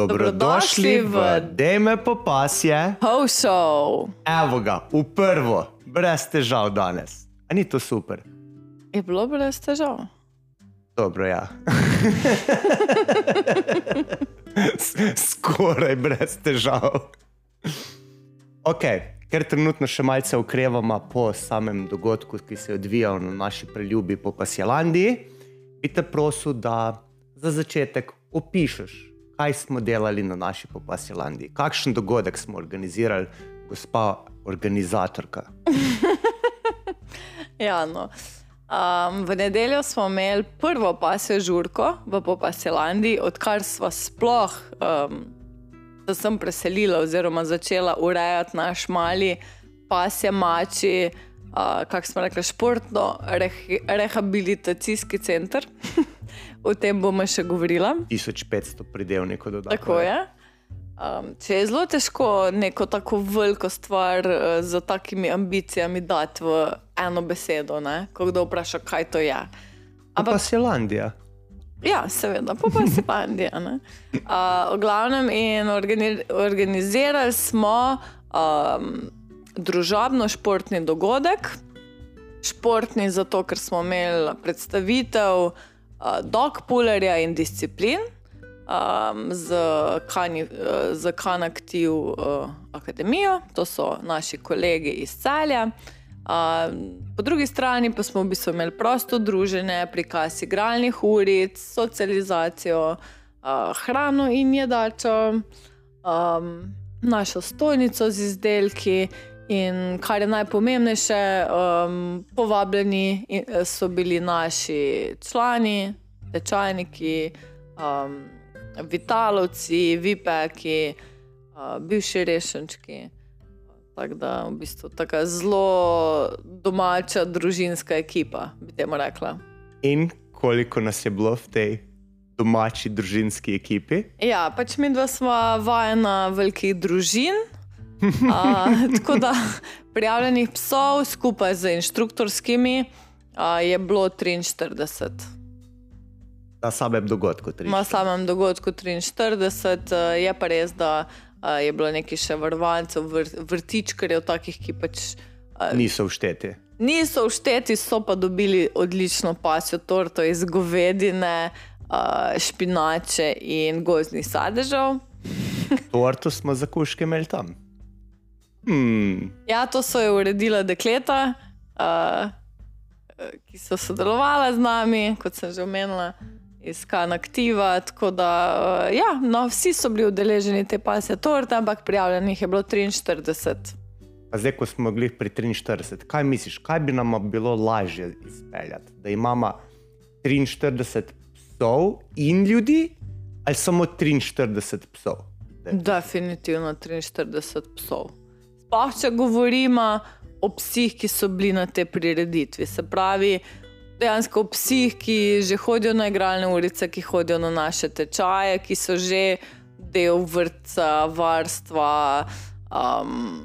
Dobrodošli v Deme popasje. Ho show. Evo ga, v prvo, brez težav danes. A ni to super? Je bilo brez težav. Dobro, ja. Skoraj brez težav. Ok, ker trenutno še malce okrevamo po samem dogodku, ki se je odvijal na naši preljubi po Pasjelandiji, bi te prosil, da za začetek opišeš, kaj smo delali na naši Popasjelandiji, kakšen dogodek smo organizirali, gospa organizatorka. Ja, no. um, v nedeljo smo imeli prvo pasjo žurko v Popasjelandi, odkar smo sploh um, se sem preselila oziroma začela urejati naš mali pasje mači, uh, kako smo rekli, športno rehi, rehabilitacijski center. o tem bomo še govorila. 1500 pridevnikov dodati. Tako je. Um, če je zelo težko neko tako veliko stvar uh, z takimi ambicijami dati v eno besedo, ne? ko kdo vpraša, kaj to je. Ampak, Pasjelandija. ja, seveda, pa pa se pandija. Uh, v glavnem, in organi organizirali smo um, družabno-športni dogodek. Športni zato, ker smo imeli predstavitev uh, dogpulerja in disciplin um, z, Kani, uh, z Kanaktiv uh, akademijo, to so naši kolegi iz Celja. Uh, po drugi strani pa smo v bistvu imeli prosto druženje, prikaz igralnih uric, socializacijo, uh, hrano in jedačo, um, našo stojnico z izdelki. In kar je najpomembnejše, um, povabljeni so bili naši člani, tečajniki, um, vitalovci, vipeki, uh, bivši rešenčki. Tako da, v bistvu, tako zelo domača družinska ekipa, bi temu rekla. In koliko nas je bilo v tej domači družinski ekipi? Ja, pač mi dva smo vajena velikih družin. A, tako da prijavljenih psov skupaj z inštruktorskimi a, je bilo 43. Na samem dogodku. tri. Na samem dogodku 43, a, je pa res, da a, je bilo nekaj še vrvancev, vr, vrtičkarjev, takih, ki pač a, Niso všteti. niso všteti, so pa dobili odlično pasjo torto iz govedine, a, špinače in gozdnih sadežev. Torto smo za kuške imeli tam. Hmm, Ja, to so jo uredila dekleta, uh, ki so sodelovala z nami, kot sem že omenila, iz Kanaktiva. Tako da, uh, ja, no, vsi so bili udeleženi te pasje torte, ampak prijavljenih je bilo 43. pa zdaj, ko smo bili pri 43, kaj misliš, kaj bi nam bilo lažje izpeljati? Da imamo 43 psov in ljudi, ali samo 43 psov? Definitivno 43 psov. Sploh če govorimo o psih, ki so bili na tej prireditvi. Se pravi, dejansko o psih, ki že hodijo na igralne ulice, ki hodijo na naše tečaje, ki so že del vrtca, varstva, um,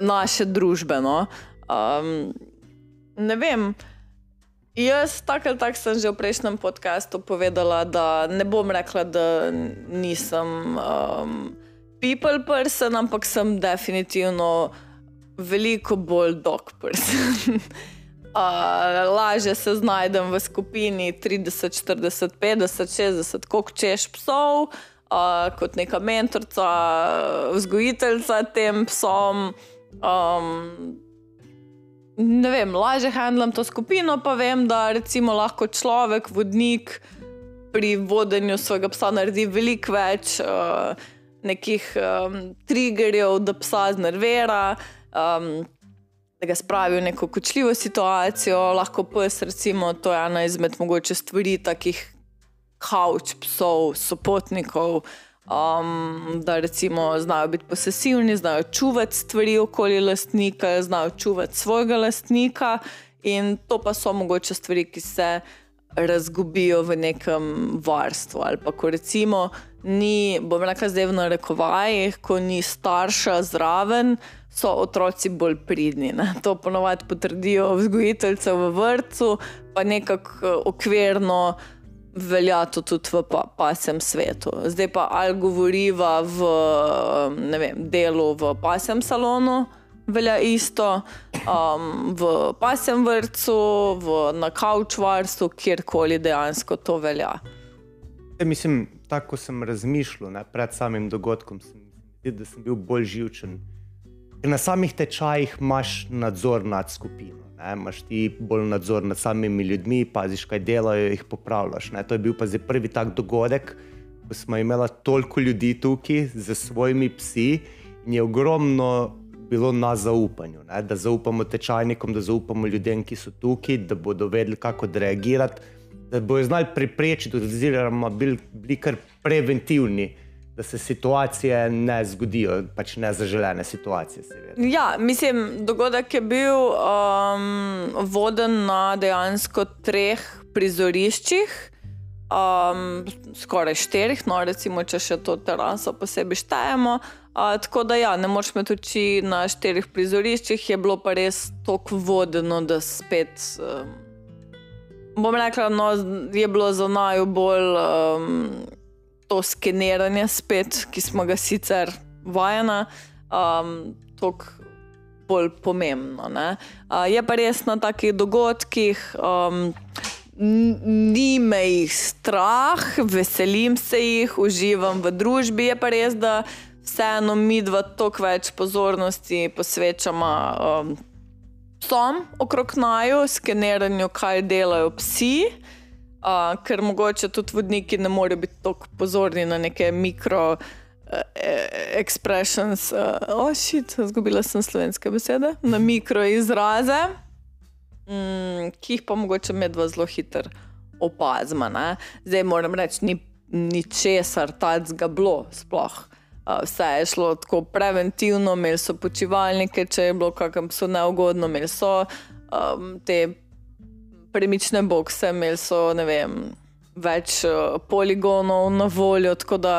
naše družbe. No? Um, ne vem. Jaz, tako ali tako, sem že v prejšnjem podkastu povedala, da ne bom rekla, da nisem um, people person, ampak sem definitivno veliko bolj dog person. Uh, lažje se znajdem v skupini 30, 40, 50, 60, koliko češ psov, uh, kot neka mentorica, vzgojiteljica tem psom. Um, ne vem, lažje handlam to skupino, pa vem, da recimo lahko človek, vodnik pri vodenju svojega psa naredi veliko več uh, nekih um, triggerjev, da psa znervira. Um, Da ga spravi v neko kočljivo situacijo, lahko pes, recimo, to je ena izmed mogoče stvari, takih kavč psov, sopotnikov, um, da recimo znajo biti posesivni, znajo čuvati stvari okoli lastnika, znajo čuvati svojega lastnika, in to pa so mogoče stvari, ki se razgubijo v nekem varstvu. Ali pa ko recimo ni, bom rekla zdaj v narekovajih, ko ni starša zraven, so otroci bolj pridni. Ne? To ponovadi potrdijo vzgojiteljce v vrtu, pa nekako eh, okvirno velja to tudi v pa, pasem svetu. Zdaj pa ali govoriva v ne vem, delu v pasem salonu, velja isto, um, v pasem vrtu, v, na kaučvarstvu, kjerkoli dejansko to velja. Ja, mislim, tako sem razmišljal ne, pred samim dogodkom, sem, da sem bil bolj živčen. Ker na samih tečajih imaš nadzor nad skupino. Ne, imaš ti bolj nadzor nad samimi ljudmi, paziš, kaj delajo, jih popravljaš. Ne. To je bil pa zdaj prvi tak dogodek, ko smo imeli toliko ljudi tukaj z svojimi psi in je ogromno bilo na zaupanju. Ne, da zaupamo tečajnikom, da zaupamo ljudem, ki so tukaj, da bodo vedeli, kako reagirati, da bodo znali preprečiti, oziroma bili, bili kar preventivni da se situacije ne zgodijo, pač nezaželene situacije. Seveda. Ja, mislim, dogodek je bil um, voden na dejansko treh prizoriščih. Um, skoraj štirih, no, recimo, če še to teraso posebej štejemo. Uh, tako da, ja, ne moreš me tudi na štirih prizoriščih, je bilo pa res tako vodeno, da spet. Um, bom rekla, no, je bilo za najbolj. Um, to skeniranje, spet, ki smo ga sicer vajeni, um, toliko bolj pomembno. Uh, je pa res na takih dogodkih. Um, Ni me jih strah, veselim se jih, uživam v družbi. Je pa res, da vseeno mi dva toliko več pozornosti posvečamo um, psom okrog naju, skeniranju, kaj delajo psi. Uh, ker mogoče tudi vodniki ne morejo biti tako pozorni na neke mikro uh, expressions. Uh, oh, shit, zgubila sem slovenske besede, na mikro izraze, mm, ki jih pa mogoče medva zelo hitro opazma. Ne? Zdaj moram reči, ni, ni česar tacga bilo sploh. Uh, vse je šlo tako preventivno, imeli so počivalnike, če je bilo kakam so neugodno, imeli so um, te premične bokse, imeli so vem, več uh, poligonov na voljo, tako da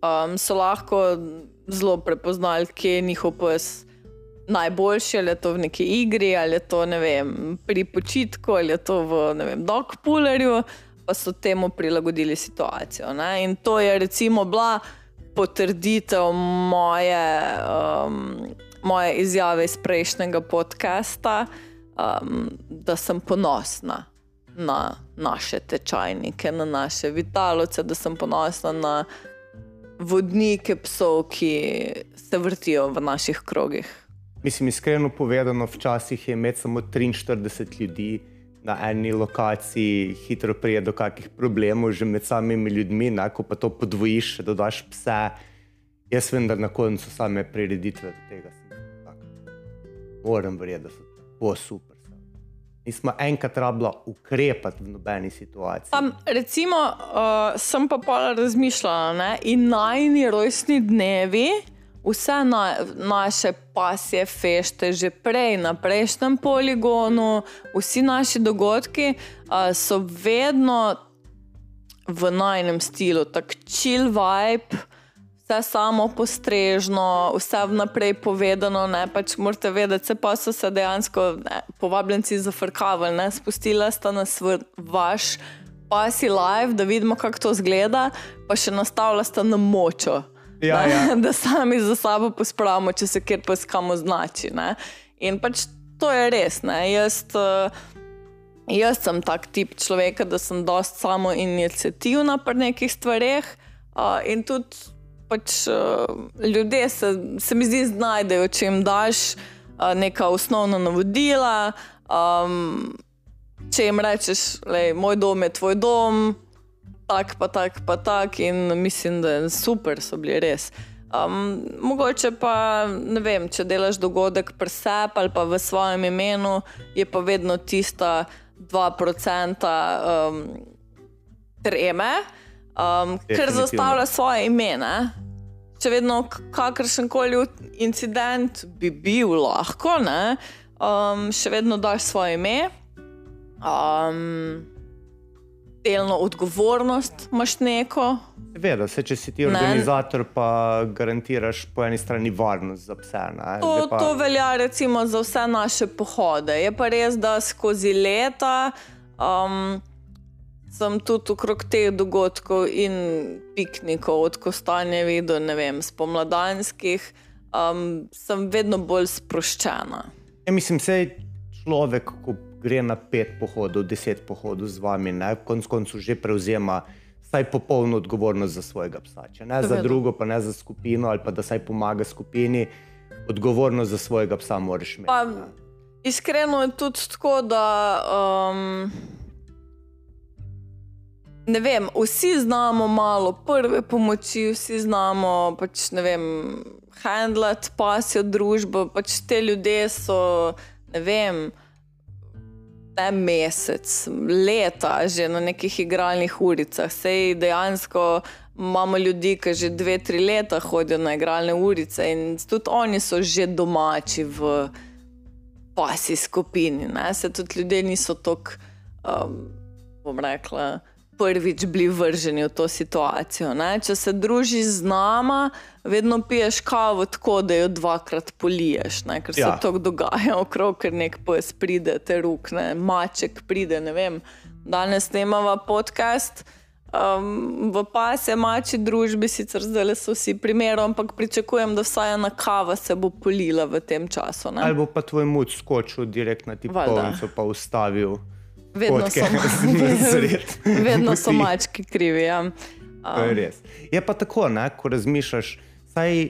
um, so lahko zelo prepoznali, kje je njihov pes najboljši, ali je to v neki igri, ali je to vem, pri počitku, ali je to v dogpoolerju, pa so temu prilagodili situacijo. Ne? In to je recimo bila potrditev moje. Um, Moje izjave iz prejšnjega podcasta, um, da sem ponosna na naše tečajnike, na naše vitaloce, da sem ponosna na vodnike psov, ki se vrtijo v naših krogih. Mislim, iskreno povedano, včasih je imeti samo 43 ljudi na eni lokaciji, hitro prije do kakih problemov, že med samimi ljudmi, ne, ko pa to podvojiš, dodaš pse. Jaz vem, da na koncu same prireditve tega sem. Moram verjeti, da so bo super. Nismo enkrat rabila ukrepati v nobeni situaciji. Tam, recimo, uh, sem pa pa razmišljala, ne? in najni rojstni dnevi, vse na, naše pasje, fešte, že prej na prejšnjem poligonu, vsi naši dogodki uh, so vedno v najnem stilu, tako chill vibe vse samo postrežno, vse vnaprej povedano. Ne, pač morate vedeti, pa so se dejansko ne, povabljenci zafrkavali, ne, spustili sta nas v vaš pasi live, da vidimo, kako to zgleda, pa še nastavila sta na močo. Ja, da, ja. da sami za sabo pospravimo, če se kjer poskamo znači. Ne. In pač to je res. Jaz, uh, jaz sem tak tip človeka, da sem dost samo inicijativna pri nekih stvareh. Uh, in tudi pač, uh, ljudje se, se mi zdi, znajdejo, če jim daš uh, neka osnovna navodila. Um, če jim rečeš, da je moj dom je tvoj dom, tako pa tako pa tako, in mislim, da super, so bili res. Um, mogoče pa ne vem, če delaš dogodek pri sebi ali pa v svojem imenu, je pa vedno tista 2% um, treme um, ker zastavlja svoje ime. Ne? Če vedno kakršen koli incident bi bil lahko, ne? um, še vedno daš svoje ime, um, delno odgovornost imaš neko. Seveda, se, če si ti organizator, ne. pa garantiraš po eni strani varnost za pse. To, pa... to velja recimo za vse naše pohode. Je pa res, da skozi leta. Um, sem tudi okrog teh dogodkov in piknikov, od kostanjevi do ne vem, spomladanskih, um, sem vedno bolj sproščena. Ja, mislim, sej človek, ko gre na pet pohodov, deset pohodov z vami, ne, konc koncu že prevzema vsaj popolno odgovornost za svojega psa. Če ne za Seveda. drugo, pa ne za skupino, ali pa da saj pomaga skupini, odgovornost za svojega psa moraš imeti. Pa, ne. iskreno je tudi tako, da. Um, Ne vem, vsi znamo malo prve pomoči, vsi znamo pač, vem, handlat pasjo družbo. Pač te ljudje so, ne vem, ne mesec, leta že na nekih igralnih uricah. Sej dejansko imamo ljudi, ki že dve, tri leta hodijo na igralne urice in tudi oni so že domači v pasi skupini. Ne? Se tudi ljudje niso tako, um, bom rekla, prvič bili vrženi v to situacijo. Ne? Če se družiš z nama, vedno piješ kavo tako, da jo dvakrat poliješ, ne? ker se Ja. to dogaja okrog, ker nek pes pride, te rukne, maček pride. ne vem. Danes snemava podcast. Um, v pasje mači družbi, sicer zdaj so vsi primerov, ampak pričakujem, da vsaj ena kava se bo polila v tem času. Ne? Ali bo pa tvoj muž skočil direkt na Valjda. tipkovnico, pa ustavil. Vedno fotke so, nasred vedno so mački krivi. Ja. Je res. Je pa tako, ne, ko razmišljaš, saj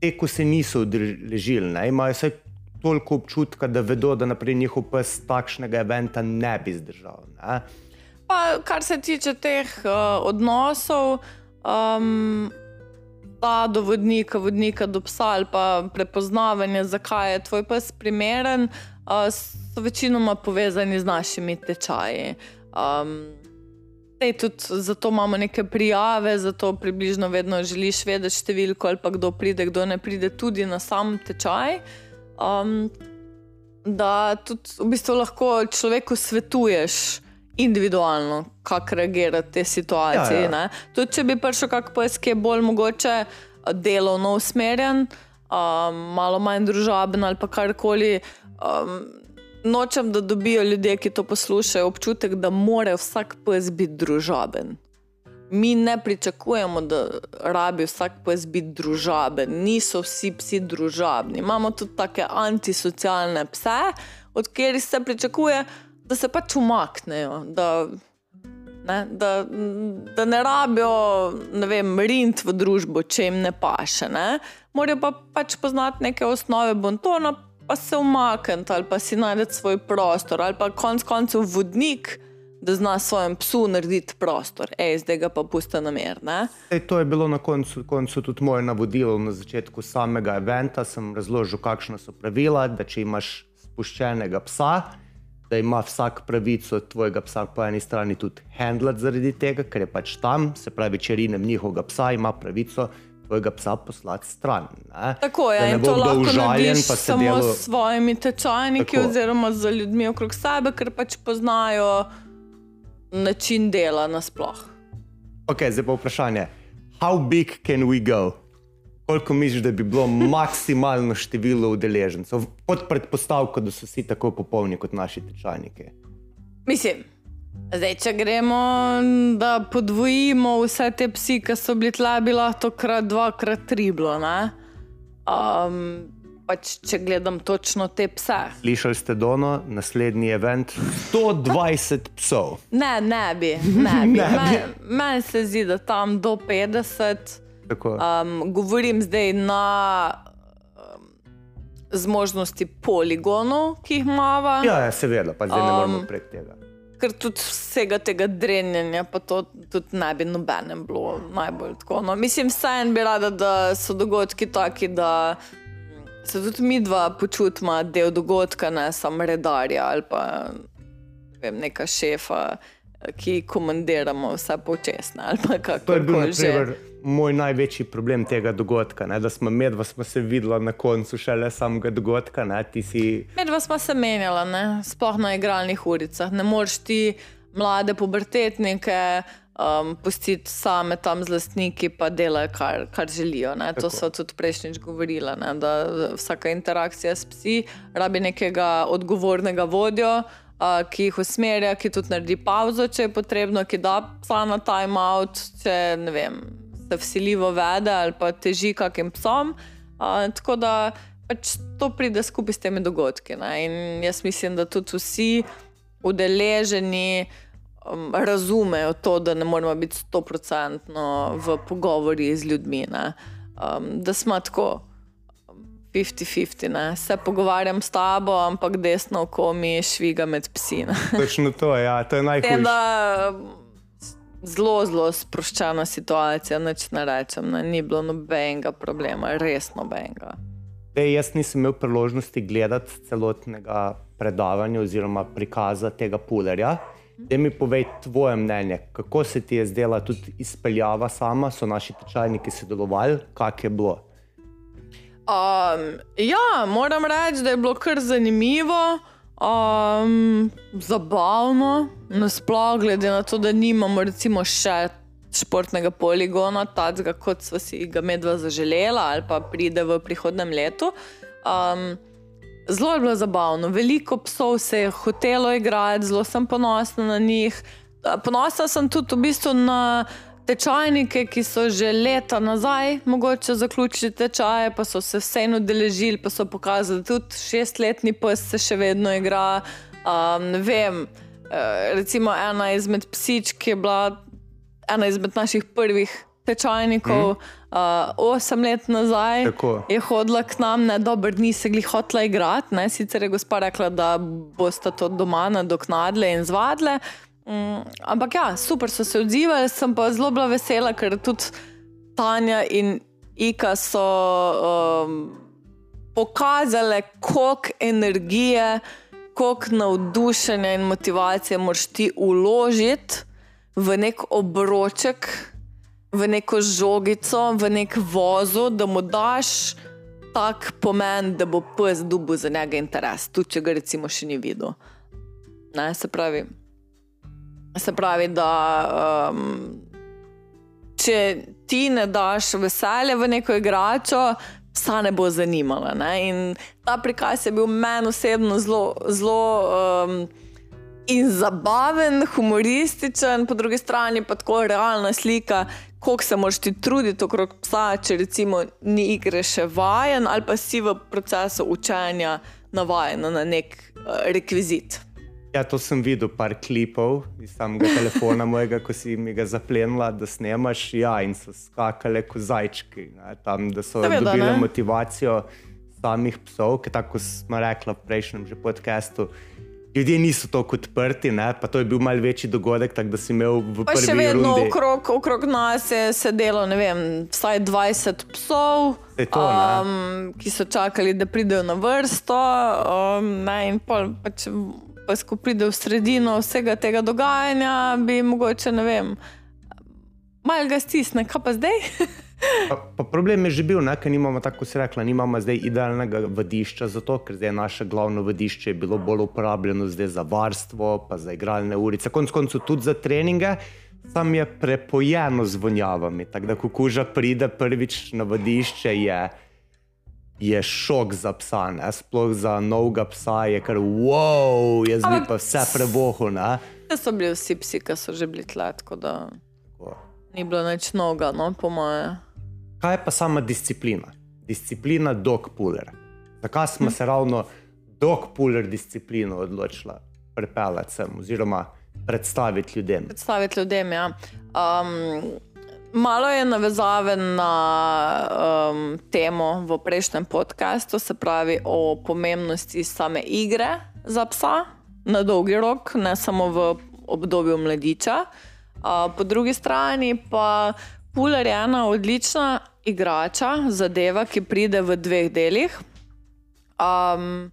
te, ko se niso udeležili, ne, imajo vsaj toliko občutka, da vedo, da naprej njihov pes takšnega eventa ne bi zdržal. Ne. Pa, kar se tiče teh uh, odnosov, um, da do vodnika, vodnika do psa ali pa prepoznavanje, zakaj je tvoj pes primeren, uh, so večinoma povezani z našimi tečaji. Um, Sej tudi zato imamo neke prijave, zato približno vedno želiš vedeti številko ali pa kdo pride, kdo ne pride tudi na sam tečaj. Um, da tudi v bistvu lahko človeku svetuješ individualno, kako reagirati v tej situaciji. Ja, ja. Tudi če bi prišel kak pes, ki je bolj mogoče a, delovno usmerjen, um, malo manj družaben ali pa karkoli. Um, nočem, da dobijo ljudje, ki to poslušajo, občutek, da mora vsak pes biti družaben. Mi ne pričakujemo, da rabi vsak pes biti družaben. Niso vsi psi družabni. Imamo tudi take antisocialne pse, od katerih se pričakuje, da se pač umaknejo. Da, ne, da, da ne rabijo ne vem, rint v družbo, če jim ne paše. Ne. Morajo pa pač poznati neke osnove bontona, pa se umakniti ali pa si najti svoj prostor, ali pa konec koncev vodnik, da zna svojemu psu narediti prostor. Ej, zdaj ga pa pusta na mer. To je bilo na koncu, koncu tudi moje navodilo na začetku samega eventa. Sem razložil, kakšna so pravila, da če imaš spuščenega psa, da ima vsak pravico tvojega psa po eni strani tudi handlat zaradi tega, ker je pač tam, se pravi, če rinem njihovega psa, ima pravico tvojega psa poslati stran. Ne? Tako je, ne in to lahko užaljen, narediš samo delo- s svojimi tečajniki, Tako. oziroma z ljudmi okrog sebe, ker pač poznajo način dela nasploh. Ok, zdaj pa vprašanje. How big can we go? Koliko misliš, da bi bilo maksimalno število udeležencev, pod predpostavko, da so vsi tako popolni kot naši tečajniki? Mislim, zdaj, če gremo, da podvojimo vse te psi, ki so bili tle, bi lahko krat dva, krat tri bilo. ne? Um, pač, če gledam točno te pse. Slišali ste Dono, naslednji event 120 psov. Ne, ne bi. Ne bi. Ne. Meni men se zdi, da tam do 50. Tako, Um, govorim zdaj na um, zmožnosti poligonov, ki jih imamo. ja, ja, seveda, pa zdaj ne moremo Um, prek tega. Ker tudi vsega tega drenjanja, pa to tudi ne bi nobenem bilo najbolj tako. No, mislim, vseeno bi rada, da so dogodki taki, da se tudi mi dva počutimo del dogodka, ne samo redarja ali pa vem, neka šefa, ki komandiramo vse počasne ali pa kako koli že. Moj največji problem tega dogodka, ne, da smo medva smo se videla na koncu šele samega dogodka. Ne, ti si Medva smo se menjala, ne? sploh na igralnih uricah. Ne moreš ti mlade pubertetnike um, pustiti same tam z lastniki, pa delajo, kar, kar želijo. Ne? To Tako. so tudi prejšnjič govorila, ne? da vsaka interakcija s psi rabi nekega odgovornega vodjo. uh, ki jih usmerja, ki tudi naredi pauzo, če je potrebno, ki da psa na timeout, če ne vem, se vsiljivo vede ali pa teži kakim psom. Uh, tako da pač to pride skupaj s temi dogodki. Ne? In jaz mislim, da tudi vsi udeleženi um, razumejo to, da ne moramo biti stoprocentno v pogovori z ljudmi. Um, da smo tako. 50-50, se pogovarjam s tabo, ampak desno oko mi šviga med psi. Točno to, ja, to je najhujše. Zelo, zelo sproščena situacija, neč ne rečem, ne, ni bilo nobenega problema, res nobenega. Dej, jaz nisem imel priložnosti gledati celotnega predavanja oziroma prikaza tega pulerja. Da mi povej tvoje mnenje, kako se ti je zdela tudi izpeljava sama, so naši tečajniki sodelovali, kak je bilo? Um, ja, moram reči, da je bilo kar zanimivo, um, zabavno, nasplošno, glede na to, da nimamo recimo še športnega poligona, takega kot smo si ga medva zaželela ali pa pride v prihodnem letu. Um, zelo je bilo zabavno, veliko psov se je hotelo igrati, zelo sem ponosna na njih. Ponosna sem tudi v bistvu na tečajnike, ki so že leta nazaj mogoče zaključili tečaje, pa so se vseeno deležili, pa so pokazali, da tudi šestletni pes se še vedno igra. Um, ne vem, uh, recimo ena izmed psič, ki je bila ena izmed naših prvih tečajnikov. Mm. Uh, osem let nazaj Tako. je hodila k nam, ne dobro, ni se glih hotla igrati. Ne? Sicer je gospa rekla, da boste to doma nadoknadile in zvadile. Um, ampak ja, super so se odzivali, sem pa zelo bila vesela, ker tudi Tanja in Ika so um, pokazale, koliko energije, koliko navdušenja in motivacije moraš ti uložiti v nek obroček, v neko žogico, v nek vozu, da mu daš tak pomen, da bo pes dubu za njega interes, tudi če ga recimo še ni videl. Ne, se pravi. Se pravi, da um, če ti ne daš veselje v neko igračo, psa ne bo zanimala. Ne? In ta prikaz je bil meni osebno zelo, zelo um, in zabaven, humorističen, po drugi strani pa tako realna slika, koliko se moraš ti truditi okrog psa, če recimo ni igre še vajen ali pa si v procesu učenja navajen na nek uh, rekvizit. Ja, to sem videl, par klipov iz samega telefona mojega, ko si mi ga zaplenila, da snemaš. Ja, in so skakali kot zajčki, ne, tam, da so Seveda, dobili ne. motivacijo samih psov, ki tako smo rekli v prejšnjem že podkastu. Ljudje niso tako odprti, ne? pa to je bil malce večji dogodek, tako da si imel v prvi še vedno rundi. okrog, okrog nas je sedelo, ne vem, vsaj 20 psov, Saj to, ne. um, ki so čakali, da pridejo na vrsto. Um, ne, in pol, pač, pa, ko pride v sredino vsega tega dogajanja, bi mogoče, ne vem, malo ga stisne, kaj pa zdaj? Pa, pa problem je že bil, ne, ker nimamo, tako si rekla, nimamo zdaj idealnega vadišča za to, ker zdaj naše glavno vadišče je bilo bolj uporabljeno zdaj za varstvo, pa za igralne urice, konc koncev tudi za treninge. Sam je prepojeno z vonjavami. Tako da, ko kuža pride prvič na vadišče, je, je šok za psa, ne? sploh za novega psa je kar wow, jaz bi pa vse prebohu. Ne? To so bili vsi psi, ki so že bili tle, tako da Tako. ni bilo nič noga, no, po moje. Kaj je pa sama disciplina? Disciplina dog puller. Zakaj smo se ravno dog puller disciplino odločili pripeljati sem oziroma predstaviti ljudem? predstaviti ljudem. Ja. Um, malo je navezave na um, temo v prejšnjem podkastu, se pravi o pomembnosti same igre za psa na dolgi rok, ne samo v obdobju mladiča. Uh, po drugi strani pa Puller je ena odlična igrača, zadeva, ki pride v dveh delih. Um,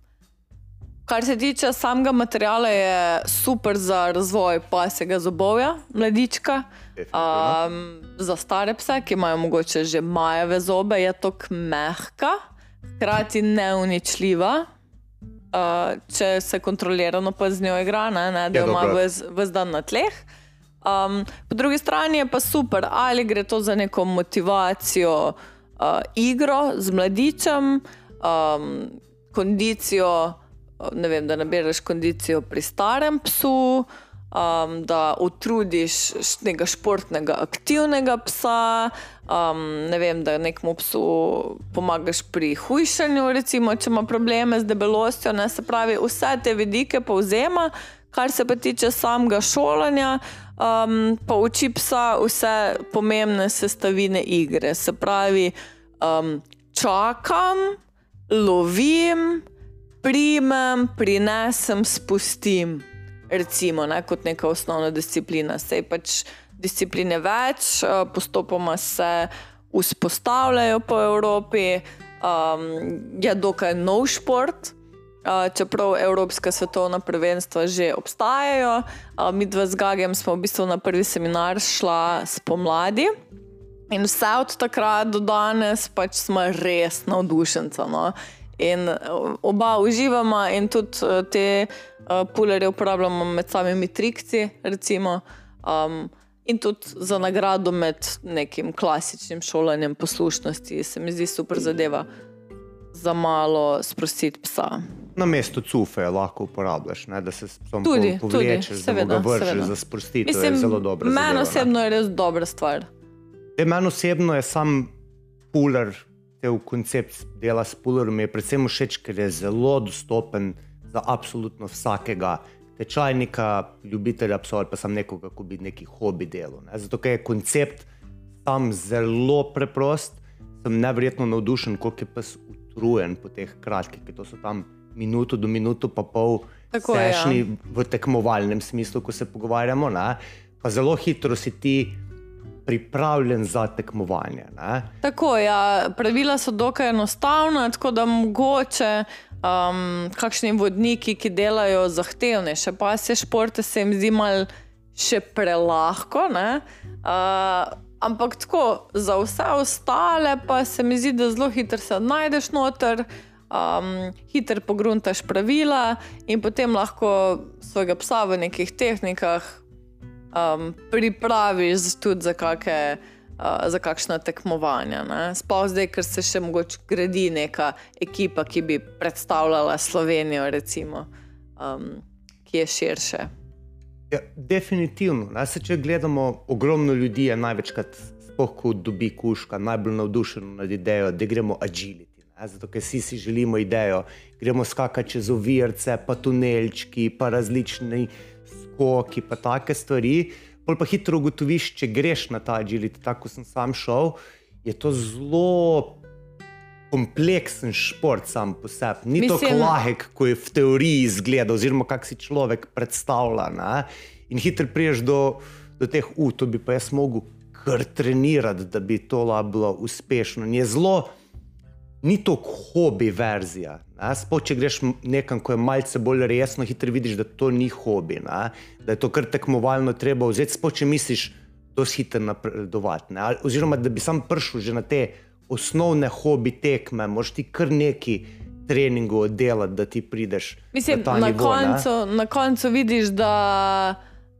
Kar se tiče samega materiala, je super za razvoj pasega zobovja, mladička. Um, za stare pse, ki imajo mogoče že majave zobe, je to mehka, hkrati neuničljiva. Uh, če se kontrolirano pa z njo igra, ne, ne, da Ja, jo ima vse dan na tleh. Um, po drugi strani je pa super, ali gre to za neko motivacijo, uh, igro z mladičem, um, kondicijo ne vem, da nabiraš kondicijo pri starem psu, um, da utrudiš nekega športnega, aktivnega psa, um, ne vem, da nekemu psu pomagaš pri hujšanju, recimo, če ima probleme z debelostjo. Ne, se pravi, vse te vidike povzema, kar se pa tiče samega šolanja. Um, pa uči psa vse pomembne sestavine igre. Se pravi, um, čakam, lovim, primem, prinesem, spustim. Recimo, ne, kot neka osnovna disciplina. Sej pač discipline več, eh, postopoma se vzpostavljajo po Evropi, um, je dokaj nov šport. Uh, čeprav Evropska svetovna prvenstva že obstajajo, uh, mi dva z Gagem smo v bistvu na prvi seminar šla spomladi. In vse od takrat do danes pač smo res navdušenci. No? In oba uživamo, in tudi te uh, pulerje uporabljamo med samimi trikci, recimo, um, in tudi za nagrado med nekim klasičnim šolanjem poslušnosti, se mi zdi super zadeva za malo sprostiti psa. Na mesto cufe lahko uporabljaš, ne, da se psom Tudi, po- tudi, povlečeš, da seveda, ga vržeš seveda. za sprostitev. je zelo dobro. meni osebno je res dobra stvar. Te meni osebno je sam puler, te v koncept dela s pulerom mi je predvsem všeč, ker je zelo dostopen za absolutno vsakega tečajnika, ljubitelja psov ali pa sam nekoga, ki bi neki hobi delal. Ne. Zato je koncept tam zelo preprost, sem nevrjetno navdušen, koliko je pes utrujen po teh kratkih, to so tam minuto do minuto pa pol Tako je, ja. sešni v tekmovalnem smislu, ko se pogovarjamo. Ne. Pa zelo hitro si ti pripravljen za tekmovanje. Ne? Tako, ja, pravila so dokaj enostavna, tako da mogoče um, kakšni vodniki, ki delajo zahtevnejše, pa se športe, se jim zdi mal še prelahko. Uh, ampak tako, za vse ostale pa se mi zdi, da zelo hitro se najdeš noter. Um, hiter pogruntaš pravila, in potem lahko svojega psa v nekih tehnikah um, pripraviš tudi za, kake, uh, za kakšna tekmovanja. Sploh zdaj, ker se še mogoče gradi neka ekipa, ki bi predstavljala Slovenijo, recimo, um, ki je širše. Ja, definitivno. Ne? Se, če gledamo, ogromno ljudi je največkrat, sploh ko dobi kuška, najbolj navdušen nad idejo, da gremo agiliti. Ne? Zato, ker vsi si želimo idejo, gremo skakati čez ovirce, pa tunelčki, pa različni skoki, pa take stvari. Pol pa hitro ugotoviš, če greš na ta agility, tako kot sem sam šel, je to zelo kompleksen šport sam po sebi. Ni Mislim- lahek, ko je v teoriji izgleda, oziroma kako si človek predstavlja. Ne? In hitro priješ do, do teh ut, to bi pa jaz mogel kar trenirati, da bi to bilo uspešno. In je zelo, ni to hobi verzija. ne. Sploh če greš nekam, ko je malce bolj resno, hitro vidiš, da to ni hobi, ne? da je to kar tekmovalno treba vzeti, sploh če misliš, da si hitro napredovati. ne. Oziroma, da bi sam prišel že na te osnovne hobi tekme, moraš ti kar neki treningu oddelati, da ti prideš Mislim, na na, nivo. ne. koncu, na koncu vidiš, da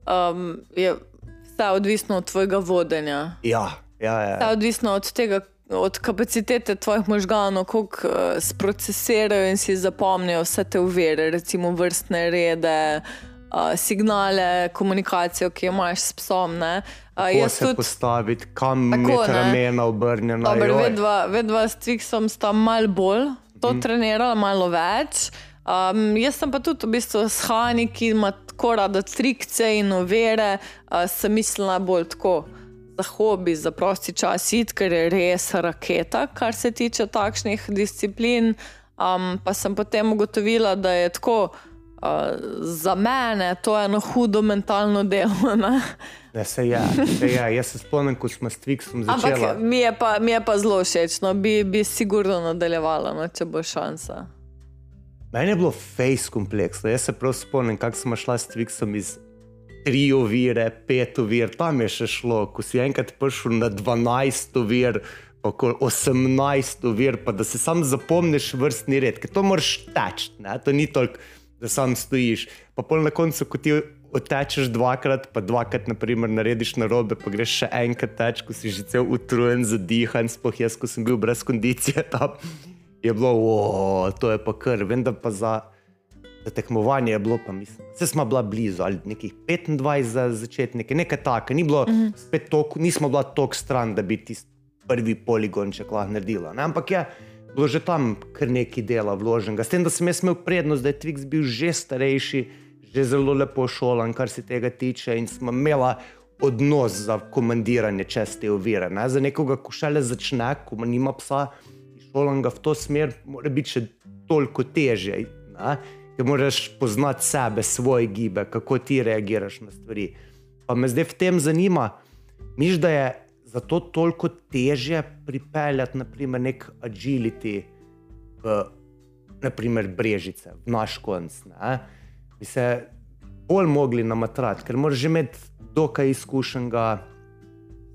um, je vse odvisno od tvojega vodenja. Ja, ja, ja. Vse odvisno od tega, od kapacitete tvojih možganov, koliko uh, sprocesirajo in si zapomnijo vse te uvere, recimo vrstne rede, uh, signale, komunikacijo, ki jo imaš s psom. ne. Uh, Kako se tudi, postaviti, kam Tako, ne. ramena obrnjena. dobro, vedva, vedva s Twixom sta mal bolj to mm. trenirala, malo več. Um, jaz sem pa tudi v bistvu s Hani, ki ima tako rada trikce in overe, uh, sem mislila bolj tako. Za hobi, za prosti čas, id, ker je res raketa, kar se tiče takšnih disciplin. Um, pa sem potem ugotovila, da je tako uh, za mene to eno hudo mentalno delo. Ne? Ne, se je, se je. Jaz se spomnim, ko smo s Twixom začeli. Ampak mi je pa, mi je pa zelo všeč, no, bi, bi sigurno nadaljevala, no, če bo šansa. Meni je bilo face kompleksno. Jaz se prav spomnim, kako smo šla s Twixom iz tri ovire, pet ovir, tam je še šlo. Ko si enkrat prišel na 12 ovir, pa okoli 18 ovir, pa da si sam zapomniš vrstni red, ker to moraš teči, to ni toliko, da sam stojiš. Pa pol na koncu, ko ti otečeš dvakrat, pa dvakrat, naprimer, narediš na robe, pa greš še enkrat teč, ko si že cel utrujen, zadihan, sploh jaz, ko sem bil brez kondicije tam je bilo, o, to je pa kar. Vem, da pa za za tekmovanje je bilo, pa mislim, vse smo bila blizu, ali nekih 25 za začetnike, nekaj takega, ni bilo Mhm. spet toliko, nismo bila toliko stran, da bi tisti prvi poligon še lahko naredila. Ne? Ampak je bilo že tam kar nekaj dela vloženega. S tem, da sem jaz imel prednost, da je Twix bil že starejši, že zelo lepo šolan, kar se tega tiče, in smo imela odnos za komandiranje čez te ovire. Ne? Za nekoga, ko šele začne, ko ima nima psa, šolan ga v to smer, mora biti še toliko težje. Ne? Ker moraš poznati sebe, svoje gibe, kako ti reagiraš na stvari. Pa me zdaj v tem zanima, miš, da je zato toliko težje pripeljati naprimer, nek agility v naprimer, brežice, v naš konc. Ne? Bi se bolj mogli namatrati, ker moraš že imeti dokaj izkušenega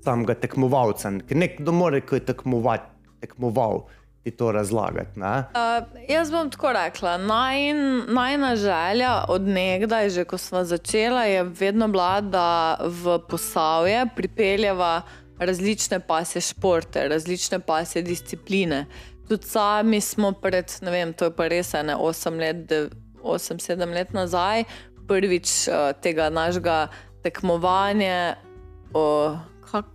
samega tekmovalca, ker nekdo mora, ko je tekmovat, tekmoval, ti to razlagati. Ne? Uh, jaz bom tako rekla. Najn, najna želja od nekdaj, že ko smo začela, je vedno bila, da v posavje pripeljeva različne pasje športe, različne pasje discipline. Tudi sami smo pred, ne vem, to je pa res ne 8 let, 8-7 let nazaj, prvič uh, tega našega tekmovanja, uh, kak,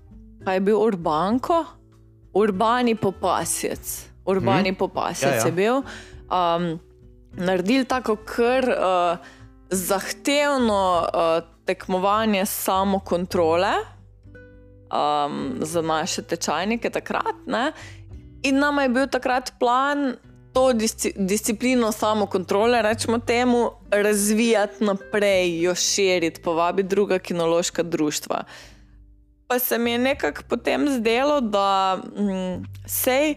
kaj je bil Urbanko? Urbani popasjec. Urbani hmm. popasjec Ja, ja. je bil. Um, naredili tako kar uh, zahtevno uh, tekmovanje samokontrole um, za naše tečajnike takrat. Ne? In nam je bil takrat plan to disci disciplino samokontrole, rečemo temu, razvijati naprej, jo širiti, povabiti druga kinološka društva. Pa se mi je nekako potem zdelo, da mm, sej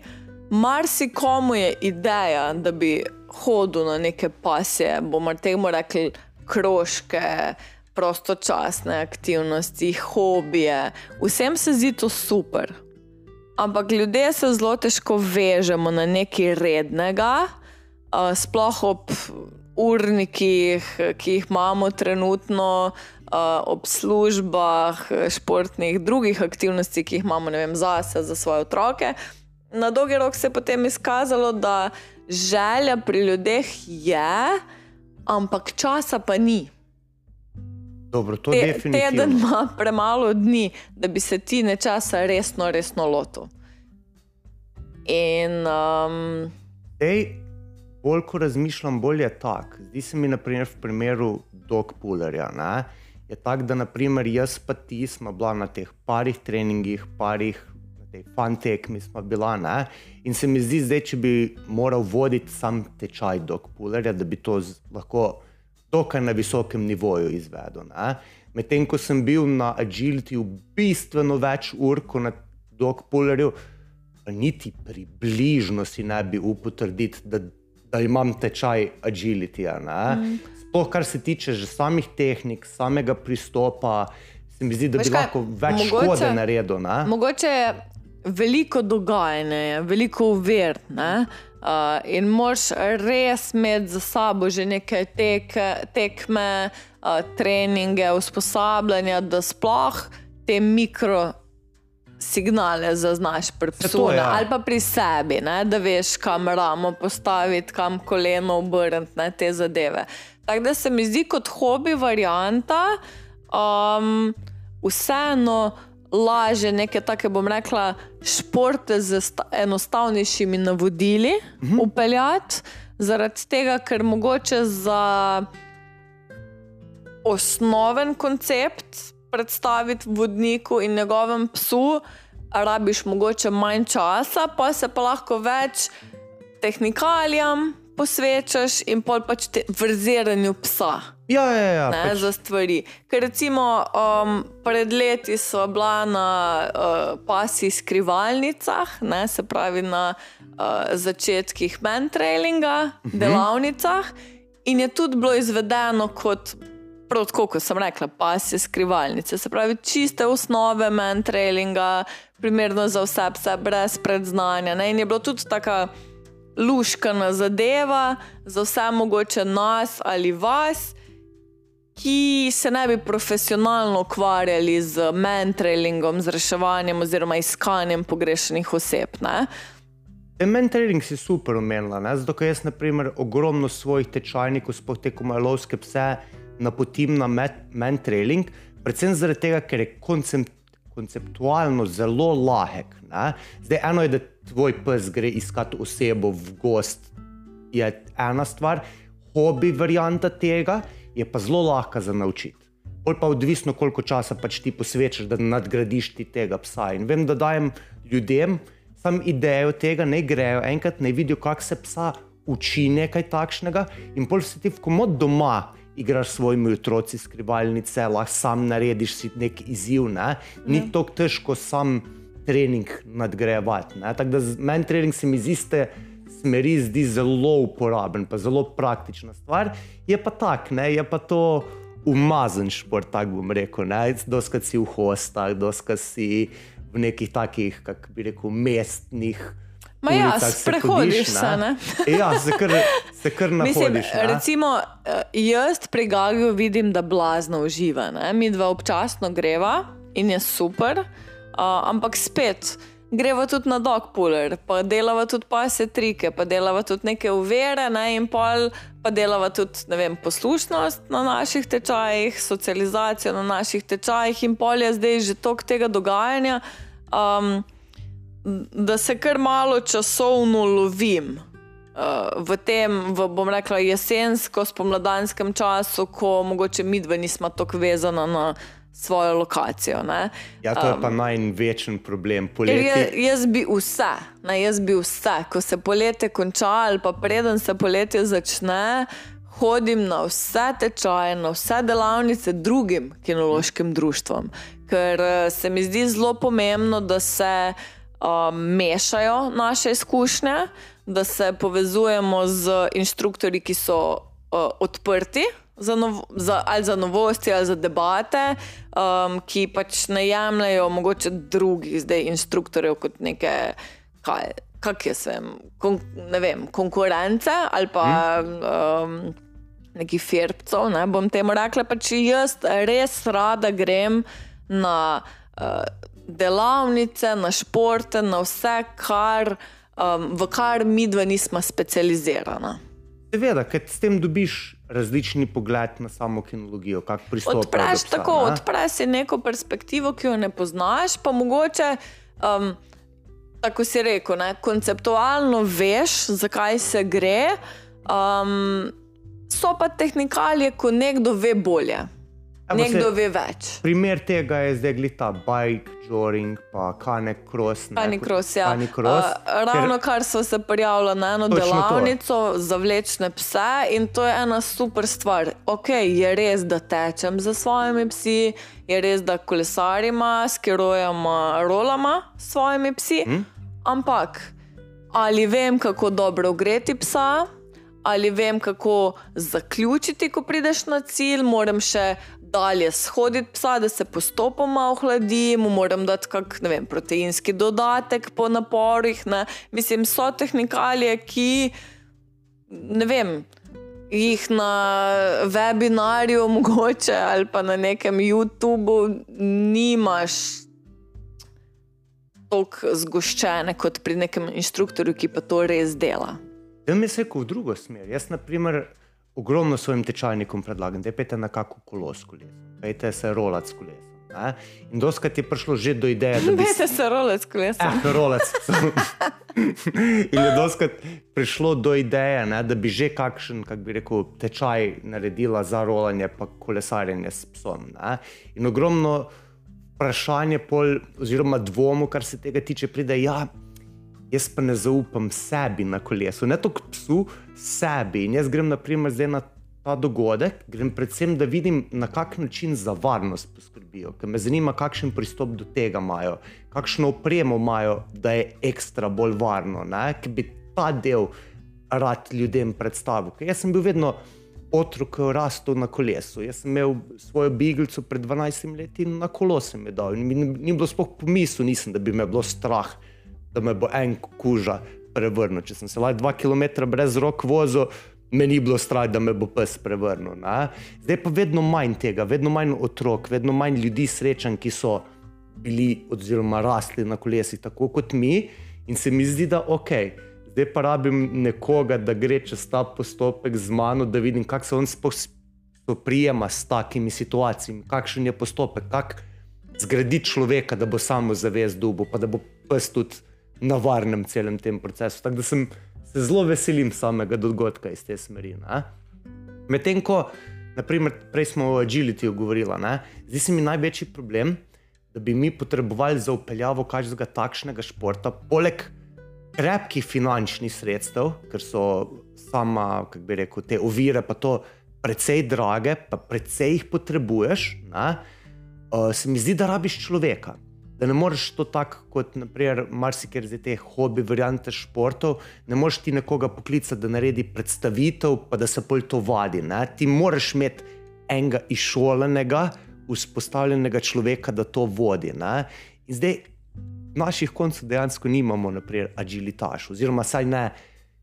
marsikomu je ideja, da bi hodil na neke pasje, bomo temu rekli krožke, prostočasne aktivnosti, hobije. Vsem se zdi to super. Ampak ljudje se zelo težko vežemo na nekaj rednega, sploh ob urnikih, ki jih imamo trenutno, ob službah, športnih, drugih aktivnosti, ki jih imamo vem, zase, za svoje otroke. Na dolgi rok se je potem izkazalo, da želja pri ljudeh je, ampak časa pa ni. Dobro, to Te, definitivno. teden ima premalo dni, da bi se ti nečesa resno, resno lotil. In um, Ej, bolj ko razmišljam, bolj je tak. Zdi se mi, naprimer, v primeru dogpulerja, ne, je tako, da naprimer, jaz pa ti smo bila na teh parih treningih, parih tej fantekmi smo bila. Ne, in se mi zdi, zdaj, če bi moral voditi sam tečaj dogpulerja, da bi to z, lahko dokaj na visokem nivoju izvedel. ne. Medtem ko sem bil na agility bistveno več ur kot na dogpulerju, pa niti približno si ne bi upal trditi, da, da imam tečaj agility. Mm. Sploh kar se tiče že samih tehnik, samega pristopa, se mi zdi, da Veš bi kaj, lahko več mogoče- škode naredil. Ne? mogoče veliko dogajanja, veliko uver. Ne? Uh, in moš res imeti za sabo že neke tek, tekme, uh, treninge, usposabljanja, da sploh te mikro. Signale zaznaš pri psu, ja. ali pa pri sebi, ne, da veš, kam ramo postaviti, kam koleno obrniti, te zadeve. Tako da se mi zdi kot hobi varianta, um, vseeno laže neke take, bom rekla, športe z sta- enostavnejšimi navodili mhm. upeljati, zaradi tega, ker mogoče za osnoven koncept predstaviti vodniku in njegovem psu, rabiš mogoče manj časa, pa se pa lahko več tehnikalijam posvečaš in pol pač te vrziranju psa Ja, ja, ja. ne, Pač, za stvari. Ker recimo um, pred leti so bila na uh, pasji skrivalnicah, ne, se pravi na uh, začetkih mentrailinga, uh -huh. delavnicah, in je tudi bilo izvedeno kot. Prav tako, kot sem rekla, pasje skrivalnice, se pravi, čiste osnove mentrailinga, primerno za vse pse, brez predznanja. Ne? In je bilo tudi tako luškana zadeva za vse mogoče nas ali vas, ki se ne bi profesionalno ukvarjali z mentrailingom, z reševanjem oziroma iskanjem pogrešenih oseb. Ne? Men trening si super omenila, ne? zato ker jaz, na primer, ogromno svojih tečajnikov, sploh te komalovske pse, napotim na men trening, predvsem zaradi tega, ker je koncept, konceptualno zelo lahek. Ne? Zdaj, eno je, da tvoj pes gre iskati osebo v gost, je ena stvar, hobi varianta tega je pa zelo lahka za naučiti. Pol pa odvisno, koliko časa pač ti posvečaš, da nadgradiš ti tega psa. In vem, da dajem ljudem sam idejo tega, ne grejo enkrat, ne vidijo, kako se psa uči nekaj takšnega, in pol se ti v komod doma. Igraš s svojimi otroci, skrivalnice, lahko sam narediš si nek izziv. Ne? Ni ja. tako težko sam trening nadgrajevati. Tako da meni trening se mi z iste smeri zdi zelo uporaben, pa zelo praktična stvar. Je pa tak, ne? je pa to umazen šport, tako bom rekel. Doskrat si v hostah, doskrat si v nekih takih, kako bi rekel, mestnih. Ma ja, sprehodiš se. Ne? Ja, se kar, se kar nahodiš. Mislim, recimo, eh, jaz pri Gagiju vidim, da blazno uživa. Ne? Mi dva občasno greva in je super, ampak spet greva tudi na dogpuller, pa delava tudi pase trike, pa delava tudi neke uvere, ne, in pol, pa delava tudi vem, poslušnost na naših tečajih, socializacijo na naših tečajih, in pol je zdaj že tok tega dogajanja, um, da se kar malo časovno lovim. Uh, v tem, v, bom rekla, jesensko, spomladanskem času, ko mogoče mi dva nismo tako vezana na svojo lokacijo. Ne. Ja, to je um, pa največji problem. Jaz, jaz bi vse, ne, jaz bi vse, ko se poletje konča ali pa preden se poletje začne. Hodim na vse tečaje, na vse delavnice drugim kinološkim društvom, ker eh, se mi zdi zelo pomembno, da se um, mešajo naše izkušnje, da se povezujemo z inštruktorji, ki so uh, odprti za, nov, za, ali za novosti, ali za debate, um, ki pač ne jemljajo mogoče drugih zdaj inštruktorjev kot neke, kaj, kak jaz vem, kon, ne vem, konkurence ali pa um, neki firpcev, ne bom temu rekla. Pač jaz res rada grem na uh, delavnice, na športe, na vse, kar, um, v kar mi dva nismo specializirana. Seveda, ker s tem dobiš različni pogled na samo kinologijo, kako pristopiš. Odpreš tako, odpreš si neko perspektivo, ki jo ne poznaš, pa mogoče. Um, Tako si rekel, ne, konceptualno veš, zakaj se gre, um, so pa tehnikalije, ko nekdo ve bolje. Nekdo ve več. Primer tega je zdaj glita bike, joring, pa kane cross. Kane cross, ja. Kane cross, uh, ravno ker... kar so se prijavili na eno delavnico to. za vlečne pse in to je ena super stvar. Ok, je res, da tečem za svojimi psi, je res, da kolesarima, skirojama, rolama s svojimi psi, hm? ampak ali vem, kako dobro ogreti psa. Ali vem, kako zaključiti, ko prideš na cilj, moram še dalje shoditi psa, da se postopoma ohladi, mu moram dati kak, vem, proteinski dodatek po naporih. Ne. Mislim, so tehnikalije, ki ne vem. Jih na webinarju, mogoče ali pa na nekem YouTubu, nimaš tako zgoščene kot pri nekem inštruktorju, ki pa to res dela. Da mi se je v drugo smer. Jaz, na primer, ogromno svojim tečajnikom predlagam, da pete na kakšno kolo s kolesom, pete se rolat s kolesom. Ne? In doskrat je prišlo že do ideje, da bi se rolec s kolesom. Eh, rolec. In je doskrat prišlo do ideje, ne, da bi že kakšen, kak bi rekel, tečaj naredila za rolanje pa kolesarjenje s psom. Ne? In ogromno vprašanje pol, oziroma dvomu, kar se tega tiče, pride, ja, jaz pa ne zaupam sebi na kolesu, ne toliko psu, sebi. In jaz grem, na primer, zdaj na ta dogodek, grem predvsem, da vidim, na kak način za varnost poskrbijo, ker me zanima, kakšen pristop do tega imajo, kakšno opremo imajo, da je ekstra bolj varno, ker bi ta del rad ljudem predstavil. Ker jaz sem bil vedno. Otrok je rastel na kolesu. Jaz sem imel svojo biglico pred 12 leti in na kolo sem jo dal. Ni, ni bilo spoh pomislu, nisem, da bi me bilo strah, da me bo en kuža prevrnil. Če sem se lahko dva km brez rok vozil, me ni bilo strah, da me bo pes prevrnil. Ne? Zdaj pa vedno manj tega, vedno manj otrok, vedno manj ljudi srečen, ki so bili oziroma rasli na kolesih, tako kot mi. In se mi zdi, da ok. zdaj pa rabim nekoga, da gre čez ta postopek z mano, da vidim, kako se on spoprijema s takimi situacijami, kakšen je postopek, kako zgraditi človeka, da bo samo zavest dubu, pa da bo pes tudi na varnem celem tem procesu. Tako da sem se zelo veselim samega dogodka iz te smeri. Medtem ko, naprimer, prej smo o agilityju govorili, ne, zdi se mi največji problem, da bi mi potrebovali za upeljavo kažnega takšnega športa, poleg krepkih finančnih sredstev, ker so sama, kako bi rekel, te ovire, pa to precej drage, pa precej jih potrebuješ. Ne, uh, se mi zdi, da rabiš človeka. Da ne moreš to tako, kot naprimer, marsikaj za te hobi, variante športov, ne moreš ti nekoga poklicati, da naredi predstavitev, pa da se pol to vadi. Ne? Ti moraš imeti enega izšolenega, vzpostavljenega človeka, da to vodi. Ne? In zdaj naših koncev dejansko nimamo, naprimer, agilitaš, oziroma saj ne.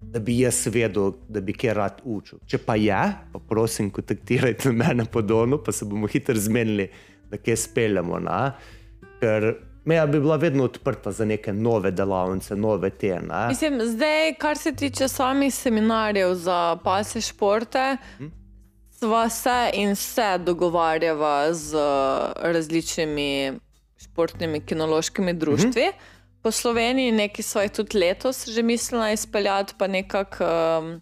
Da bi jaz vedel, da bi kjer rad učil. Če pa je, pa prosim, kontaktirajte mene po Donu, pa se bomo hitro zmenili, da kje speljamo. Na? Ker meja bi bila vedno odprta za neke nove delavnice, nove te. Ne? Mislim, zdaj, kar se tiče samih seminarjev za pasje športe, hm? sva se in se dogovarjava z različnimi športnimi kinološkimi društvi. Hm? Po Sloveniji nekaj svojih tudi letos že mislila izpeljati, pa nekako um,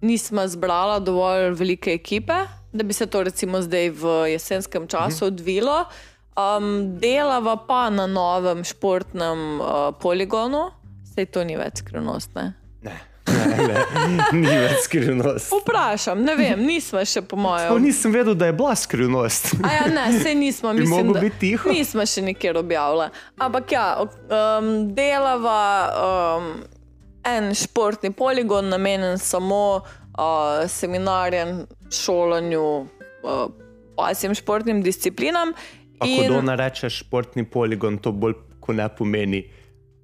nismo zbrala dovolj velike ekipe, da bi se to recimo zdaj v jesenskem času odvilo. Um, delava pa na novem športnem uh, poligonu, sej to ni več skrivnost. Ne? Ne. Ne, ne, ni več skrivnost. Vprašam, ne vem, nismo še po mojem. To nisem vedel, da je bila skrivnost. A ja, ne, se nismo, mislim, mogel da biti tiho? nismo še nikjer objavili. Ampak ja, um, delava um, en športni poligon, namenjen samo uh, seminarjem, šolanju, uh, pasjem športnim disciplinam. Pa ko ona reče športni poligon, to bolj ko ne pomeni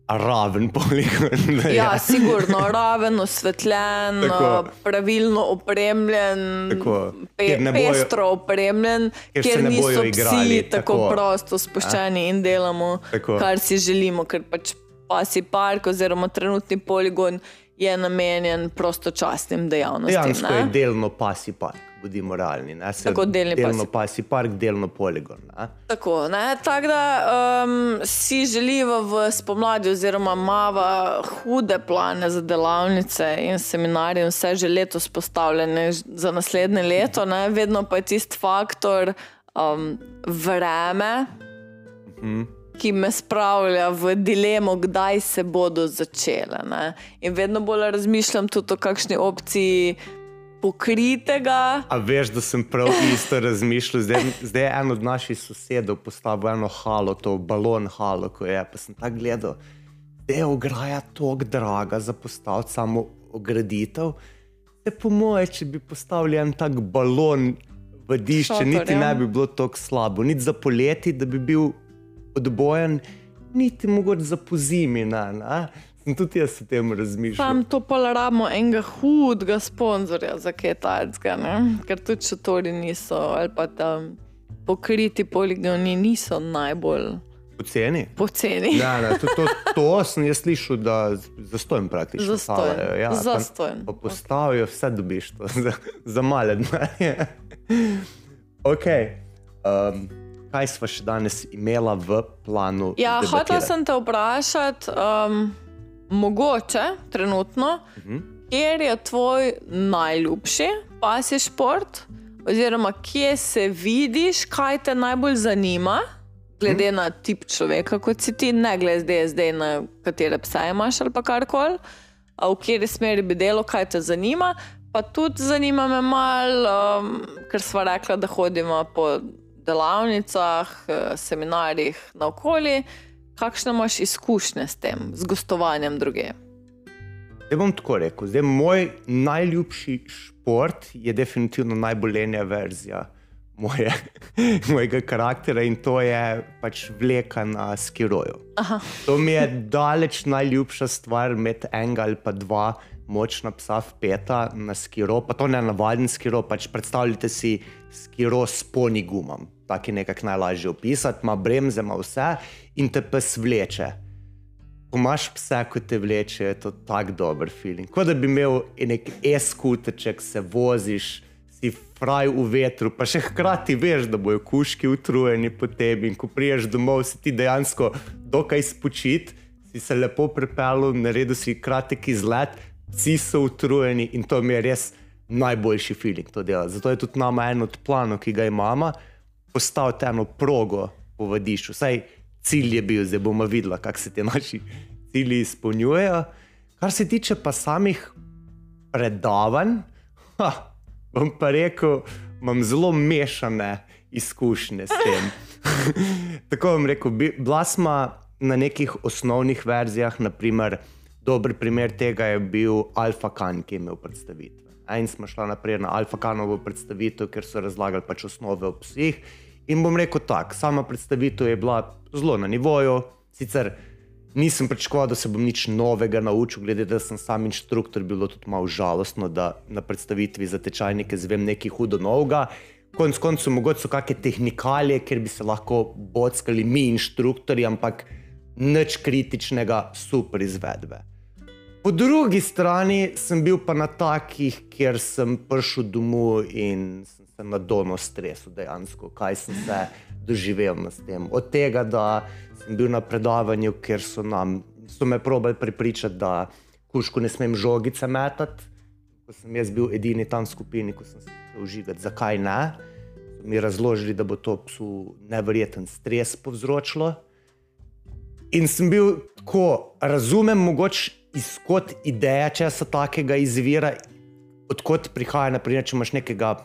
raven poligon. ne, Ja, sigurno, raven, osvetljen, Tako. pravilno opremljen, Tako. pe, bojo- pestro opremljen, Kjer kjer niso igrali, psi tako, tako. prosto spuščeni in delamo, Tako. kar si želimo, ker pač pasi park oziroma trenutni poligon je namenjen prostočasnim dejavnostim. Dejansko je delno pasi park, bodimo realni. ne. Se Tako, delni delno pasi- pasi park, delno poligon. Ne? Tako, ne? Tako da um, si želiva v spomladi, oziroma imava hude plane za delavnice in seminarje, in vse že letos postavljene za naslednje leto, ne? vedno pa je tisti faktor um, vreme. Ki me spravlja v dilemo, kdaj se bodo začele. Ne? In vedno bolj razmišljam tudi o kakšni opciji pokritega, A veš, da sem prav isto razmišljal. Zdaj, zdaj je en od naših sosedov postavil eno halo, to balon halo, ko je. Pa sem tako gledal, da je ograja tako draga za postaviti samo ograditev. Se po moje, če bi postavili en tak balon v dišče, Šotor, niti ja. ne bi bilo tako slabo. Niti za poleti, da bi bil odbojen, niti mogoče za pozimi. Ne, ne. Sem tudi jaz o tem razmišljal. Sam to pa rabimo enega hudega sponzorja za kaj takega, ker tudi šotori niso, ali pa tam pokriti poligoni niso najbolj Poceni? poceni. Ne, ne, to, to, to sem jaz slišal, da zastojn praktično. Stavajo, Ja, Zastonj. Pa, pa postavijo, vse dobiš to, za, za male denarje. ok. Um, kaj smo še danes imela v planu? Ja, hotel sem te vprašati, um, mogoče trenutno, uh -huh. kje je tvoj najljubši pasji šport, oziroma kje se vidiš, kaj te najbolj zanima, glede na tip človeka, kot si ti, ne glede zdaj na katere pse imaš ali pa karkoli, v kateri smeri bi delo, kaj te zanima. Pa tudi zanima me malo, um, ker smo rekli, da hodimo po delavnicah, eh, seminarjih naokoli. Kakšne imaš izkušnje s tem, z gostovanjem druge? Zdaj bom tako rekel. Zdaj, moj najljubši šport je definitivno najbolj lenja verzija moje, mojega karaktera in to je pač vleka na skiroju. Aha. To mi je daleč najljubša stvar, med enega ali pa dva močna psa v peta na skiro, pa to ne navaden skiro, pač predstavljajte si skiro s poni gumam. Tak je nekako najlažje opisati, ima bremze, ima vse in te pes vleče. ko imaš pse, ko te vleče, je to tako dober feeling. Kot da bi imel nek e-skuterček, se voziš, si fraj v vetru, pa še hkrati veš, da bojo kuški utrujeni po tebi. In ko priješ domov, si ti dejansko dokaj spočit, si se lepo pripeljal, naredil si kratek izlet, vsi so utrujeni in to mi je res najboljši feeling to dela. Zato je tudi nama en od planov, ki ga imamo, postaviti eno progo po vadišču. Vsaj cilj je bil, zdaj bomo videli, kako se ti naši cilji izpolnjujejo. Kar se tiče pa samih predavanj, ha, bom pa rekel, imam zelo mešane izkušnje s tem. Tako bom rekel, bila smo na nekih osnovnih verzijah, naprimer, dober primer tega je bil Alfa Kan, ki je imel predstavitve. In smo šli naprej na Alfa Kanovo predstavitev, ker so razlagali pač osnove o psih. In bom rekel tako, sama predstavitev je bila zelo na nivoju. Sicer nisem pričakoval, da se bom nič novega naučil, glede da sem sam inštruktor, bilo tudi malo žalostno, da na predstavitvi za tečajnike zvem nekaj hudo novega. Konec koncev, mogoče so kakšne tehnikalije, ker bi se lahko bockali mi, inštruktori, ampak nič kritičnega, super izvedbe. Po drugi strani sem bil pa na takih, kjer sem prišel domov in se na dono stresu dejansko, kaj sem se doživel s tem. Od tega, da sem bil na predavanju, ker so, nam, so me probali prepričati, da kuško ne smem žogice metati. Ko sem jaz bil edini tam v skupini, ko sem se užival, zakaj ne. Mi razložili, da bo to psu nevreten stres povzročilo. In sem bil tako, razumem, mogoče izkot ideja, če se takega izvira, odkot prihaja, naprimer, če imaš nekega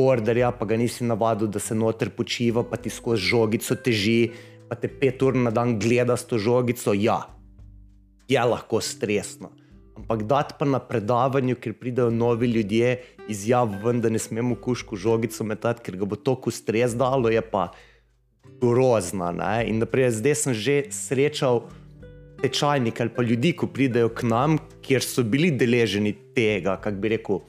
borderja, pa ga nisi navadil, da se noter počiva, pa ti skozi žogico teži, pa te pet ur na dan gleda s to žogico. Ja, je lahko stresno. Ampak dati pa na predavanju, ker pridejo novi ljudje, izjaviti, da ne smemo kuško žogico metati, ker ga bo toliko stres dalo, je pa grozna. Ne? In naprej, zdaj sem že srečal tečajnike ali pa ljudi, ko pridejo k nam, kjer so bili deleženi tega, kako bi rekel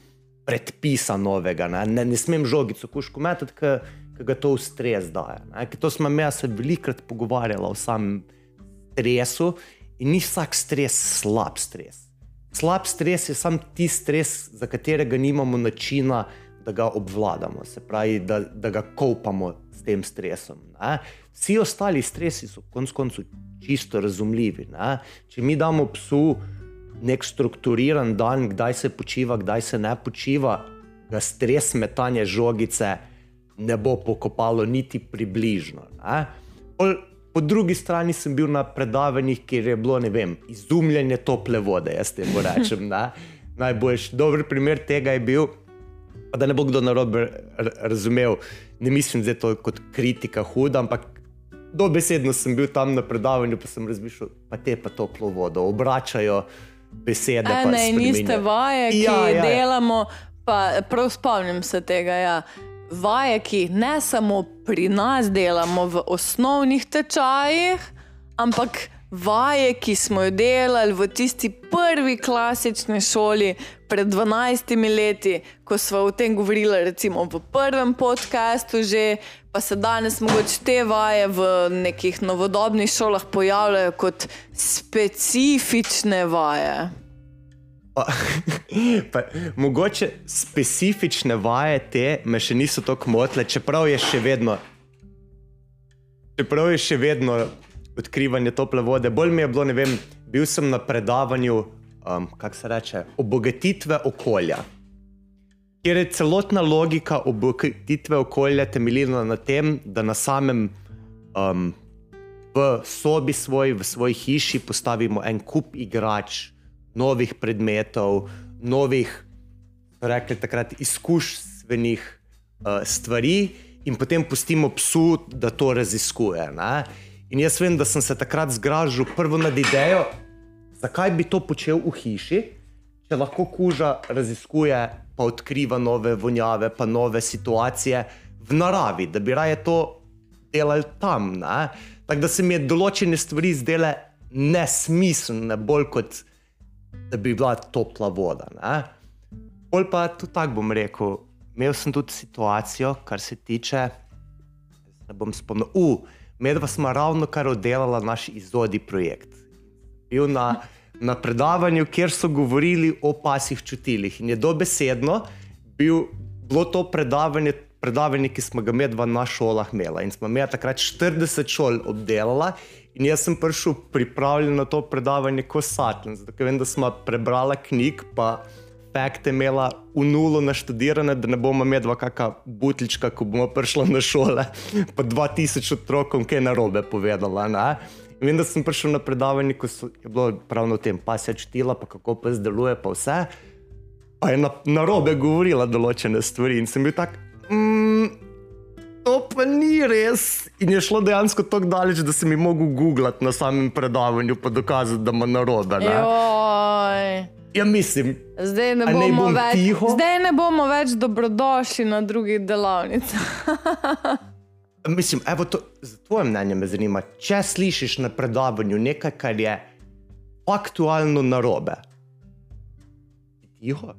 predpisa novega. Ne, ne, ne smem žogico kuško metati, ker ga to ustres daje. To smo me se velikrat pogovarjali o samem stresu in ni vsak stres slab stres. Slab stres je samo ti stres, za katerega nimamo načina, da ga obvladamo, se pravi, da, da ga kopamo s tem stresom. Ne. Vsi ostali stresi so konec koncev čisto razumljivi. Ne. Če mi damo psu, nek strukturiran dan, kdaj se počiva, kdaj se ne počiva, ga stres metanja žogice ne bo pokopalo niti približno. Pol, po drugi strani sem bil na predavanjih, kjer je bilo vem, izumljanje tople vode. Jaz te rečem. Najboljši dober primer tega je bil. Da ne bo kdo narobe razumel, ne mislim, da je to kot kritika huda, ampak dobesedno sem bil tam na predavanju, pa sem razmišljal, pa te pa toplo vodo obračajo besede. Ne, niste vaje, ki ja, ja, ja. delamo. Pa prav spomnim se tega. Ja. Vaje, ki ne samo pri nas delamo v osnovnih tečajih, ampak vaje, ki smo jo delali v tisti prvi klasični šoli pred 12 leti, ko smo o tem govorili, recimo v prvem podkastu, že pa se danes mogoče te vaje v nekih novodobnih šolah pojavljajo kot specifične vaje. Pa, pa, mogoče specifične vaje te me še niso tako motile, čeprav je še vedno. Čeprav je še vedno odkrivanje tople vode, bolj mi je bilo, ne vem, bil sem na predavanju, um, kako se reče, obogatitve okolja kjer je celotna logika obogatitve okolja temeljila na tem, da na samem um, v sobi svoj, v svoji hiši postavimo en kup igrač, novih predmetov, novih, rekli takrat, izkušnjenih uh, stvari, in potem pustimo psu, da to raziskuje. Ne? In jaz vem, da sem se takrat zgražil prvo nad idejo, zakaj bi to počel v hiši, če lahko kuža raziskuje pa odkriva nove vonjave, pa nove situacije v naravi, da bi raje to delali tam. Tako da se mi je določene stvari zdele nesmiselne, bolj kot da bi bila topla voda. Ne? Bolj pa tudi tako bom rekel. Imel sem tudi situacijo, kar se tiče, da bom spomnil, uh, medva smo ravno kar oddelala naš izodi projekt. Bil na, na predavanju, kjer so govorili o pasih čutilih. In je dobesedno bil, bilo to predavanje, predavanje, ki smo ga medva na šolah imela. In smo imeli takrat 40 šol obdelala. In jaz sem prišel pripravljen na to predavanje kot satlen, zato vem, da smo prebrali knjig, pa fakte imela v nulo naštudirane, da ne bomo imeli kakšna butlička, ko bomo prišli na šole, pa 2000 otrokom, ki je narobe povedala. Ne? Vem, da sem prišel na predavanje, ko so, je bilo pravno o tem, pa se čutila, pa kako pa zdeluje, pa vse. Pa je na, narobe govorila določene stvari in sem bil tak. Mm, To pa ni res. In je šlo dejansko tako daleč, da sem jim mogel googlati na samem predavanju, pa dokazati, da ima narobe. Ne? Joj. Ja, mislim, Zdaj ne, bomo bom več, tiho? zdaj ne bomo več dobrodošli na drugih delavnicah. mislim evo, to, za tvoje mnenje me zanima, če slišiš na predavanju nekaj, kar je faktualno narobe. Tiho.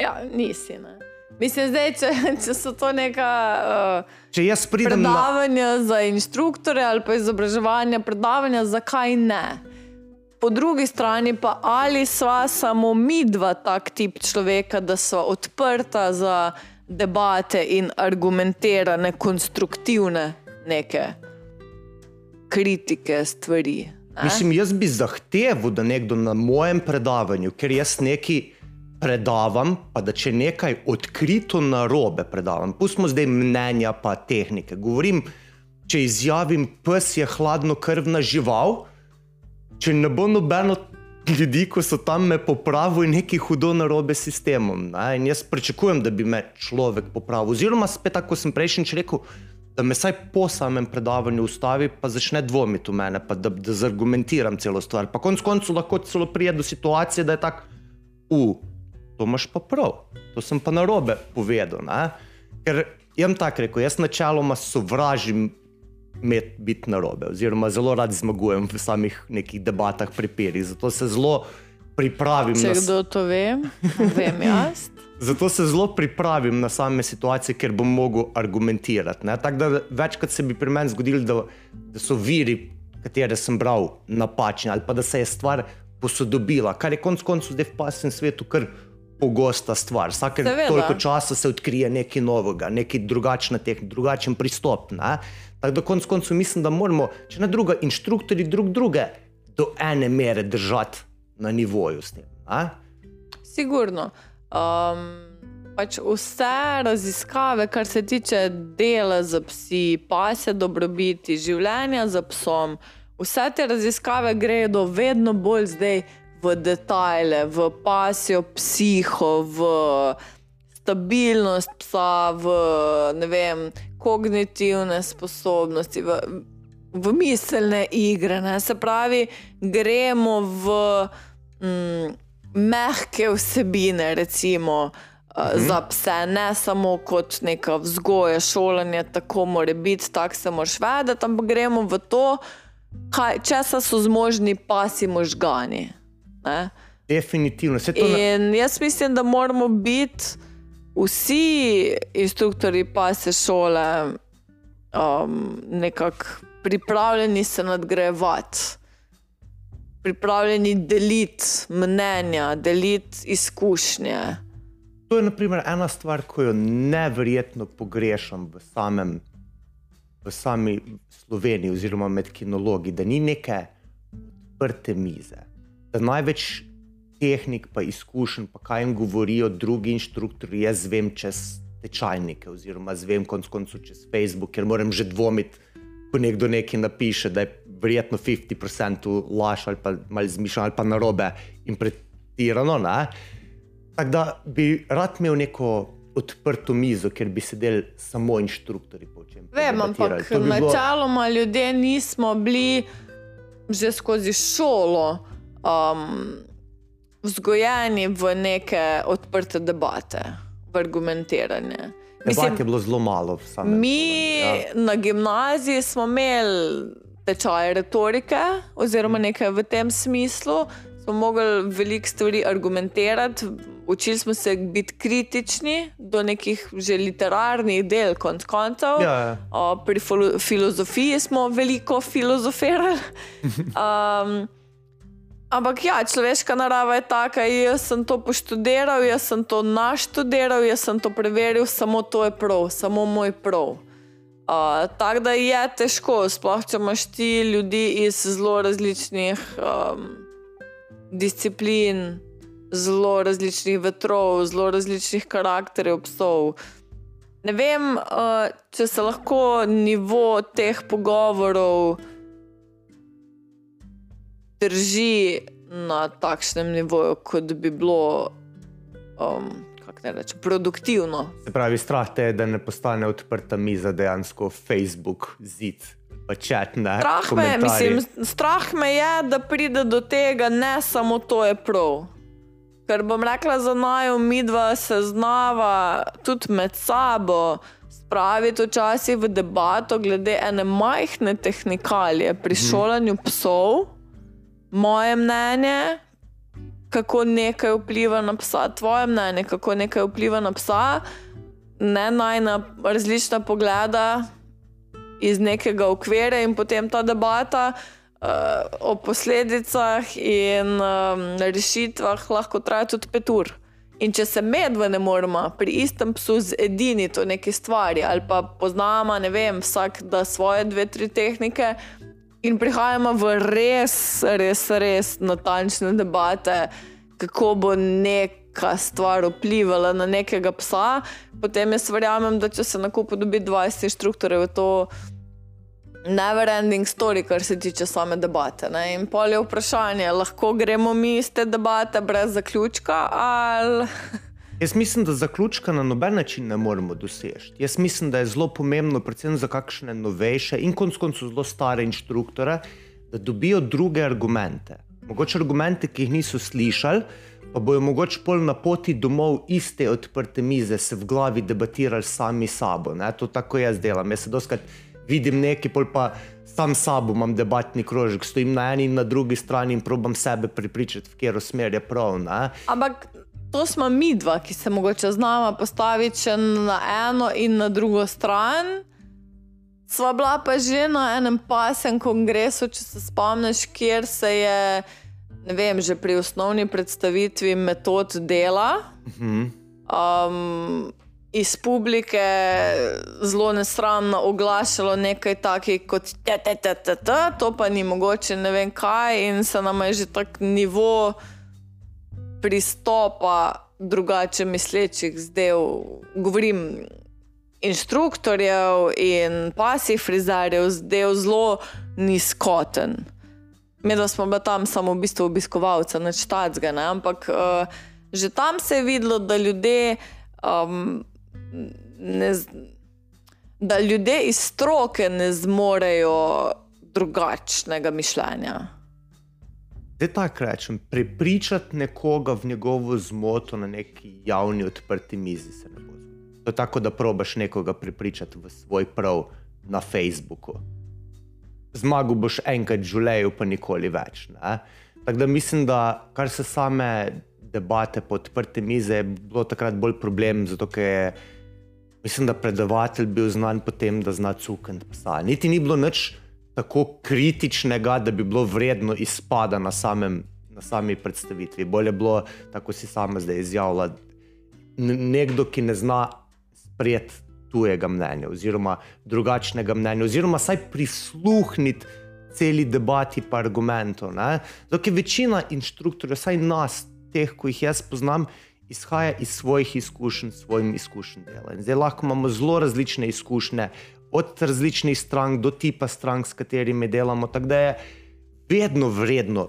Ja, nisi. Ne. Mislim, zdaj, če, če so to neka uh, Če pridem na. predavanja za inštruktore ali pa izobraževanja, predavanja, zakaj ne? Po drugi strani pa ali sva samo mi dva tak tip človeka, da sva odprta za debate in argumentirane, konstruktivne neke kritike stvari. Ne? Mislim, jaz bi zahteval, da nekdo na mojem predavanju, ker jaz nekaj predavam, pa da če nekaj odkrito narobe predavam, pustimo zdaj mnenja, pa tehnike. Govorim, če izjavim, pes je hladno krvna žival, če ne bo nobeno ljudi, ko so tam me popravili, nekaj hudo narobe s sistemom. Ne? In jaz pričakujem, da bi me človek popravil. Oziroma, spet tako sem prejšnjič rekel. Da me vsaj po samem predavanju ustavi, pa začne dvomiti v mene, pa da, da zargumentiram celo stvar. Pa konec koncev lahko celo pride do situacije, da je tako, uh, to imaš pa prav, to sem pa narobe povedal. Ne? Ker jim tako rekel, jaz načeloma sovražim imeti biti narobe, oziroma zelo rad zmagujem v samih nekih debatah pri peri. Zato se zelo pripravim Če na kdo to ve, vem jaz. Zato se zelo pripravim na same situacije, ker bom mogel argumentirati. Tako da večkrat se bi pri meni zgodilo, da, da so viri, katere sem bral, napačni ali pa da se je stvar posodobila, kar je konec koncev zdaj v pasem svetu kar pogosta stvar. Vsake toliko časa se odkrije nekaj novega, nekaj drugačna tehnika, drugačen pristop. Ne? Tako da konec koncev mislim, da moramo, če ne druga, inštruktori drug druge do ene mere držati na nivoju s tem. Ne? Sigurno. Um, pač vse raziskave, kar se tiče dela z psi, pasje dobrobiti, življenja z psom, vse te raziskave gredo vedno bolj zdaj v detajle, v pasjo psiho, v stabilnost psa, v vem, kognitivne sposobnosti. V, V miselne igre, ne? se pravi, gremo v mm, mehke vsebine, recimo uh, za pse, ne samo kot neka vzgoja, šolanje, tako mora biti, tako se moraš vedeti, ampak gremo v to, kaj, česa so zmožni pasi možgani. Ne? Definitivno. Se to na... In jaz mislim, da moramo biti vsi inštruktori pasje šole um, nekako pripravljeni se nadgrajevati, pripravljeni deliti mnenja, deliti izkušnje. To je naprimer, ena stvar, ki jo neverjetno pogrešam v, samem, v sami Sloveniji, oziroma med kinologi, da ni neke odprte mize. Da največ tehnik, pa izkušenj, pa kaj jim govorijo drugi inštruktori, jaz vem čez tečajnike, oziroma zvem konc koncev čez Facebook, ker moram že dvomiti, ko nekdo nekaj napiše, da je verjetno 50% laž ali pa malo zmišljeno ali pa narobe in pretirano. Ne? Tako da bi rad imel neko odprto mizo, kjer bi sedeli samo inštruktori. Vem, ampak bi bilo- načeloma ljudje nismo bili že skozi šolo um, vzgojeni v neke odprte debate, v argumentiranje. Debat je bilo zelo malo. Mi ja. na gimnaziji smo imeli tečaj retorike, oziroma nekaj v tem smislu. Smo mogli veliko stvari argumentirati, učili smo se biti kritični do nekih že literarnih del, konc koncev. Ja, ja. O, Pri filo- filozofiji smo veliko filozofirali. Um, Ampak ja, človeška narava je taka, jaz sem to poštudiral, jaz sem to naštudiral, jaz sem to preveril, samo to je prav, samo moj prav. Uh, Tako da je težko, sploh če imaš ti ljudi iz zelo različnih um, disciplin, zelo različnih vetrov, zelo različnih karakterjev psov. Ne vem, uh, če se lahko nivo teh pogovorov drži na takšnem nivoju, kot bi bilo, um, ne rečem, produktivno. Se pravi, strah te je, da ne postane odprta miza dejansko Facebook zid. Pa čat na Strah me, mislim, strah me je, da pride do tega, ne samo to je prav. Ker bom rekla za naju, mi dva se znava tudi med sabo spraviti včasih v debato glede ene majhne tehnikalije pri šolanju psov moje mnenje, kako nekaj vpliva na psa, tvoje mnenje, kako nekaj vpliva na psa, ne naj na različna pogleda iz nekega okvira in potem ta debata. Uh, o posledicah in um, rešitvah lahko traja tudi pet ur. In če se medve ne moremo pri istem psu zediniti o neki stvari, ali pa poznamo, ne vem, vsak da svoje dve, tri tehnike, in prihajamo v res, res, res natančne debate, kako bo neka stvar vplivala na nekega psa. Potem jaz verjamem, da če se na kupu dobi 20 inštruktorjev, je to never ending story, kar se tiče same debate. Ne? In polje vprašanje, lahko gremo mi iz te debate brez zaključka ali. Jaz mislim, da zaključka na noben način ne moremo doseči. Jaz mislim, da je zelo pomembno, predvsem za kakšne novejše in konec koncev zelo stare inštruktore, da dobijo druge argumente. Mogoče argumente, ki jih niso slišali, pa bojo mogoče pol na poti domov iste odprte mize se v glavi debatirali sami sabo. Ne? To tako jaz delam. Jaz se doskrat vidim nekaj, pol pa sam sabo imam debatni krožek, stojim na eni in na drugi strani in probam sebe pripričati, v katero smer je prav. Ne? Ampak to smo mi dva, ki se mogoče znamo postaviti na eno in na drugo stran. Sva bila pa že na enem pasem kongresu, če se spomniš, kjer se je, ne vem, že pri osnovni predstavitvi metod dela. Um, Iz publike zelo nesramno oglašalo nekaj takih kot te, te, te, te, te, to pa ni mogoče, ne vem kaj, in se nam je že tak nivo pristopa drugače mislečih zdaj, govorim, inštruktorjev in pasih frizerjev, zdaj zelo nizkoten. Mi da smo bili tam samo v bistvu obiskovalci, neč tacga, ne? ampak uh, že tam se je videlo, da ljudje, um, ne, da ljudje iz stroke ne zmorejo drugačnega mišljenja. Da tako rečem, prepričati nekoga v njegovo zmoto na neki javni odprti mizi se ne bo zgodilo. To je tako, da probaš nekoga prepričati v svoj prav na Facebooku. Zmagal boš enkrat v življenju, pa nikoli več. ne. Tako da mislim, da kar se same debate po odprte mize, je bilo takrat bolj problem, zato ker je mislim, da predavatelj bil znan po tem, da zna cukati psa. Niti ni bilo nič tako kritičnega, da bi bilo vredno izpada na, samem, na sami predstavitvi. Bolje je bilo, tako si sama zdaj izjavila, nekdo, ki ne zna sprejeti tujega mnenja, oziroma drugačnega mnenja, oziroma saj prisluhniti celi debati pa argumentov. Zato je večina inštruktorjev, saj nas, teh, ko jih jaz poznam, izhaja iz svojih izkušenj, svojim izkušnjam dela. In zdaj lahko imamo zelo različne izkušnje, od različnih strank do tipa strank, s katerimi delamo. Tako da je vedno vredno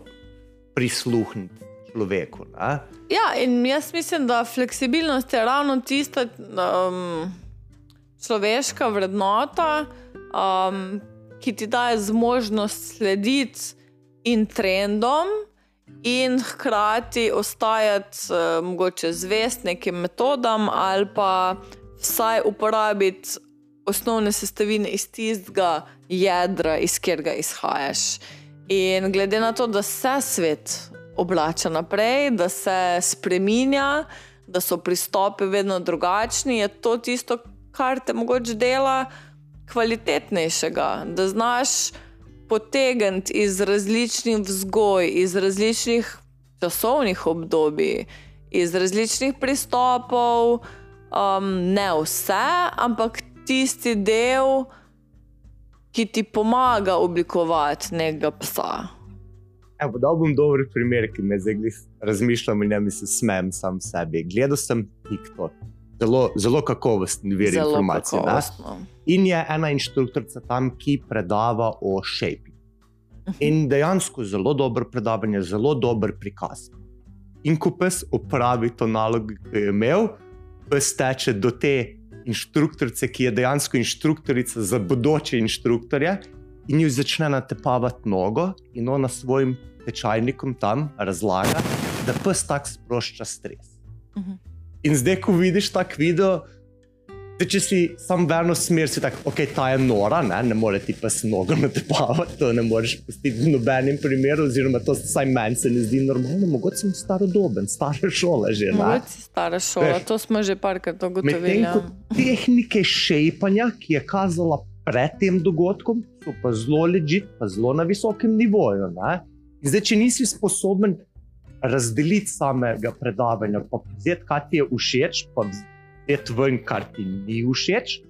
prisluhniti človeku. Ne? Ja, in jaz mislim, da fleksibilnost je ravno tista um, človeška vrednota, um, ki ti daje zmožnost slediti in trendom, in hkrati ostajati uh, mogoče zvest nekim metodam, ali pa vsaj uporabiti osnovne sestavine iz tistega jedra, iz katerega izhajaš. In glede na to, da se svet obrača naprej, da se spremenja, da so pristopi vedno drugačni, je to tisto, kar te mogoče dela kvalitetnejšega. Da znaš potegniti iz različnih vzgoj, iz različnih časovnih obdobij, iz različnih pristopov, um, ne vse, ampak tisti del, ki ti pomaga oblikovati nekega psa. Evo, da bom dober primer, ki me zdaj razmišljam in ne mi se smejem sam sebi. Gledal sem TikTok, zelo, zelo kakovosten vir Zelo informacij. In je ena inštruktorica tam, ki predava o šejpi. In dejansko zelo dobro predavanje, zelo dober prikaz. In ko pes opravi to nalogo, ki je imel, pes teče do te inštruktorice, ki je dejansko inštruktorica za bodoče inštruktorje, in jo začne natepavati nogo, in ona svojim tečajnikom tam razlaga, da pes tako sprošča stres. Mhm. In zdaj, ko vidiš tak video, Zdaj, če si sam v eno smer, si tako, ok, ta je nora, ne, ne more ti pa se nogo natepavati, to ne moreš pustiti v nobenem primeru, oziroma to vsaj meni se ne zdi normalno, mogoče sem starodoben, stara šola že. Mogoče si stara šola, Veš. to smo že parkrat ugotovili. Ja. tehnike šejpanja, ki je kazala pred tem dogodkom, so pa zelo ležit, pa zelo na visokem nivoju. Ne? Zdaj, če nisi sposoben razdeliti samega predavanja, pa vzeti, kaj ti je všeč, pa vzeti ven, kar ti ni všeč,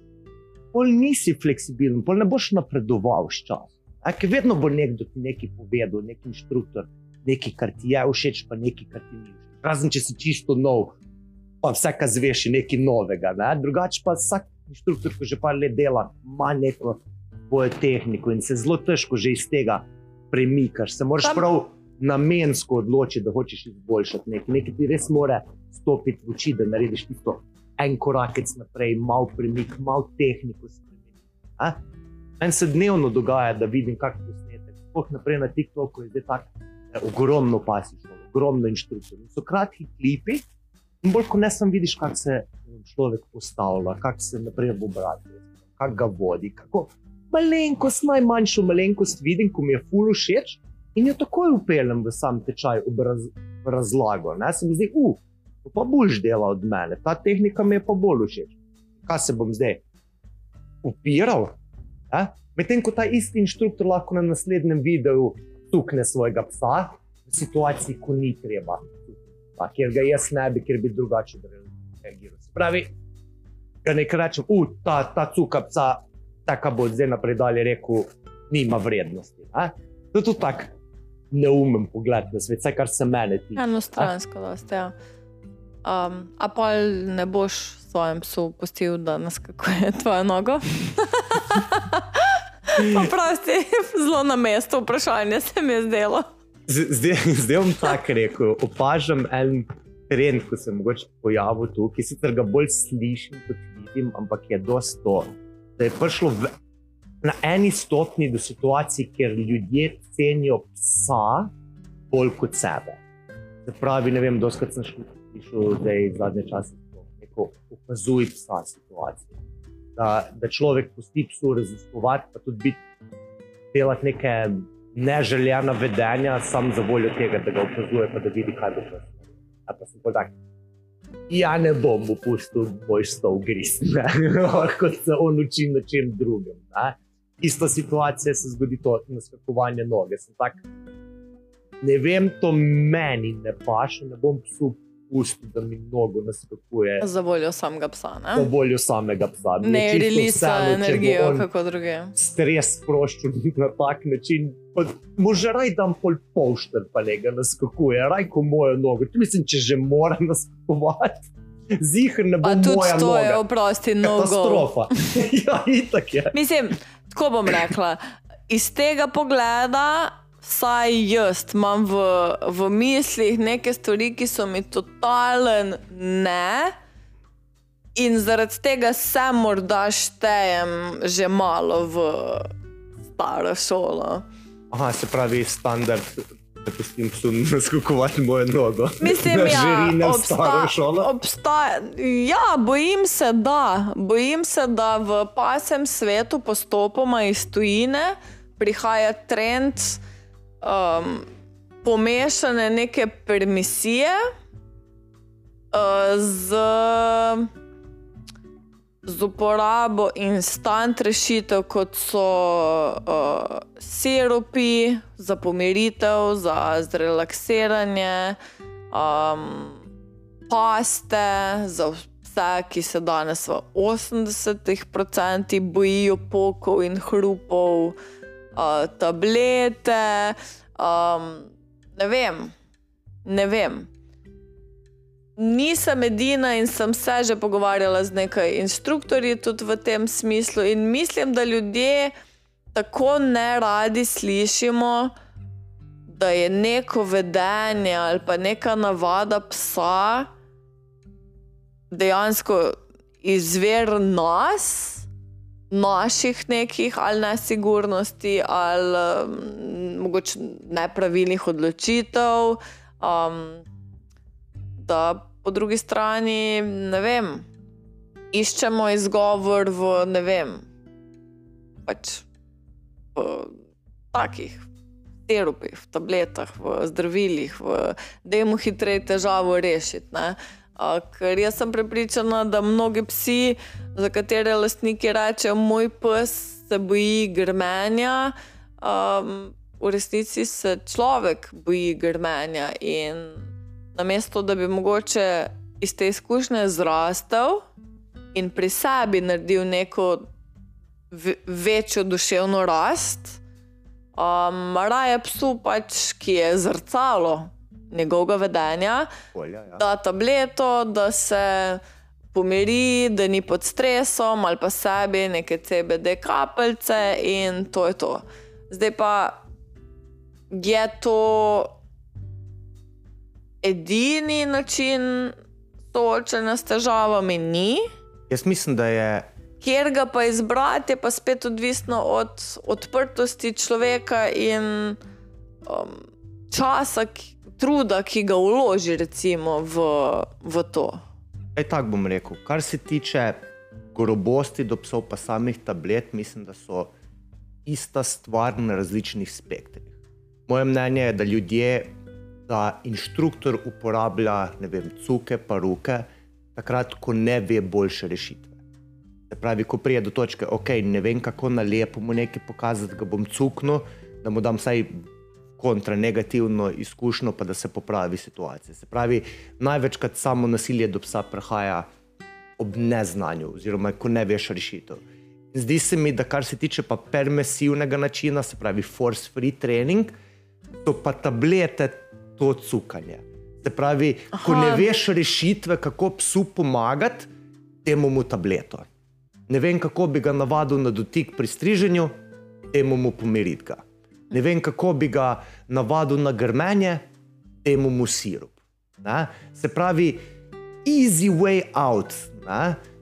pol nisi fleksibilen, pol ne boš napredoval s časom. A, Ker vedno bo nekdo ti nekaj povedal, nek inštruktor, nekaj, kar ti je všeč, pa nekaj, kar ti ni všeč. Razen če si čisto nov, pa vse, kar zveš, nekaj novega. Ne? Drugače pa vsak inštruktor, ki že par let dela, ima neko svojo tehniko in se zelo težko že iz tega premikaš. Se moraš Tam- prav namensko odločiti, da hočeš izboljšati nekaj. Nekaj ti res mora stopiti v oči, da narediš tisto en korak naprej, malo premik, malo tehniko spremeniti. Meni se dnevno dogaja, da vidim kakšne posnetke. Sploh naprej na TikToku je zdaj tako eh, ogromno pasišno, ogromno inštruktorjev. So kratki klipi, in bolj kot ne sam vidiš, kako se človek postavlja, kako se naprej v obrati, kako ga vodi. Kako malenkost, najmanjšo malenkost vidim, ko mi je fulu všeč. In jo takoj upeljem v sam tečaj, v, raz, v razlago. Ne? Se mi zdi, uh, to pa boljš dela od mene, ta tehnika mi je pa bolj všeč. Kaj se bom zdaj upiral? ne? Medtem ko ta isti inštruktor lahko na naslednjem videu tukne svojega psa v situaciji, ko ni treba, pa, ker ga jaz ne bi, ker bi drugače reagiral. Se pravi, da nekaj rečem, uh, ta, ta cuka psa, taka bo zdaj naprej dalje rekel, nima vrednosti. Ne? To je tudi tako neumen pogled na svet, vsaj kar se mene tiče. Enostransko, ja. Um, a pa ne boš svojem psu pustil, da naskakuje tvojo nogo? Prosti, zelo na mestu vprašanje se mi je zdelo. Zdaj, bom tako rekel. Opažam en trend, ko se mogoče pojavil tu, ki sicer ga bolj slišim kot vidim, ampak je dosto to. Da je prišlo v, na eni stopni do situacij, kjer ljudje cenijo psa bolj kot sebe. Se pravi, ne vem, doskrat sem šel- slišal zdaj zadnje čase, neko opazuj psa situacijo. Da, da človek pusti psu raziskovati, pa tudi biti, delati neke neželjena vedenja, samo za voljo tega, da ga opazuje, pa da vidi, kaj bo to. Pa sem pa tak. Ja, ne bom mu pustil moj stol gris, kot se on uči na čem drugem. Ne? Ista situacija se zgodi to naskakovanje noge. Sem Tak, ne vem, to meni ne paše, ne bom psu pustil, da mi nogo naskakuje. Za voljo samega psa. Ne, voljo samega psa. Mi je ne relisa energijo, kako druge. stres sproščen na tak način. Pa Može raj dam pol polšter, pa ne ga naskakuje, raj ko mojo nogo. Če Mislim, če že mora naskakovati, zihar ne bo Pa tudi to je noga. oprosti nogo. Katastrofa. ja, itak je. Mislim, tako bom rekla. Iz tega pogleda, vsaj jaz imam v, v mislih neke stvari, ki so mi totalen ne. In zaradi tega se morda štejem že malo v staro šolo. Aha, se pravi, standard, da pustim psu naskakovati mojo nogo. Mislim, da ja, žiri v staro šolo. obstaja. Ja, bojim se, da. Bojim se, da v pasem svetu postopoma iz tujine prihaja trend um, pomešane neke permisije uh, z z uporabo instant rešitev, kot so uh, sirupi za pomiritev, za zrelaksiranje, um, paste za vse, ki se danes v 80% bojijo pokov in hrupov, uh, tablete. Um, ne vem, ne vem. Nisem edina in sem se že pogovarjala z nekaj inštruktorji tudi v tem smislu, in mislim, da ljudje tako ne radi slišimo, da je neko vedenje ali pa neka navada psa dejansko izvir nas, naših nekih ali nesigurnosti, ali um, mogoče nepravilnih odločitev. Um, da po drugi strani ne vem, iščemo izgovor v ne vem, pač v takih. Terupih, v tabletah, v zdravilih, da jim hitreje težavo rešiti. Ker jaz sem prepričana, da mnogi psi, za katere lastniki rečejo, moj pes se boji grmenja, um, v resnici se človek boji grmenja. In namesto da bi mogoče iz te izkušnje zrastel in pri sebi naredil neko večjo duševno rast, um, raje psu, pač, ki je zrcalo njegovega vedenja, Polja, ja. da tableto, da se pomiri, da ni pod stresom ali pa sebi neke CBD kapljice in to je to. Zdaj pa je to edini način soočanja s težavami, ni. Jaz mislim, da je Kjer ga pa izbrati, je pa spet odvisno od odprtosti človeka in um, časa, ki, truda, ki ga vloži recimo, v, v to. Tako bom rekel. Kar se tiče grobosti do psov, pa samih tablet, mislim, da so ista stvar na različnih spektrih. Moje mnenje je, da ljudje, da inštruktor uporablja vem, cuke, pa roke, takrat, ko ne ve boljše rešitve. Pravi, ko pride do točke, ok, ne vem, kako na lepo mu nekaj pokazati, da ga bom cuknil, da mu dam vsaj kontra negativno izkušnjo, pa da se popravi situacija. Se pravi, največkrat samo nasilje do psa prihaja ob neznanju, oziroma ko ne veš rešitev. Zdi se mi, da kar se tiče pa permisivnega načina, se pravi force free training, so pa tablete to cukanje. Se pravi, Aha. ko ne veš rešitve, kako psu pomagati, temu mu tableto. Ne vem, kako bi ga navadil na dotik pri striženju, temu mu pomiriti ga. Ne vem, kako bi ga navadil na grmenje, temu mu sirup. Ne? Se pravi, easy way out.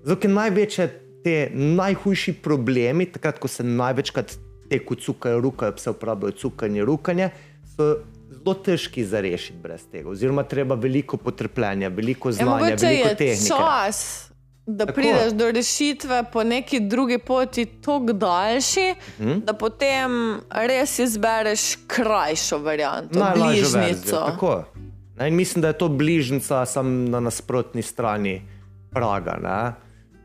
Zato je največje, te najhujši problemi, takrat, ko se največkrat te kucajo, rukajo, pse uporabljajo cukanje, rukanje, so zelo težki za rešiti brez tega. Oziroma, treba veliko potrpljenja, veliko znanja, ja, veliko tehnike. čas, da Tako. prideš do rešitve po neki drugi poti, tako daljši, Mhm. da potem res izbereš krajšo varianto, Najlažjo verzijo, bližnjico. Tako. Ne, in mislim, da je to bližnjica samo na nasprotni strani praga. ne.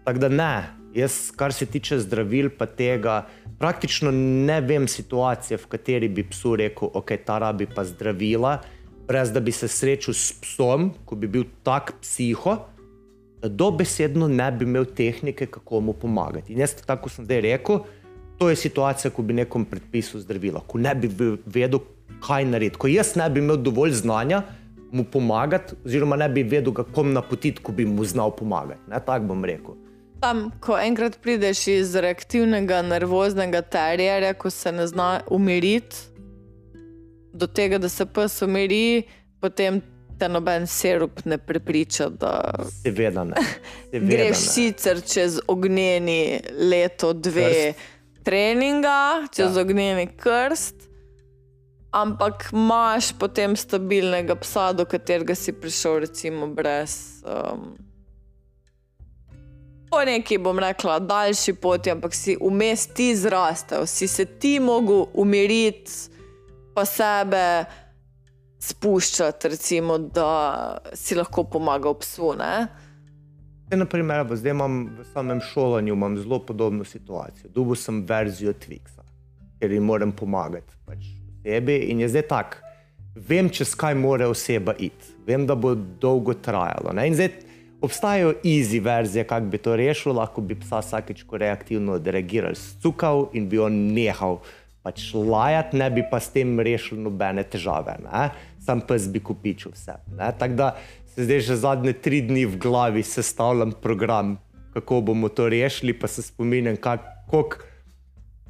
Tako da ne, jaz, kar se tiče zdravil, pa tega, praktično ne vem situacije, v kateri bi psu rekel, ok, ta rabi pa zdravila, brez da bi se srečal s psom, ko bi bil tak psiho, dobesedno ne bi imel tehnike, kako mu pomagati. In jaz, tako sem zdaj rekel, to je situacija, ko bi nekom predpisal zdravila, ko ne bi ve- vedel, kaj narediti. Ko jaz ne bi imel dovolj znanja mu pomagati, oziroma ne bi vedel, kako napotiti, ko bi mu znal pomagati. Ne, tako bom rekel. Tam, ko enkrat prideš iz reaktivnega, nervoznega terjerja, ko se ne zna umiriti, do tega, da se pes umiri, potem te noben serup ne prepriča, da Seveda ne. Seveda greš ne. sicer čez ognjeni leto, dve treninga, čez Ja. ognjeni krst. Ampak imaš potem stabilnega psa, do katerega si prišel, recimo, brez. Um, po neki, bom rekla, daljši poti, ampak si vmes ti zrastel, si se ti mogel umiriti, pa sebe spuščati, recimo, da si lahko pomagal psu. Ne? Zdaj, naprimer, zdaj imam v samem šolanju zelo podobno situacijo. Dobil sem verzijo Twixa, ker jim moram pomagati pač osebi. In je zdaj tak, vem, čez kaj mora oseba iti, vem, da bo dolgo trajalo. Ne? In zdaj obstajajo easy verzije, kako bi to rešil, lahko bi psa vsakeč, ko reaktivno odreagiral, stukal in bi on nehal pač lajati, ne bi pa s tem rešil nobene težave. Ne? Sam pes bi kupičil vse. Tako da se zdaj že zadnje tri dni v glavi sestavljam program, kako bomo to rešili, pa se spominjam, kako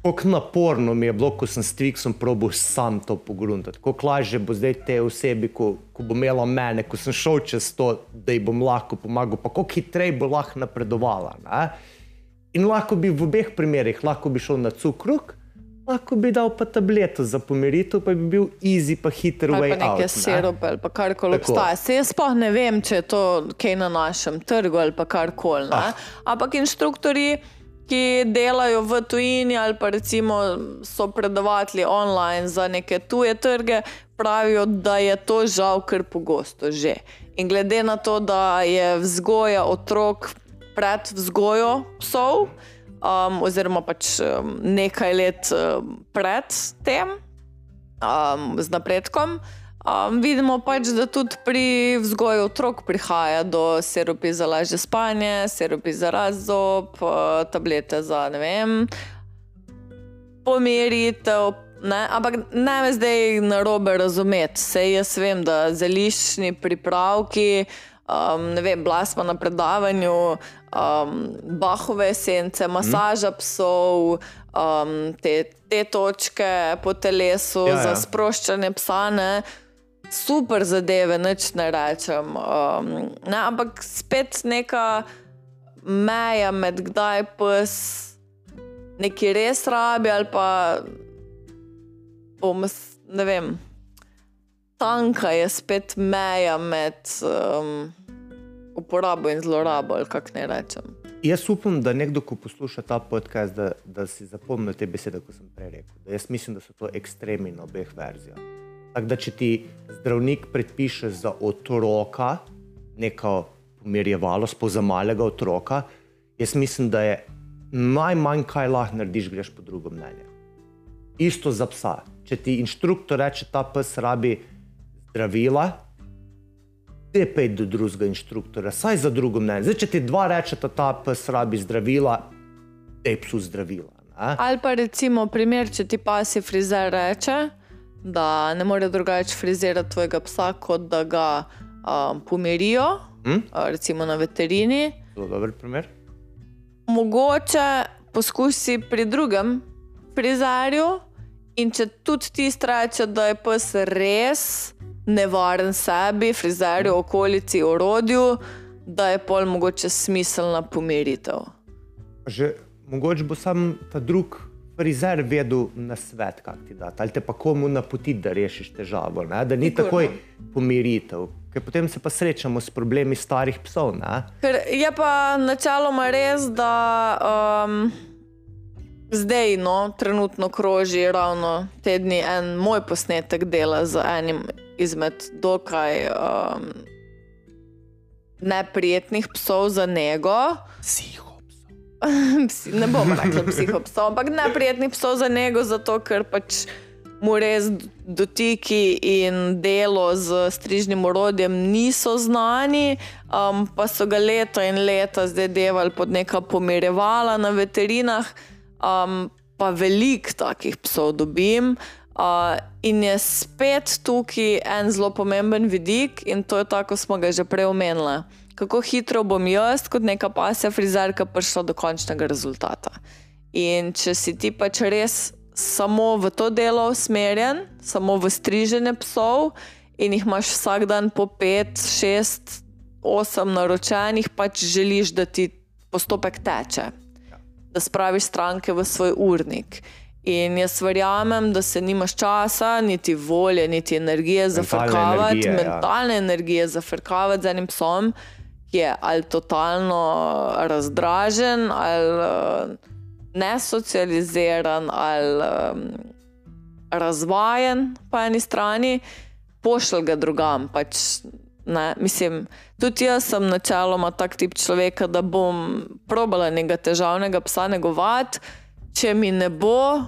kako naporno mi je bilo, ko sem s Twixom probil sam to pogruntati. Kako lažje bo zdaj te osebi, ko, ko bo imela mene, ko sem šel čez to, da ji bom lahko pomagal, pa kako hitreje bo lahko napredovala. Ne? In lahko bi v obeh primerih, lahko bi šel na cukruk, lahko bi dal pa tableto za pomiritev, pa bi bil easy, pa hiter way ali pa neke out. Ne? sirupe ali pa karkoli obstaja. Se jaz sploh ne vem, če je to kaj na našem trgu ali pa karkoli. ne. Ah. Ampak inštruktori, ki delajo v tujini ali pa recimo so predavatelji online za neke tuje trge, pravijo, da je to žal kar pogosto že. In glede na to, da je vzgoja otrok pred vzgojo psov, um, oziroma pač um, nekaj let um, pred tem, um, z napredkom. Um, vidimo pač, da tudi pri vzgoju otrok prihaja do sirupi za lažje spanje, sirupi za razzob, uh, tablete za ne vem, pomiritev. Ne? Ampak ne me zdaj na robe razumeti. Sej jaz vem, da zeliščni pripravki, um, ne vem, bila smo na predavanju, um, bahove esence, masaža psov, um, te, te točke po telesu Ja, ja, za sproščanje psa. Ne? Super zadeve, nič ne rečem. Um, ne, ampak spet neka meja med kdaj pes nekaj res rabi ali pa bom, ne vem. Tanka je spet meja med um, uporabo in zlorabo, ali kako ne rečem. Jaz upam, da nekdo, ko posluša ta podcast, da, da si zapomni te besede, kot sem prej rekel. Da jaz mislim, da so to ekstremi na obeh verzijah. Tako da, če ti zdravnik predpiše za otroka neko pomirjevalo, sploh za malega otroka, jaz mislim, da je najmanj, kaj lahko narediš, greš po drugo mnenje. Isto za psa. Če ti inštruktor reče, ta pes rabi zdravila, te pej do drugega inštruktora, saj za drugo mnenje. Zdaj, če ti dva rečeta, ta pes rabi zdravila, te psu zdravila. Ne? Ali pa recimo primer, če ti pasi frizer reče, da ne more drugače frizirati tvojega psa, kot da ga um, pomirijo, Hm? uh, recimo na veterini. Zelo dober primer. mogoče poskusi pri drugem frizerju, in če tudi ti reče, da je pes res nevaren sebi, frizerju, okolici, orodju, da je pol mogoče smiselna pomiritev. Že, mogoče bo sam ta drug frizer vedel na svet, kako ti da, ali te pa komu napotiti, da rešiš težavo. Ne? Da ni Sigurno. takoj pomiritev, ker potem se pa srečamo s problemi starih psov. Ne? Ker je pa načeloma res, da um, zdaj, no, trenutno kroži ravno tedni en moj posnetek dela z enim izmed dokaj um, neprijetnih psov za nego. Psiho. Psi- ne bom rekla psihopsov, ampak neprijetnih psov za nego, zato ker pač mu res dotiki in delo z strižnim orodjem niso znani, um, pa so ga leta in leta zdaj devali pod neka pomirjevala na veterinah, um, pa veliko takih psov dobim. Uh, in je spet tukaj en zelo pomemben vidik, in to je tako, kot smo ga že prej omenili. Kako hitro bom jaz, kot neka pasja frizerka, prišla do končnega rezultata. In če si ti pač res samo v to delo usmerjen, samo v striženje psov, in jih imaš vsak dan po pet, šest, osem naročenih, pač želiš, da ti postopek teče, da spraviš stranke v svoj urnik. In jaz verjamem, da se nimaš časa, niti volje, niti energije za Mentalne frkavati, energije, ja. mentalne energije za frkavati z enim psom, ki je ali totalno razdražen, ali uh, nesocializiran, ali um, razvajen po eni strani, pošlj ga drugam. Pač Ne? Mislim, tudi jaz sem načeloma tak tip človeka, da bom probala nekega težavnega psa negovati, če mi ne bo,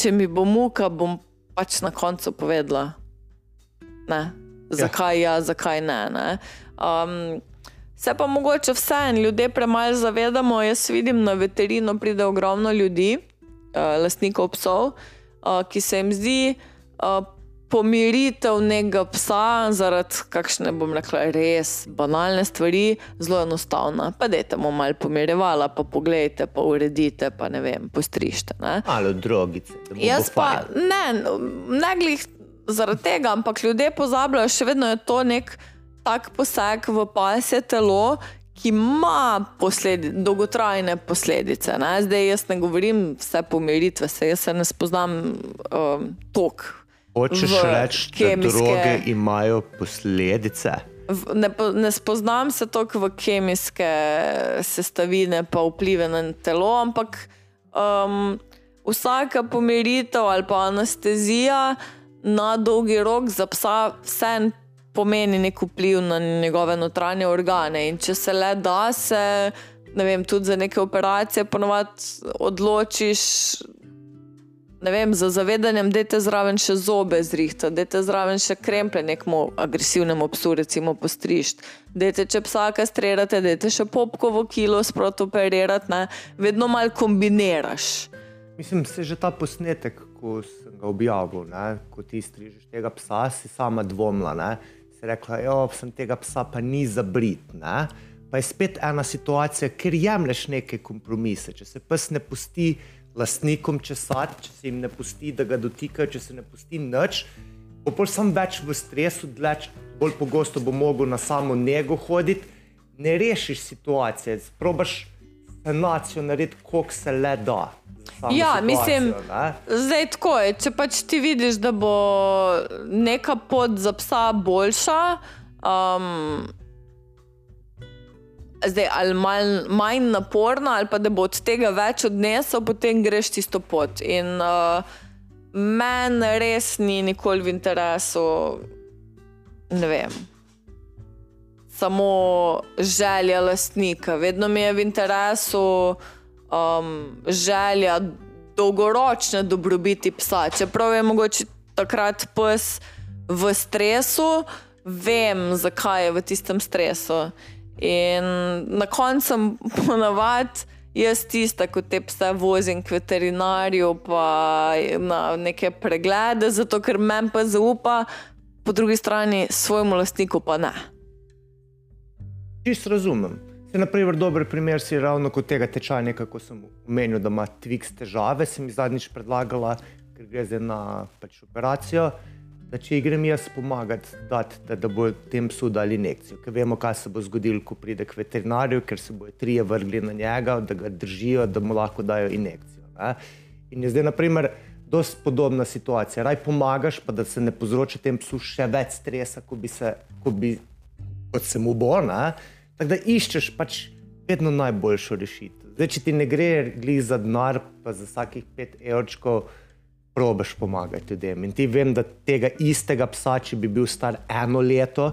če mi bo muka, bom pač na koncu povedala, ne? zakaj ja, zakaj ne. ne? Um, Se pa mogoče vseeno ljudje premalo zavedamo. Jaz vidim na veterino pride ogromno ljudi, uh, lastnikov psov, uh, ki se jim zdi uh, pomiritev nekega psa zaradi kakšne, bom rekla, res banalne stvari, zelo enostavna. Pa dajte mu malo pomirjevala, pa pogledajte, pa uredite, pa ne vem, postrište. Ne? Malo drogice. Jaz pa ne, ne glih zaradi tega, ampak ljudje pozabljajo, še vedno je to nek tak poseg v pasje telo. Ki ima posledi, dolgotrajne posledice. Ne? Zdaj, jaz ne govorim vse pomiritve, se jaz se ne spoznam um, tok Hočeš reči, da droge imajo posledice? Ne, ne spoznam se toliko v kemijske sestavine, pa vplive na telo, ampak um, vsaka pomiritev ali pa anestezija na dolgi rok za psa vse pomeni nek vpliv na njegove notranje organe. In če se le da, se vem, tudi za neke operacije ponovadi odločiš ne vem, za zavedanjem, da te zraven še zobe zrihta, da te zraven še kremple nekmu agresivnemu psu, recimo postrišt, da te če psa kastrirate, da te še popkovo kilo sprot operirati, ne? vedno mal kombiniraš. Mislim, se že ta posnetek, ko sem ga objavil, ne? ko ti strižeš tega psa, si sama dvomila, ne? si rekla, jo, sem tega psa pa ni za brit. Ne? Pa je spet ena situacija, ker jemliš neke kompromise, če se pes ne pusti lastnikom česati, če se jim ne pusti, da ga dotikajo, če se ne pusti nič, bo pa sem več v stresu, dleč, bolj pogosto bo mogel na samo njego hoditi, ne rešiš situacije, probaš sanacijo narediti, koliko se le da. Ja, mislim, zdaj tako je. Če pač ti vidiš, da bo neka pot za psa boljša, um, zdaj, ali mal, manj naporna, ali pa da bo od tega več odnesel, potem greš tisto pot. In uh, meni res ni nikoli v interesu, ne vem. Samo želja lastnika, vedno mi je v interesu um, želja dolgoročne dobrobiti psa. Čeprav je mogoče takrat pes v stresu, vem, zakaj je v tistem stresu. In na koncu sem ponavadi jaz tista, ko te pse vozim k veterinarju, pa na neke preglede, zato ker meni pa zaupa, po drugi strani svojemu lastniku pa ne. Čist razumem. Se, naprimer, dober primer si ravno kot tega tečaja, kako sem omenil, da ima Twix težave, sem jih zadnjič predlagala, ker gre za eno pač operacijo da če grem jaz pomagati, dati, da, da bo tem psu dali injekcijo. Ker vemo, kaj se bo zgodilo, ko pride k veterinarju, ker se bojo trije vrgli na njega, da ga držijo, da mu lahko dajo injekcijo. Ne? In je zdaj, na primer, dosti podobna situacija. Raj pomagaš, pa da se ne povzroča tem psu še več stresa, kot bi se, kot bi, kot se mu bo. Tako da iščeš pač vedno najboljšo rešitev. Zdaj, če ti ne gre glih za denar, pa za vsakih pet evrčkov probiš pomagati ljudem. In ti vem, da tega istega psa, če bi bil star eno leto,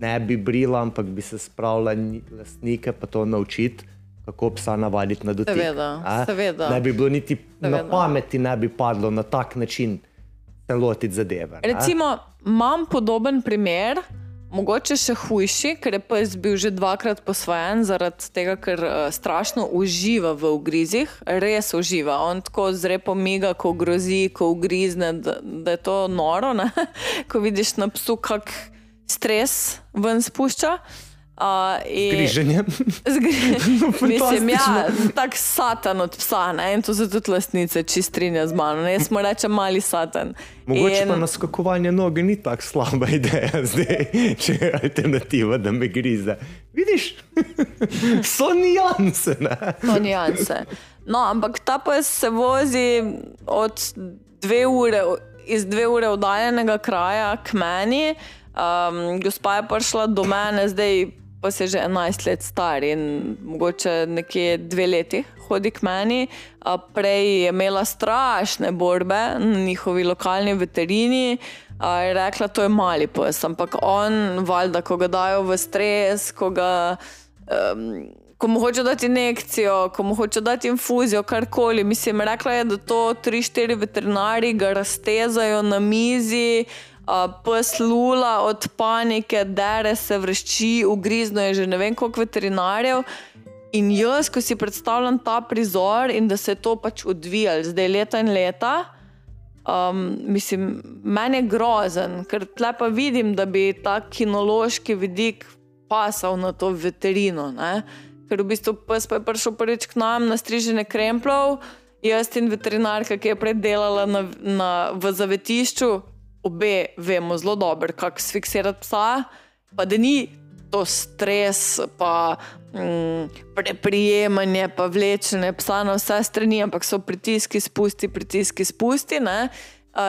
ne bi brila, ampak bi se spravila lastnike pa to naučiti. Kako psa navaditi na dotik. Seveda, seveda. Ne bi bilo niti seveda. na pameti, ne bi padlo na tak način se lotiti zadeve. Recimo, imam podoben primer, Mogoče še hujši, ker je pes bil že dvakrat posvojen zaradi tega, ker uh, strašno uživa v ugrizih, res uživa. On tako zrepo miga, ko grozi, ko ugrizne, da, da je to noro, ne? ko vidiš na psu, kak stres ven spušča. Zgriženje. Mislim, ja, tak satan od psa, ne? in to se tudi lastnice čistrinja z mano. Ne? Jaz smo reče mali satan. Mogoče in... pa naskakovanje noge ni tako slaba ideja, zdaj, če je alternativa, da me grize. Vidiš, so nijanse. So nijanse. No, ampak ta pes se vozi od dve ure, iz dve ure oddaljenega kraja k meni. Um, gospa je prišla do mene, zdaj pa se že 11 let star in mogoče nekje dve leti hodi k meni. Prej je imela strašne borbe na njihovi lokalni veterini. Je rekla, to je mali pes, ampak on, valjda, ko ga dajo v stres, ko ga. Um, ko mu hoče dati injekcijo, ko mu hoče dati infuzijo, karkoli. Mislim, rekla je, da to tri, štiri veterinari ga raztezajo na mizi. Uh, pes lula od panike, dere se vršči, ugrizno je že ne vem koliko veterinarjev. In jaz, ko si predstavljam ta prizor in da se je to pač odvijalo zdaj leta in leta, um, mislim, meni je grozen, ker tle pa vidim, da bi ta kinološki vidik pasal na to veterino. Ne? ker v bistvu pes pa je prišel prvič k nam na strižene kremplov, jaz in veterinarka, ki je predelala na, na, v zavetišču, obe vemo zelo dobro, kako sfiksirati psa, pa da ni to stres, pa mm, preprijemanje, pa vlečene psa na vse strani, ampak so pritiski, spusti, pritiski, spusti. Ne?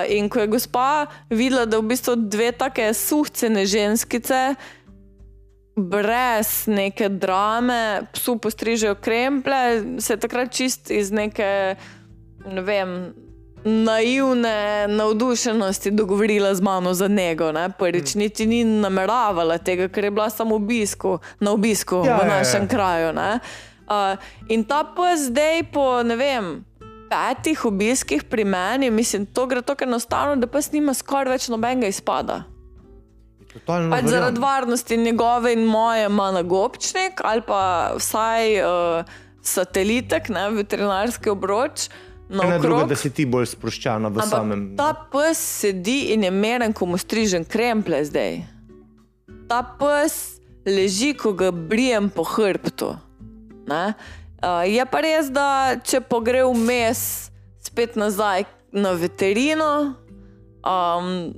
In ko je gospa videla, da v bistvu dve take suhcene ženskice, brez neke drame, psu postrižejo kremple, se je takrat čist iz neke, ne vem. Naivne navdušenosti dogovorila z mano za njega. Prvič, mm. niti ni nameravala tega, ker je bila samo obisku, na obisku ja, v našem ja, ja. kraju. Uh, in ta pes zdaj, po vem, petih obiskih pri meni, mislim, to gre tako enostavno, da pes nima skoraj več nobenega izpada. Pač zaradi varnosti njegove in moje ima na gobčnik ali pa vsaj uh, satelitek, ne veterinarski obroč. Ne drugo, da si ti bolj sproščena v Ampak samem. Ta pes sedi in je meren, ko mu strižem kremple zdaj. Ta pes leži, ko ga brijem po hrbtu. Uh, je pa res, da če pogre vmes spet nazaj na veterino. Um,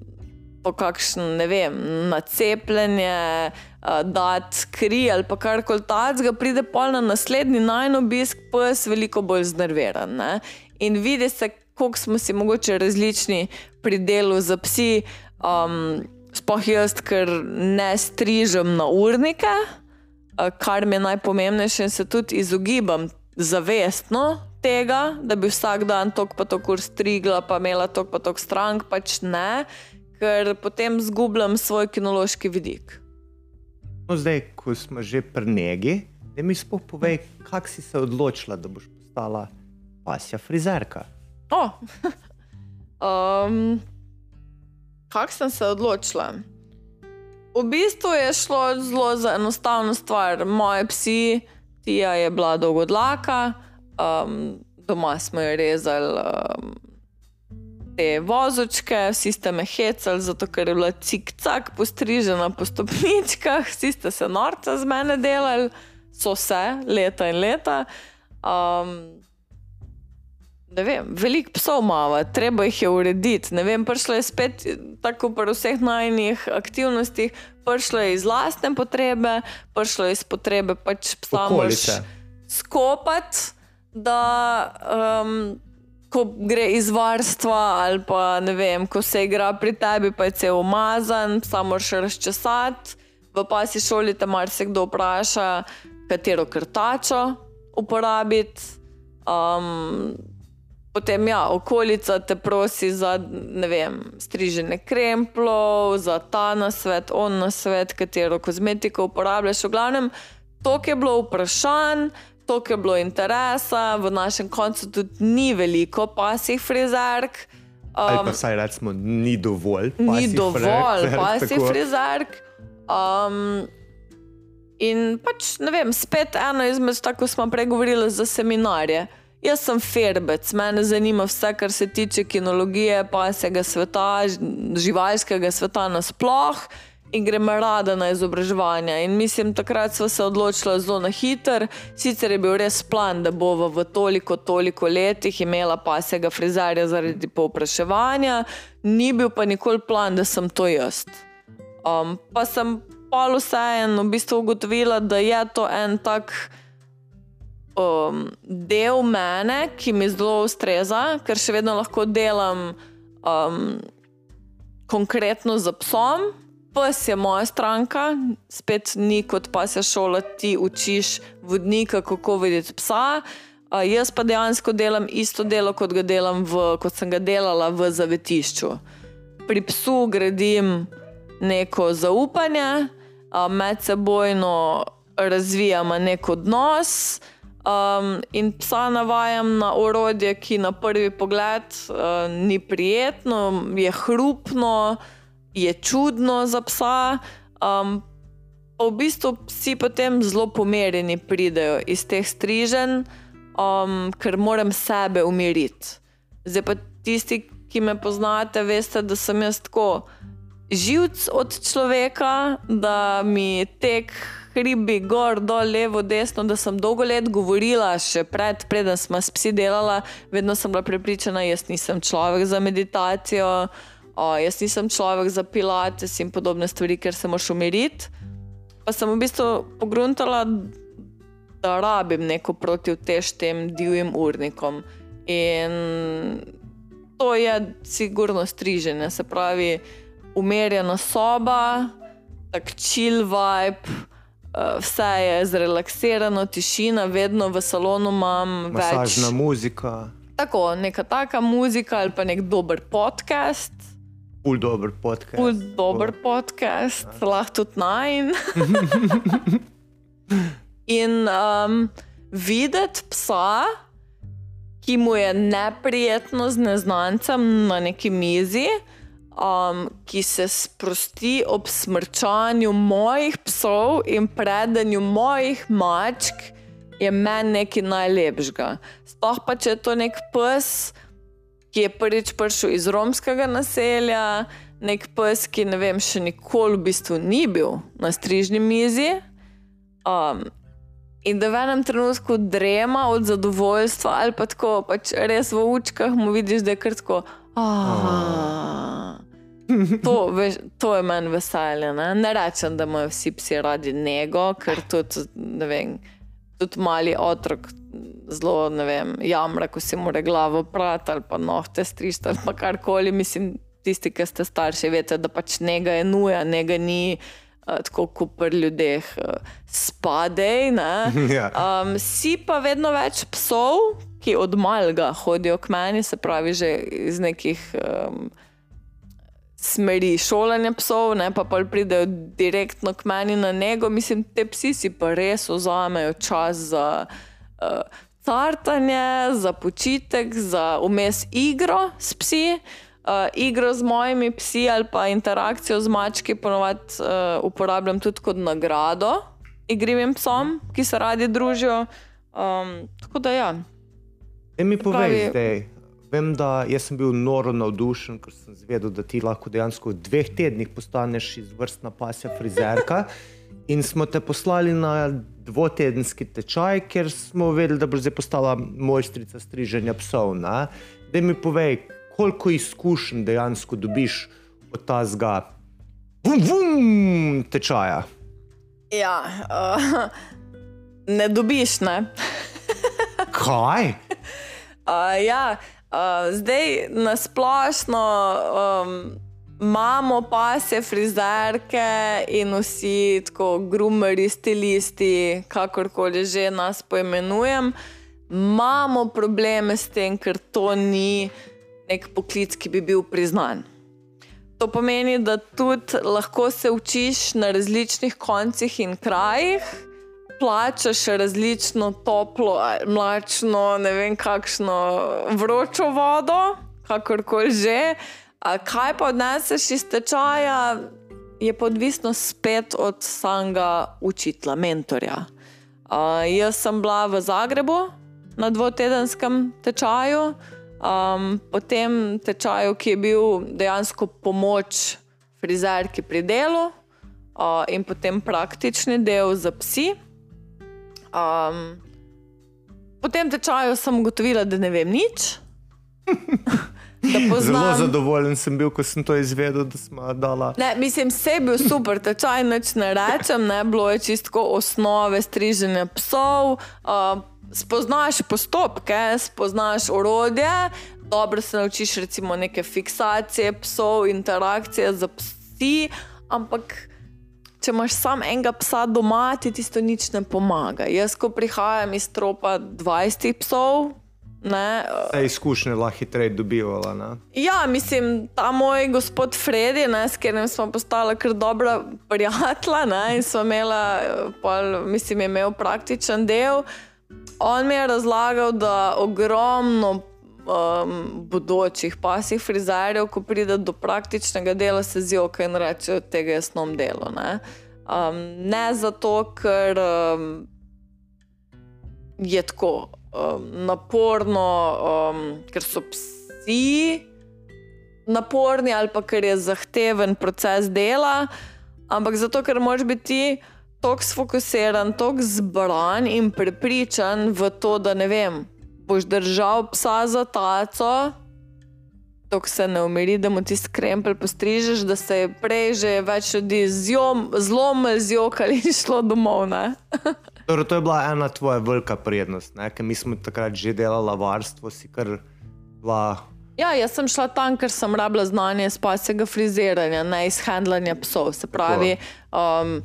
po kakšen, ne vem, nacepljenje, dati kri ali pa kar koli takega, pride pol na naslednji najn obisk, pes veliko bolj znerviran. Ne? In vidi se, koliko smo si mogoče različni pri delu za psi. Um, Sploh jaz, ker ne strižem na urnike, kar mi je najpomembnejše, in se tudi izogibam zavestno tega, da bi vsak dan tok pa tok strigla, pa imela tok pa tok strank, pač ne ker potem zgubljam svoj kinološki vidik. No, zdaj, ko smo že pri njegi, da mi sploh povej, kako si se odločila, da boš postala pasja frizerka. Oh. um, kako sem se odločila? V bistvu je šlo zelo za enostavno stvar. Moje psi, tija je bila dolgodlaka, um, doma smo jo rezali. Um, te vozočke, vsi ste me hecali, zato ker je bila cik-cak postrižena po stopničkah, vsi ste se norca z mene delali, so se leta in leta. Um, Ne vem, veliko psov imamo, treba jih je urediti. Ne vem, prišlo je spet, tako pri vseh najnih aktivnostih, prišlo je iz lastne potrebe, prišlo je iz potrebe pač psa skopati, da um, ko gre iz varstva, ali pa ne vem, ko se igra pri tebi, pa je cel umazan, samo še razčesati. V pasi šoli te marsikdo vpraša, katero krtačo uporabiti. Um, potem, ja, okolica te prosi za vem, striženje kremplov, za ta na svet, on na svet, katero kozmetiko uporabljaš. V glavnem, to je bilo vprašanje toliko je bilo interesa, v našem koncu tudi ni veliko pasih frizerk. Um, Ali pa saj rečemo, ni dovolj. Ni dovolj pasih frizerk. Um, in pač ne vem, spet eno izmed, tako smo pregovorili za seminarje. Jaz sem ferbec, mene zanima vse, kar se tiče kinologije, pasega sveta, živalskega sveta nasplošno in grem rada na izobraževanje. In mislim, takrat smo se odločili zelo na hiter. Sicer je bil res plan, da bo v toliko, toliko letih imela pasega frizerja zaradi povpraševanja, ni bil pa nikoli plan, da sem to jaz. Um, pa sem pa vseeno v bistvu ugotovila, da je to en tak. Um, del mene, ki mi zelo ustreza, ker še vedno lahko delam um, konkretno za psom, pes je moja stranka, spet ni kot pasja šola, ti učiš vodnika, kako videti psa. Uh, jaz pa dejansko delam isto delo, kot, ga delam v, kot sem ga delala v zavetišču. Pri psu gradim neko zaupanje, uh, medsebojno razvijamo nek odnos. Um, in psa navajam na orodje, ki na prvi pogled uh, ni prijetno, je hrupno, je čudno za psa. Um, pa v bistvu psi potem zelo pomerjeni pridejo iz teh strižen, um, ker moram sebe umiriti. Zdaj pa tisti, ki me poznate, veste, da sem jaz tako živc od človeka, da mi tek hribi, gor, dol, levo, desno, da sem dolgo let govorila, še pred, preden smo s psi delala, vedno sem bila prepričana, jaz nisem človek za meditacijo, o, jaz nisem človek za pilates in podobne stvari, ker se moš umiriti. Pa sem v bistvu pogruntala, da rabim neko protivtež tem divjim urnikom. In to je sigurno striženje, se pravi, umirjena soba, tak chill vibe. Uh, vse je zrelaksirano, tišina, vedno v salonu imam Masažna več. muzika, Tako, neka taka muzika ali pa nek dober podcast. pul dober podcast. Pul dober podcast, lahko tudi naj. In um, videti psa, ki mu je neprijetno z neznancem na neki mizi, um, ki se sprosti ob smrčanju mojih psov in predanju mojih mačk, je meni nekaj najlepšega. Sploh pa če je to nek pes, ki je prvič prišel iz romskega naselja, nek pes, ki ne vem, še nikoli v bistvu ni bil na strižni mizi. Um, in da v enem trenutku drema od zadovoljstva, ali pa tako, pač res v učkah mu vidiš, da je krtko. To, veš, to je meni veselje. Ne? ne rečem, da imajo vsi psi radi nego, ker tudi, vem, tudi mali otrok zelo vem, jamra, ko si mora glavo prati ali pa nohte strižiti ali pa karkoli. Mislim, tisti, ki ste starši, veste, da pač njega je nuja, njega ni. Uh, tako kot pri ljudeh, uh, spadej. Ja. Um, si pa vedno več psov, ki od malega hodijo k meni, se pravi, že iz nekih um, smeri šolanja psov, ne pa pa pridejo direktno k meni na nego. Mislim, te psi si pa res vzamejo čas za uh, cartanje, za počitek, za umes igro s psi. Uh, igro z mojimi psi ali pa interakcijo z mački ponovadi uh, uporabljam tudi kot nagrado igrivim psom, ki se radi družijo. Um, tako da ja. E mi povej pravi- zdaj. Vem, da sem bil noro navdušen, ker sem zvedel, da ti lahko dejansko v dveh tednih postaneš izvrstna pasja frizerka. In smo te poslali na dvotedenski tečaj, ker smo vedeli, da boš zdaj postala mojstrica striženja psov. Da mi povej, koliko izkušenj dejansko dobiš od tazga vum, vum, tečaja. Ja, uh, ne dobiš, ne. Kaj? Uh, ja, uh, zdaj nasplošno um, imamo pasje frizerke in vsi tako grumeri, stilisti, kakorkoli že nas poimenujem. Imamo probleme s tem, ker to ni nek poklic, ki bi bil priznan. To pomeni, da tudi lahko se učiš na različnih koncih in krajih, plačaš različno toplo, mlačno, ne vem, kakšno vročo vodo, kakorkoli že. A kaj pa odneseš iz tečaja, je odvisno spet od samega učitla, mentorja. Uh, jaz sem bila v Zagrebu na dvotedenskem tečaju, um, potem tečaju, ki je bil dejansko pomoč frizerki pri delu, uh, in potem praktični del za psi. Um, po tem tečaju sem ugotovila, da ne vem nič. da Zelo poznam. zadovoljen sem bil, ko sem to izvedel, da smo dala. Ne, mislim, vse je bil super, tečaj nič ne rečem, ne bilo je čisto osnove striženja psov. Uh, spoznaš postopke, spoznaš orodje, dobro se naučiš recimo neke fiksacije psov, interakcije z psi, ampak če imaš samo enega psa doma, ti tisto nič ne pomaga. Jaz, ko prihajam iz tropa 20 psov. Ne, Te izkušnje lahko hitreje dobivala. Ne? Ja, mislim, ta moj gospod Fredi, ne, s katerim smo postali kar dobra prijatelja ne, in smo imela, pol, mislim, imel praktičen del. On mi je razlagal, da ogromno um, bodočih pasih frizerjev, ko pride do praktičnega dela, se zjoka in reče, tega jaz nom delo. Ne, um, ne zato, ker um, je tako um, naporno, um, ker so psi naporni ali pa ker je zahteven proces dela, ampak zato, ker moraš biti ti tako sfokusiran, tako zbran in prepričan v to, da ne vem, boš držal psa za taco. Tok se ne umiri, da mu ti skrempel postrižeš, da se je prej že več ljudi zlomil, zjokali in šlo domov. Torej, to je bila ena tvoja velika prednost, ne? ker mi smo takrat že delali varstvo, si kar bila. Ja, jaz sem šla tam, ker sem rabila znanje iz pasjega friziranja, ne iz handlanja psov. Se pravi, um,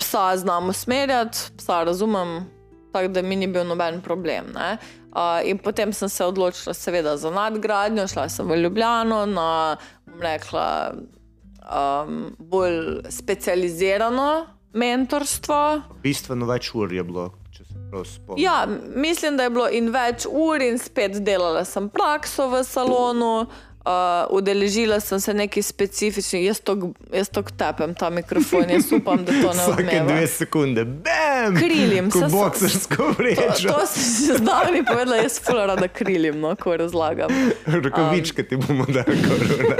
psa znam usmerjati, psa razumem, tako da mi ni bil noben problem. Uh, in potem sem se odločila, seveda, za nadgradnjo, šla sem v Ljubljano na, bom rekla, um, bolj specializirano mentorstvo. Bistveno več ur je bilo. Ja, mislim, da je bilo in več ur, in spet delala sem prakso v salonu. Uh, udeležila sem se nekaj specifičnih, jaz to tepem, ta mikrofon, jaz upam, da to ne bo. Vsake dve sekunde, bam! Krilim se. Boksersko vrečo. To, to si že zdavni povedala, jaz fular rada krilim, no, ko razlagam. Rokovičke um, ti bomo dali korona.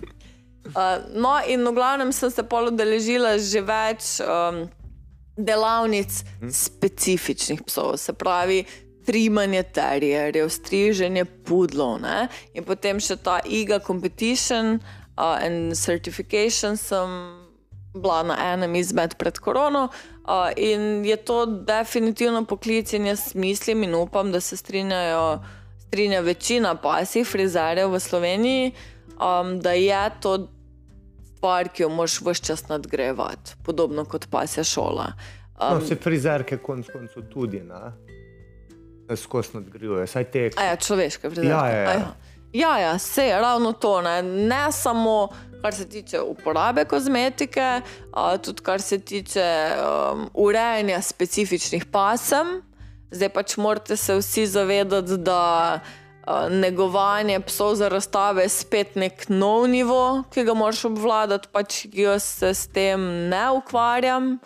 uh, no, in v glavnem sem se pol udeležila že več um, delavnic hm? specifičnih psov, se pravi, trimanje terjerjev, striženje pudlov. Ne? In potem še ta IGA competition uh, and certification sem bila na enem izmed pred korono. Uh, in je to definitivno poklic in jaz mislim in upam, da se strinjajo, strinja večina pasih frizerjev v Sloveniji, um, da je to stvar, ki jo moš vse čas nadgrajevati, podobno kot pasja šola. Um, no, se frizerke konc koncev tudi. Ne? Skozi nadgrajuje. Ja, človeške vrednote. Ja, ja, ja. ja. ja, se je ravno to. Ne, ne samo kar se tiče uporabe kozmetike, tudi kar se tiče um, urejanja specifičnih pasem. Zdaj pač morate se vsi zavedati, da uh, negovanje psov za razstave je spet nek nov nivo, ki ga moraš obvladati, pač jaz se s tem ne ukvarjam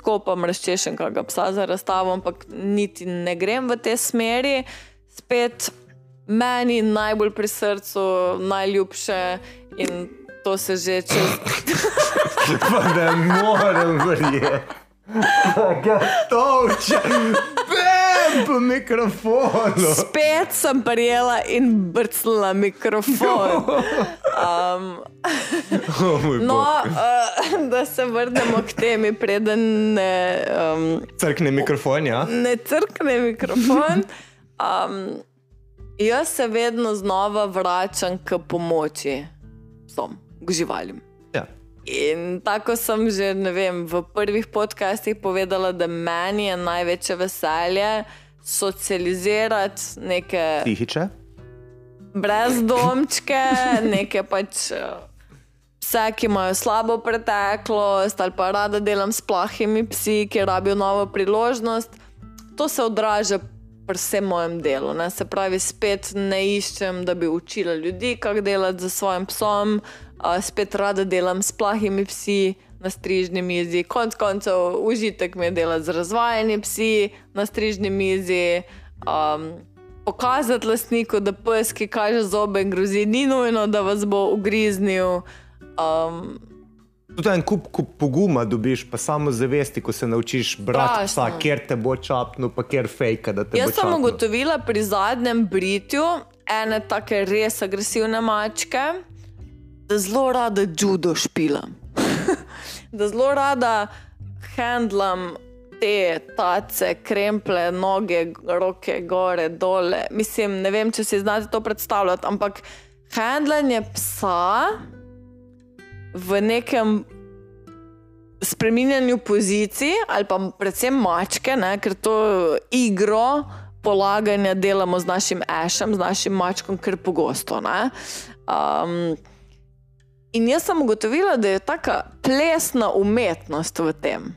skopam razčešen, kakega psa za razstavo, ampak niti ne grem v te smeri. Spet meni najbolj pri srcu, najljubše in to se že čez. Pa ne morem verjeti. Gotovče, bam po mikrofonu. Spet sem prijela in brcnila mikrofon. Um, oh, no, uh, da se vrnemo k temi, preden ne. Um, crkne mikrofon, ja. Ne crkne mikrofon. Um, jaz se vedno znova vračam k pomoči, psom, k živalim. In tako sem že vem, v prvih podcastih povedala, da meni je največje veselje socializirati neke. Tihiče. Brezdomčke, neke pač. Vse, ki imajo slabo preteklost, ali pa rada delam s plahimi psi, ki rabijo novo priložnost, to se odraža pri vsem mojem delu. Ne? Se pravi, spet ne iščem, da bi učila ljudi, kako delati za svojim psom, uh, spet rada delam s plahimi psi na strižni mizi. Konec koncev, užitek mi je delati z razvajanimi psi na strižni mizi. Um, pokazati lastniku, da pes, ki kaže zobe in grozi, ni nujno, da vas bo ugriznil. Um, Tudi en kup, kup poguma dobiš, pa samo zavesti, ko se naučiš brati psa, kjer te bo čapno, pa kjer fejka. Jaz sem ugotovila pri zadnjem britju ene tako res agresivne mačke, da zelo rada judo špilam. da zelo rada handlam te tace, kremple, noge, roke, gore, dole. Mislim, ne vem, če si znate to predstavljati, ampak handlanje psa v nekem spreminjanju pozicij, ali pa predvsem mačke, ne, ker to igro polaganja delamo z našim ešem, z našim mačkom, kar pogosto. Um, in jaz sem ugotovila, da je tako plesna umetnost v tem.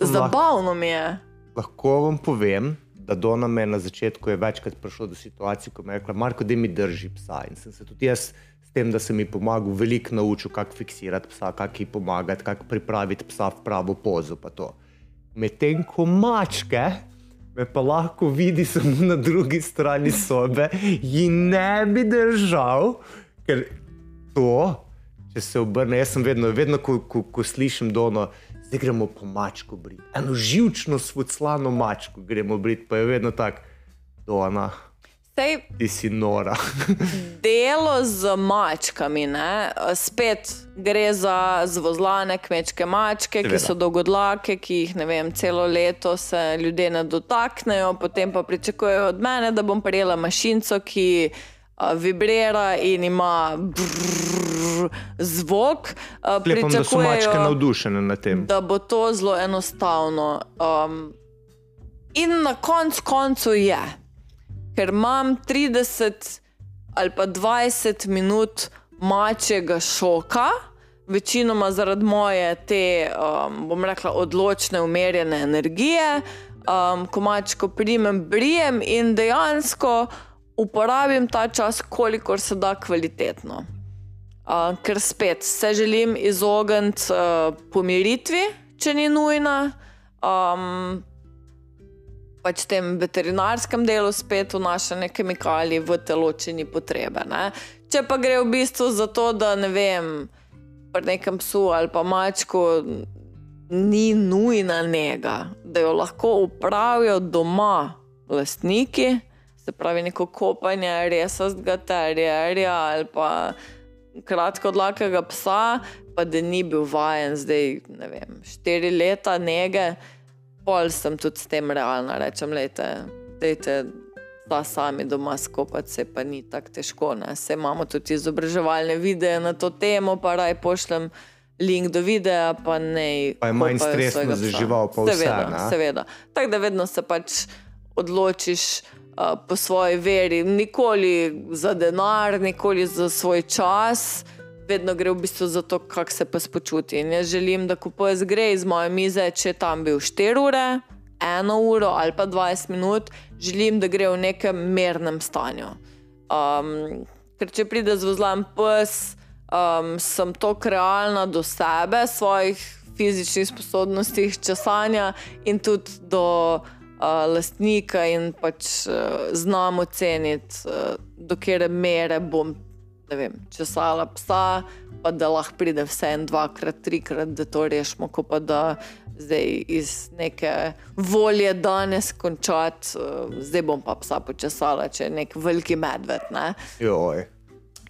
Zabavno mi je. Lahko vam povem, da do name na začetku je večkrat prišlo do situacije, ko mi je rekla, Marko, da mi drži psa. In sem se tudi jaz s tem, da sem mi pomagal, veliko naučil, kako fiksirati psa, kako ji pomagati, kako pripraviti psa v pravo pozo. Medtem ko mačke, me pa lahko vidi samo na drugi strani sobe in ne bi držal, ker to, če se obrne, jaz sem vedno, vedno ko, ko, ko slišim dono zdaj gremo po mačku briti. Eno živčno, svoclano mačko gremo briti, pa je vedno tako, da ona. Sej, ti si nora. delo z mačkami, ne? spet gre za zvozlane kmečke mačke, Seveda. ki so dolgodlake, ki jih vem, celo leto se ljudje ne dotaknejo, potem pa pričakujejo od mene, da bom prijela mašinco, ki vibrira in ima brrr, zvok. Lepom, da so mačke navdušene nad tem. Da bo to zelo enostavno. Um, in na koncu koncu je, ker imam 30 ali pa 20 minut mačjega šoka. Večinoma zaradi moje te, um, bom rekla, odločne, umerjene energije, um, ko mačko primem, brijem in dejansko uporabim ta čas, kolikor se da kvalitetno. Uh, ker spet se želim izogniti uh, pomiritvi, če ni nujna, um, pač tem veterinarskem delu spet vnašanje kemikalij v telo, če ni potrebe. Ne? Če pa gre v bistvu za to, da ne vem, pri nekem psu ali pa mačku ni nujna njega, da jo lahko upravijo doma lastniki se pravi neko kopanje resnega terjerja ali pa kratko dlakega psa, pa da ni bil vajen zdaj, ne vem, štiri leta nege, pol sem tudi s tem realna, rečem, lejte, dejte. Pa sami doma skopati se pa ni tako težko. Se imamo tudi izobraževalne videe na to temo, pa raj pošljem link do videa, pa ne. Pa je manj stresno za žival, pa vse. Seveda, seveda. Tako da vedno se pač odločiš, po svoji veri, nikoli za denar, nikoli za svoj čas, vedno gre v bistvu za to, kako se pa spočuti. In jaz želim, da ko pojez gre iz moje mize, če tam bil 4 ure, 1 uro ali pa 20 minut, želim, da gre v nekem mernem stanju. Um, ker če pride z vozlom pes, um, sem tako realna do sebe, svojih fizičnih sposobnosti, časanja in tudi do lastnika in pač uh, znamo ceniti, uh, do kere mere bom vem, česala psa, pa da lahko pride vse en, dvakrat, trikrat, da to rešimo, ko pa da zdaj iz neke volje danes končati, uh, zdaj bom pa psa počesala, če je nek veliki medved. Ne?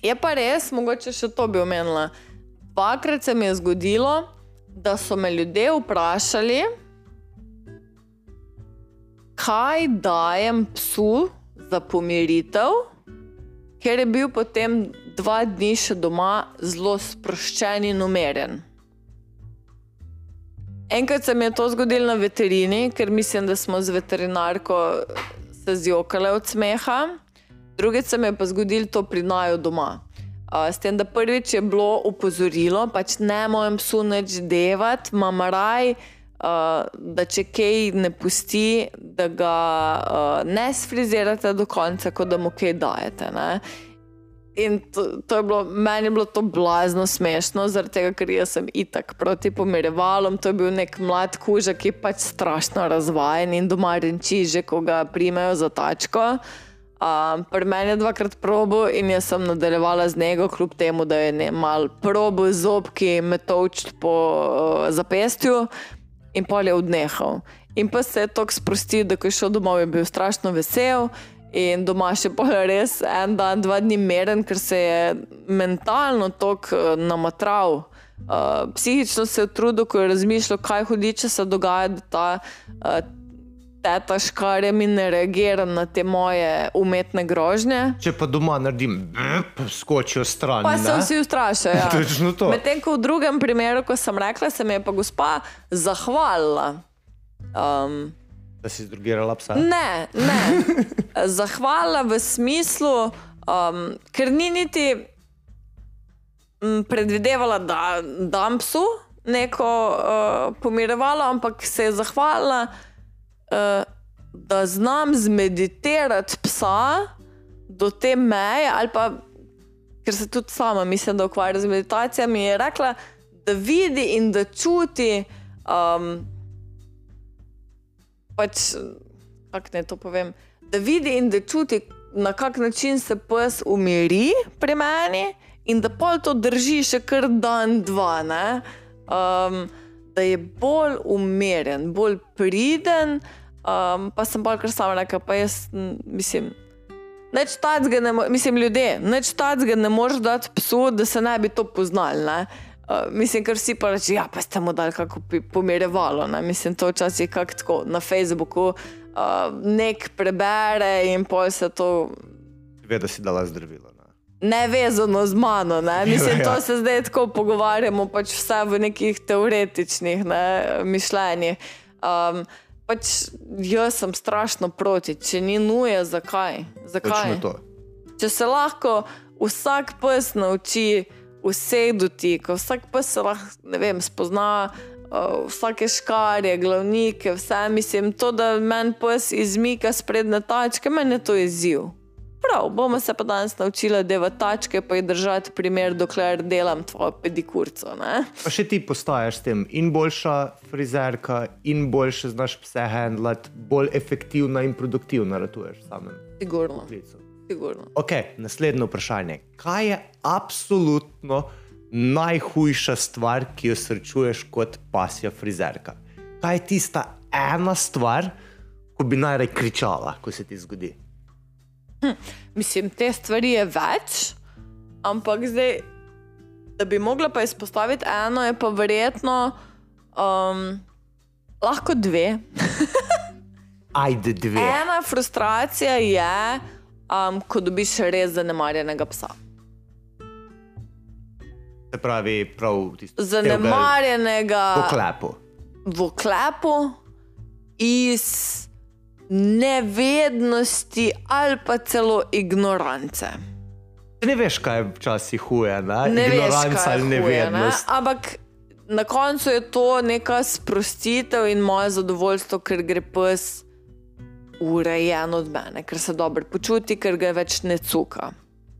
Je pa res, mogoče še to bi omenila. Dvakrat se mi je zgodilo, da so me ljudje vprašali, kaj dajem psu za pomiritev, ker je bil potem dva dni še doma zelo sproščen in umeren. Enkrat se mi je to zgodilo na veterini, ker mislim, da smo z veterinarko se zjokali od smeha, drugič se mi je pa zgodilo to pri naju doma. S tem, da prvič je bilo upozorilo, pač ne mojem psu neč devati, imam raj uh, da če kaj ne pusti, da ga uh, ne sfrizirate do konca, kot da mu kaj dajete. Ne? In to, to je bilo, meni je bilo to blazno smešno, zaradi tega, ker sem itak proti pomirjevalom. To je bil nek mlad kuža, ki je pač strašno razvajen in doma renči, že ko ga primejo za tačko. Um, pri meni je dvakrat probo in jaz sem nadaljevala z njega, kljub temu, da je ne mal probo z zobki metovč po uh, zapestju, in pol je odnehal. In pa se je tako sprostil, da ko je šel domov, je bil strašno vesel. In doma še je res en dan, dva dni meren, ker se je mentalno tako uh, namatral. Uh, psihično se je trudil, ko je razmišljal, kaj hudiče se dogaja, da ta uh, teta škarjami ne reagira na te moje umetne grožnje. Če pa doma naredim, bp, skočijo stran. Pa se ne? vsi ustrašijo. Ja. Točno to. Medtem ko v drugem primeru, ko sem rekla, se mi je pa gospa zahvalila. Um, Da si zdrugirala psa. ne, ne. Zahvalila v smislu, um, ker ni niti m, predvidevala, da dam psu neko uh, pomirevalo, ampak se je zahvalila, uh, da znam zmeditirati psa do te meje, ali pa ker se tudi sama mislim, da ukvarja z meditacijami, je rekla, da vidi in da čuti. Um, pač, kako naj to povem, da vidi in da čuti, na kak način se pes umiri pri meni, in da pol to drži še kar dan, dva. ne. Um, da je bolj umeren, bolj priden, um, pa sem bolj kar sama rekla, pa jaz mislim. Neč tacga ne, mislim, ljudje, neč tacga ne moreš dati psu, da se ne bi to poznali. Ne? Uh, mislim, ker vsi pa reče, ja, pa ste mu dali kako pomirjevalo. Ne? Mislim, to včasih kako tako na Facebooku uh, nek prebere in pol se to Ve, da si dala zdravilo. Ne? nevezano z mano. Ne? Mislim, Ja. to se zdaj tako pogovarjamo, pač vse v nekih teoretičnih ne, mišljenjih. Um, pač jaz sem strašno proti, če ni nuje, zakaj? zakaj? Če se lahko vsak pes nauči vseh dotikov, vsak pes se lahko vem, spozna. Uh, vsake škarje, glavnike, vse mislim, to, da meni pes izmika sprednje tačke, meni je to izziv. Prav, bomo se pa danes naučili devati tačke, pa jih držati primer, dokler delam tvojo pedikurco. Ne? Pa še ti postaješ s tem in boljša frizerka, in boljše znaš pse handlati, bolj efektivna in produktivna ratuješ v samem Sigurno, klicu. sigurno. Ok, naslednje vprašanje. Kaj je absolutno najhujša stvar, ki jo srečuješ kot pasja frizerka? Kaj je tista ena stvar, ko bi najraje kričala, ko se ti zgodi? Mislim, te stvari je več, ampak zdaj, da bi mogla pa izpostaviti eno, je pa verjetno um, lahko dve. Ajde, dve. Ena frustracija je, um, ko dobiš res zanemarjenega psa. Se pravi, prav tisto. Zanemarjenega Po klepu. v oklepu iz nevednosti ali pa celo ignorance. Ne veš, kaj je včasih huje, ne? Ne veš, Ignoranca kaj je ali huje, ne? nevednost. Ampak na koncu je to neka sprostitev in moje zadovoljstvo, ker gre pes urejen od mene, ker se dobro počuti, ker ga več ne cuka.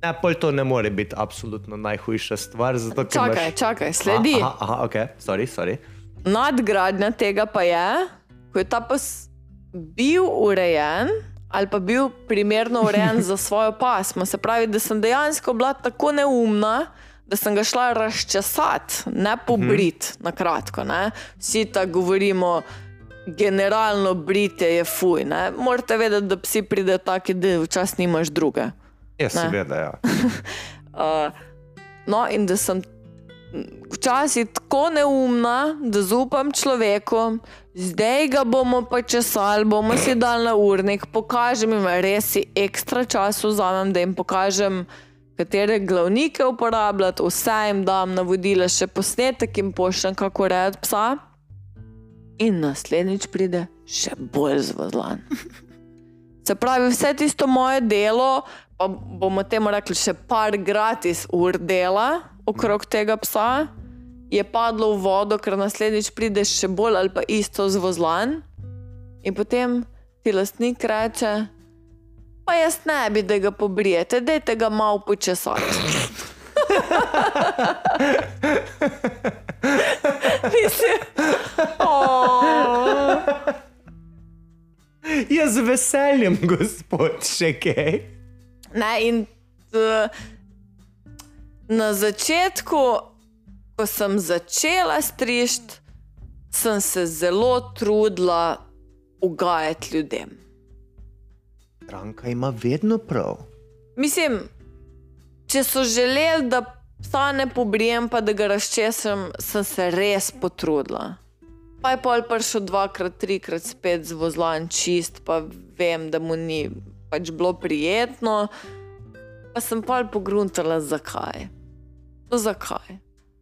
Ne, pol to ne more biti absolutno najhujša stvar. Zato, Čakaj, imaš... čakaj, sledi. Aha, aha, ok, sorry, sorry. Nadgradnja tega pa je, ko je ta pes bil urejen. Ali pa bil primerno urejen za svojo pasmo. Se pravi, da sem dejansko bila tako neumna, da sem ga šla razčesati, ne pobrit, na kratko. Ne? Vsi tako govorimo, generalno britje je fuj. Ne? Morate vedeti, da psi pridejo taki, da včasih nimaš druge. Ja, seveda, ja. Uh, no, in da sem včasih tako neumna, da zaupam človeku, zdaj ga bomo pa česali, bomo si dali na urnik, pokažem jim, res si ekstra čas vzamem, da jim pokažem, katere glavnike uporabljati, vse jim dam navodila, še posnetek jim pošljem, kako rejati psa. In naslednjič pride še bolj zvozlan. Se pravi, vse tisto moje delo, pa bomo temu rekli še par gratis ur dela okrog tega psa, je padlo v vodo, ker naslednjič prideš še bolj ali pa isto zvozlan. In potem ti lastnik reče, pa jaz ne bi, da ga pobrijete, dajte ga malo počesati. Mislim, oh. Ja, z veseljem, gospod, še kaj. Ne, in uh, na začetku, ko sem začela strižiti, sem se zelo trudila ugajati ljudem. Stranka ima vedno prav. Mislim, če so želeli, da psa ne pobrijem, pa da ga razčesem, sem se res potrudila. Pa je pol prišel dvakrat, trikrat spet z vozlan čist, pa vem, da mu ni pač bilo prijetno. Pa sem pa pogruntala, zakaj. Zakaj?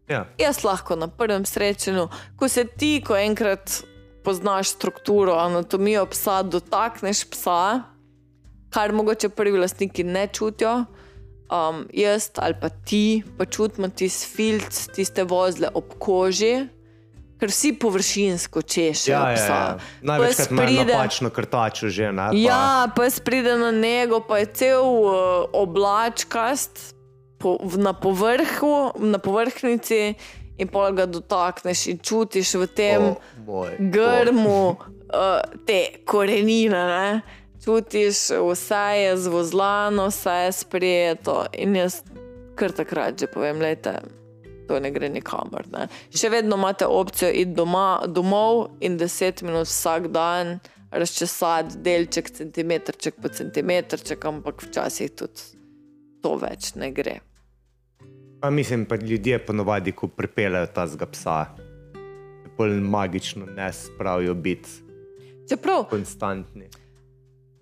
Ja. Jaz lahko na prvem srečanju, ko se ti, ko enkrat poznaš strukturo, anatomijo psa, dotakneš psa, kar mogoče prvi lastniki ne čutijo. Um, jaz ali pa ti, pa čutimo tisti filc, tiste vozle ob koži, ker vsi površinsko češejo Ja, ja, psa. ja. Največkrat Pa imajo pride- napačno krtačo že. Ne, pa- Ja, pa pride na njego, pa je cel uh, oblačkast po, v- na, povrhu, na površnici, in pol ga dotakneš in čutiš v tem O, moj bog. grmu uh, te korenine. Ne? Čutiš, vse je zvozlano, vse je sprijeto. In jaz kar takrat že povem, lejte. To ne gre nikamor. Ne. Še vedno imate opcijo iti doma, domov in 10 minut vsak dan razčesati delček, centimetrček po centimetrček, ampak včasih tudi to več ne gre. Pa mislim, pa ljudje ponovadi, ko pripeljejo ta zga psa, bolj magično ne spravijo biti Čeprav konstantni.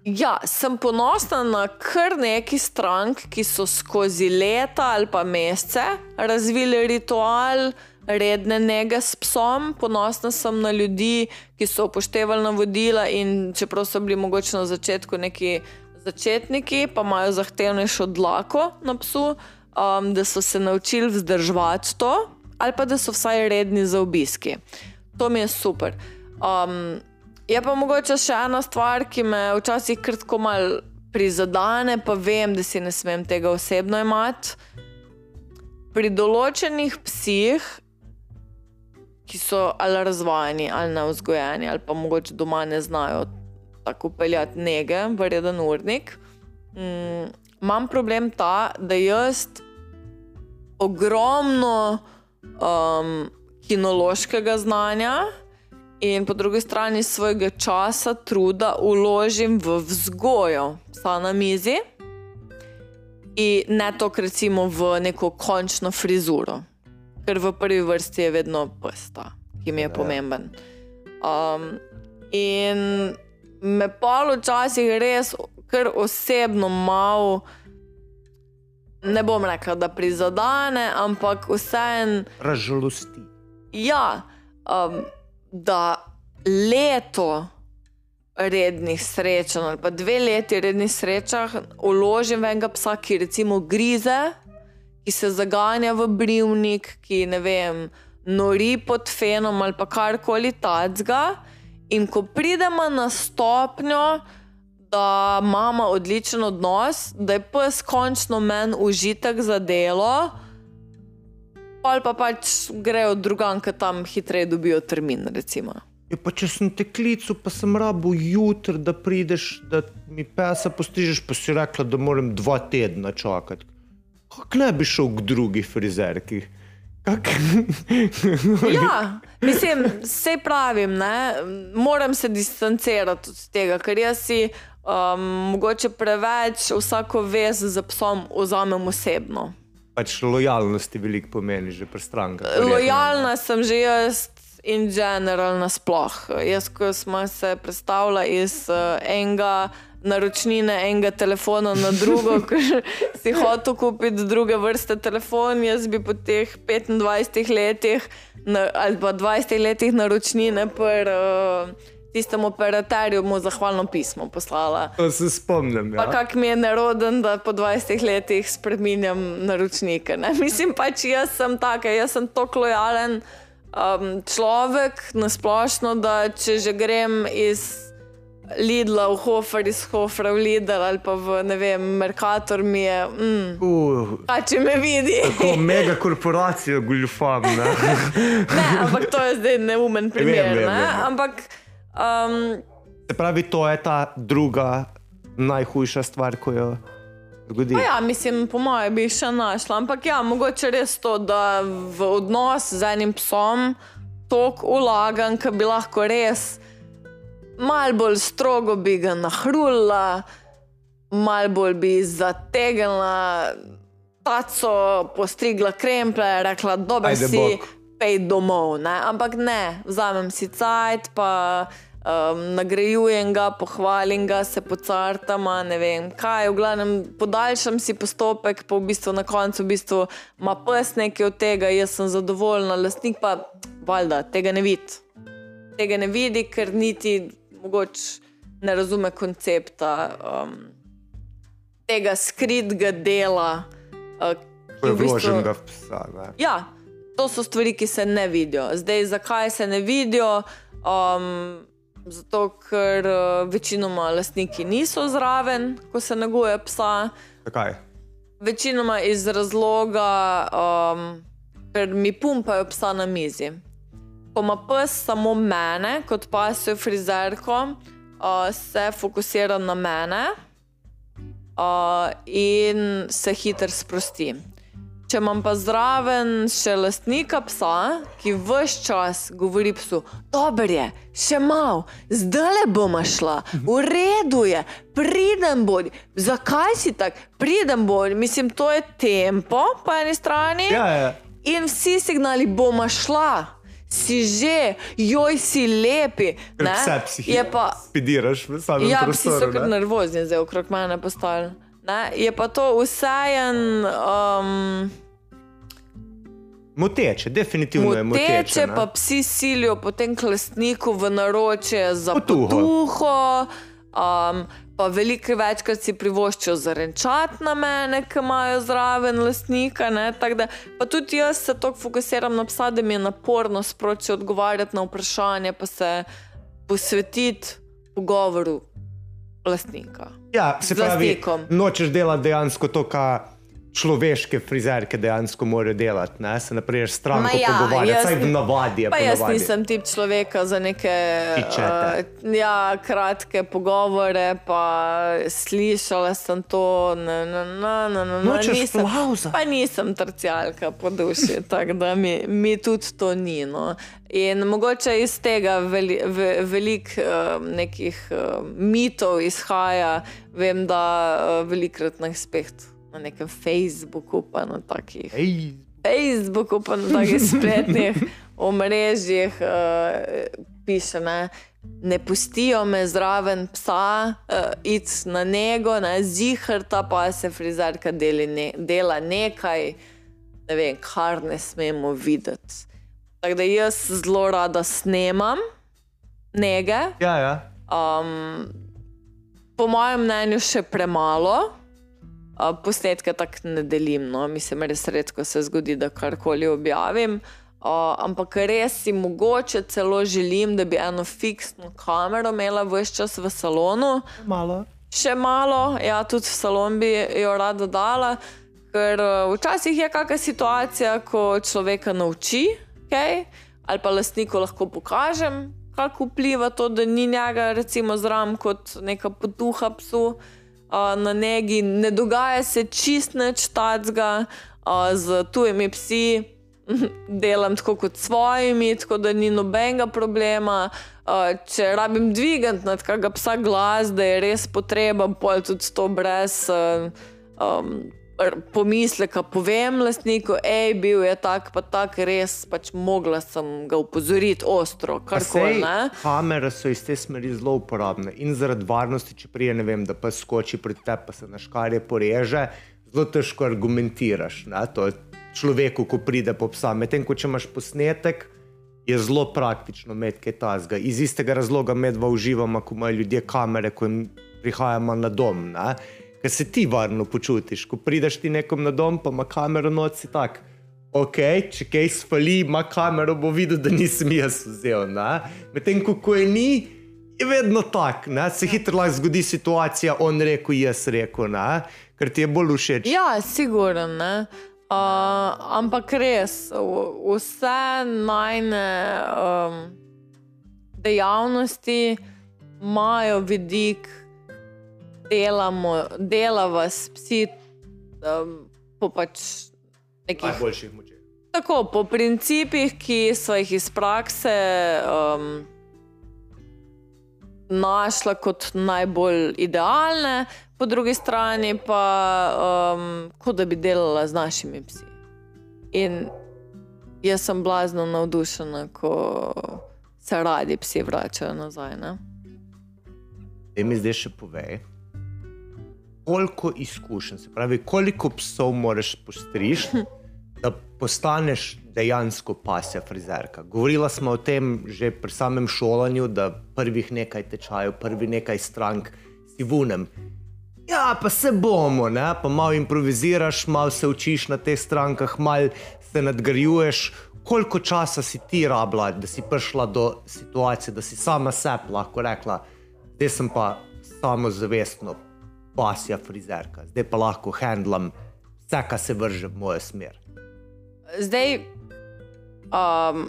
Ja, sem ponosna na kar nekaj strank, ki so skozi leta ali pa mesece razvili ritual redne nege s psom. Ponosna sem na ljudi, ki so upoštevali navodila in čeprav so bili mogoče na začetku neki začetniki, pa imajo zahtevnejšo dlako na psu, um, da so se naučili vzdrževati to, ali pa da so vsaj redni za obiski. To mi je super. Um, Je pa mogoče še ena stvar, ki me včasih kratko mal prizadene, pa vem, da si ne smem tega osebno imati. Pri določenih psih, ki so ali razvajeni, ali neuzgojeni, ali pa mogoče doma ne znajo tako peljati nege, vreden urnik, mm, imam problem ta, da jaz ogromno um, kinološkega znanja in po drugi strani svojega časa, truda uložim v vzgojo psa na mizi. In ne to, recimo, v neko končno frizuro, ker v prvi vrsti je vedno pesta, ki mi je pomemben. Um, in me pa včasih res, ker osebno malo. Ne bom rekla, da prizadene, ampak vseeno Razžalosti. Ja, um, da leto rednih srečanj ali pa dve leti rednih srečah uložim v enega psa, ki recimo grize, ki se zaganja v brivnik, ki ne vem, nori pod fenom ali pa karkoli tacga. In ko pridemo na stopnjo, da imamo odličen odnos, da je pes končno meni užitek za delo, ali pa pač grejo drugam, ki tam hitreje dobijo termin. Recimo. Ja, pa če sem te klical, pa sem rabo jutri, da prideš, da mi pesa postrižeš, pa si rekla, da moram dva tedna čakati. Kako ne bi šel k drugi frizerki? Kak... Ja, mislim, vse pravim, ne? moram se distancirati od tega, ker jaz si um, mogoče preveč vsako vez za psom vzamem osebno. Pač lojalnosti veliko pomeni že pri strankah. Lojalna sem že jaz in general nasploh. Jaz, ko smo se predstavljali iz uh, enega naročnine, enega telefona na drugo, ker si hotel kupiti druge vrste telefon, jaz bi po teh 25 letih na, ali pa 20 letih naročnine per uh, tistem operaterju mu zahvalno pismo poslala. To se spomnim. Ja. kak mi je neroden, da po 20 letih spremenjam naročnike. Ne? Mislim pač, jaz sem taka, jaz sem tako lojalen um, človek na splošno, da če že grem iz Lidla v Hofer, iz Hofra v Lidl ali pa v ne vem, Merkator mi je, mm, Uh, pa če me vidi. Ko mega korporacijo goljufam. Ne? Ne, ampak to je zdaj neumen primer. vem, ne? vem. Ampak um, Se pravi, to je ta druga najhujša stvar, ko jo zgodi. Pa ja, mislim, po mojem bi še našla. Ampak ja, mogoče res to, da v odnos z enim psom toliko ulagam, da bi lahko res mal bolj strogo bi ga nahrula, mal bolj bi zategnila. Taco postrigla kremple, rekla, Ajde, si, bok. pej domov, ne? ampak ne, vzamem si cajt, pa um, nagrajujem ga, pohvalim ga, se pocartam, ne vem kaj. V glavnem podaljšam si postopek, pa v bistvu na koncu v bistvu ima pes nekaj od tega, jaz sem zadovoljna, lastnik pa valjda tega ne vidi. Tega ne vidi, ker niti mogoče ne razume koncepta um, tega skritega dela. Uh, To je vloženega v psa. Ne? Ja, to so stvari, ki se ne vidijo. Zdaj, zakaj se ne vidijo? Um, zato, ker uh, večinoma lastniki niso zraven, ko se neguje psa. Zakaj? Večinoma iz razloga, um, ker mi pumpajo psa na mizi. Ko ima pes samo mene, kot pasjo frizerko, uh, se fokusira na mene uh, in se hitro sprosti. Če imam pa zraven še lastnika psa, ki vse čas govori psu, dobro je, še malo, zdaj le bomo šla, v redu je, pridem bolj. Zakaj si tak, pridem bolj? Mislim, to je tempo po eni strani Ja, ja. in vsi signali bomo šla. Si že, joj si lepi. Vse Je psihično pa, spidiraš v samem Ja, vsi so prostoru. kar ne? nervozni, zdaj okrog mene postali. Ne? Je pa to vsejen um, Moteče, definitivno je moteče. moteče, ne. pa psi silijo potem k lastniku v naročje za Potuho. potuho. Um, pa veliko večkrat si privoščijo zarenčat na mene, ki imajo zraven lastnika. ne, Da, pa tudi jaz se tako fokusiram na psa, da mi je naporno sproti odgovarjati na vprašanje, pa se posvetiti pogovoru lastnika. Ja, se pravi, nočeš delati dejansko to, kar človeške frizerke dejansko morajo delati. Ne? Se naprej stran Ma ja, pogovarjati, jaz saj v navadi je. Pa jaz navadi. nisem tip človeka za neke Tičete. uh, ja, kratke pogovore, pa slišala sem to. Na, na, na, na, na, Nočeš nisem, plavza? pa nisem trcialka po duši, tako da mi, mi tudi to ni. No. In mogoče iz tega veli, ve, veliko uh, nekih uh, mitov izhaja. Vem, da uh, velikrat na spet na nekem Facebooku, pa na takih Ej, Facebooku, pa na takih spletnih omrežjih uh, piše, ne, ne pustijo me zraven psa, uh, iti na njego, ne zihrta, pa se frizerka deli ne, dela nekaj, ne vem, kar ne smemo videti. Tako da jaz zelo rada snemam nege. ja, ja. Um, po mojem mnenju, še premalo. Uh, posnetke tako ne delim, no. mislim, res redko se zgodi, da karkoli objavim. Uh, ampak res si mogoče celo želim, da bi eno fiksno kamero imela vse čas v salonu. Malo. Še malo, ja, tudi v salon bi jo rada dala, ker uh, včasih je kakšna situacija, ko človeka nauči, okay, ali pa lastniku lahko pokažem, kako vpliva to, da ni njega, recimo, zram kot neka potuha psu uh, na negi. Ne dogaja se čist nič tacga uh, z tujimi psi. Delam tako kot svojimi, tako da ni nobenega problema. Uh, če rabim dvigati nad kakega psa glas, da je res potreba, pol tudi to brez uh, um, pomisleka povem lastniku, hej, bil je tak, pa tak, res pač mogla sem ga upozoriti ostro, karkoli. sej, ne. Kamere so iz te smeri zelo uporabne in zaradi varnosti, če prije ne vem, da pa skoči pred te, pa se na škarje poreže, zelo težko argumentiraš. Ne? To je človeku, ko pride po psa. Medtem ko če imaš posnetek, je zelo praktično imeti kaj tasga. Iz istega razloga medva uživamo, ko imajo ljudje kamere, ko jim prihajamo na dom. Ne? Ker se ti varno počutiš, ko prideš ti nekom na dom, pa ima kamero noč si tak. Ok, če kaj spali, ima kamero, bo videl, da nisem jaz vzel. Medtem ko, ko je ni, je vedno tak. Ne? Se hitro lahko zgodi situacija, on rekel, jaz rekel, ne? ker ti je bolj všeč. Ja, sigurno. ne. Uh, ampak res, v- vse najne um, dejavnosti imajo vidik, delamo, delava s psi um, po pač nekih Najboljših moči. Tako, po principih, ki so jih iz prakse um, našla kot najbolj idealne, po drugi strani pa um, kot da bi delala z našimi psi. In jaz sem blazno navdušena, ko se radi psi vračajo nazaj. Ne? Da mi zdaj še povej, koliko izkušenj, se pravi, koliko psov moraš postrižiti, da postaneš dejansko pasja frizerka. Govorila smo o tem že pri samem šolanju, da prvih nekaj tečajev, prvi nekaj strank si vunem. Ja, pa se bomo, ne? pa malo improviziraš, malo se učiš na teh strankah, malo se nadgrajuješ. Koliko časa si ti rabila, da si prišla do situacije, da si sama sebi lahko rekla, da sem pa samozavestno pasja frizerka, zdaj pa lahko handlam vse, kar se vrže v mojo smer. Zdaj, um,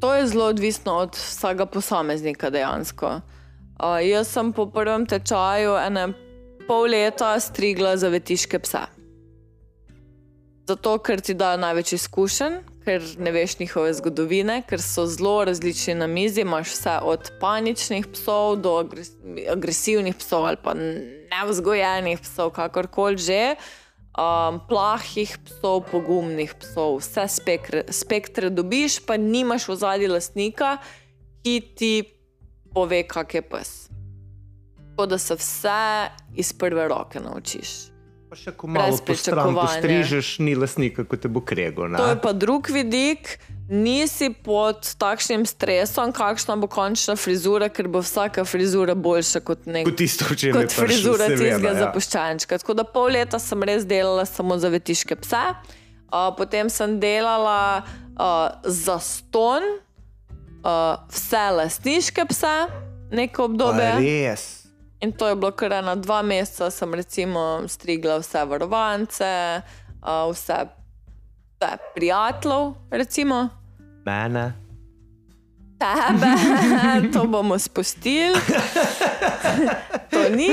to je zelo odvisno od vsakega posameznika dejansko. Uh, jaz sem po prvem tečaju ene pol leta strigla za vetiške pse. Zato, ker ti dajo največ izkušenj, ker ne veš njihove zgodovine, ker so zelo različni na mizi. Imáš vse od paničnih psov do agres agresivnih psov ali pa nevzgojenih psov, kakorkoli že. Um, plahih psov, pogumnih psov, vse spektre, spektre dobiš, pa nimaš v zadnji lastnika, ki ti pove, kak je pes. Tako da se vse iz prve roke naučiš. Pa še ko malo po stran pričakovanja. postrižeš, ni lasnika, kot te bo krego. Ne? To je pa drug vidik. Nisi pod takšnim stresom, kakšna bo končna frizura, ker bo vsaka frizura boljša kot nek Kot tisto, čemer kot frizura tistega ja. zapuščančka. Tako da pol leta sem res delala samo za vetiške pse, uh, potem sem delala uh, za ston, uh, vse lastniške pse, neko Pa obdobje. Res. In to je bilo kar na dva meseca, sem recimo strigla vse varovance, uh, vse, vse prijateljev, recimo. Mene. Tebe, to bomo spustili. To ni,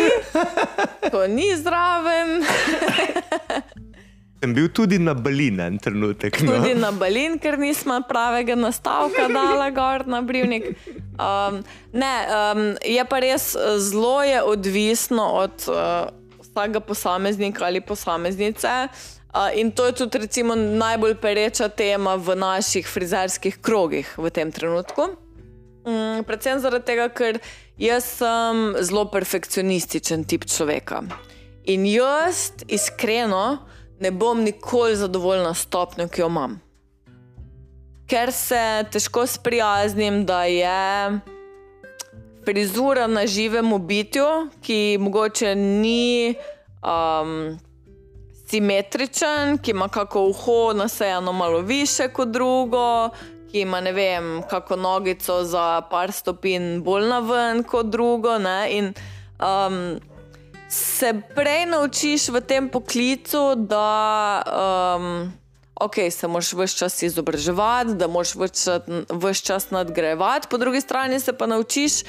to ni zraven. Sem bil tudi na Balin en trenutek. No. Tudi na balin, ker nismo pravega nastavka dala gor na brivnik. Um, ne, um, je pa res eh, zelo je odvisno od uh, vsakega posameznika ali posameznice. Uh, in to je tudi recimo, najbolj pereča tema v naših frizerskih krogih v tem trenutku. Mm, predvsem zaradi tega, ker jaz sem zelo perfekcionističen tip človeka. In jaz, iskreno, ne bom nikoli zadovoljna s stopnjo, ki jo imam. Ker se težko sprijaznim, da je frizura na živem bitju, ki mogoče ni um, simetričen, ki ima kako uho nasejano malo više kot drugo, ki ima ne vem, kako nogico za par stopinj bolj na ven kot drugo. Ne? In um, se prej naučiš v tem poklicu, da um, okay, se moraš vse čas izobraževati, da moraš vse čas nadgrajevati, po drugi strani se pa naučiš,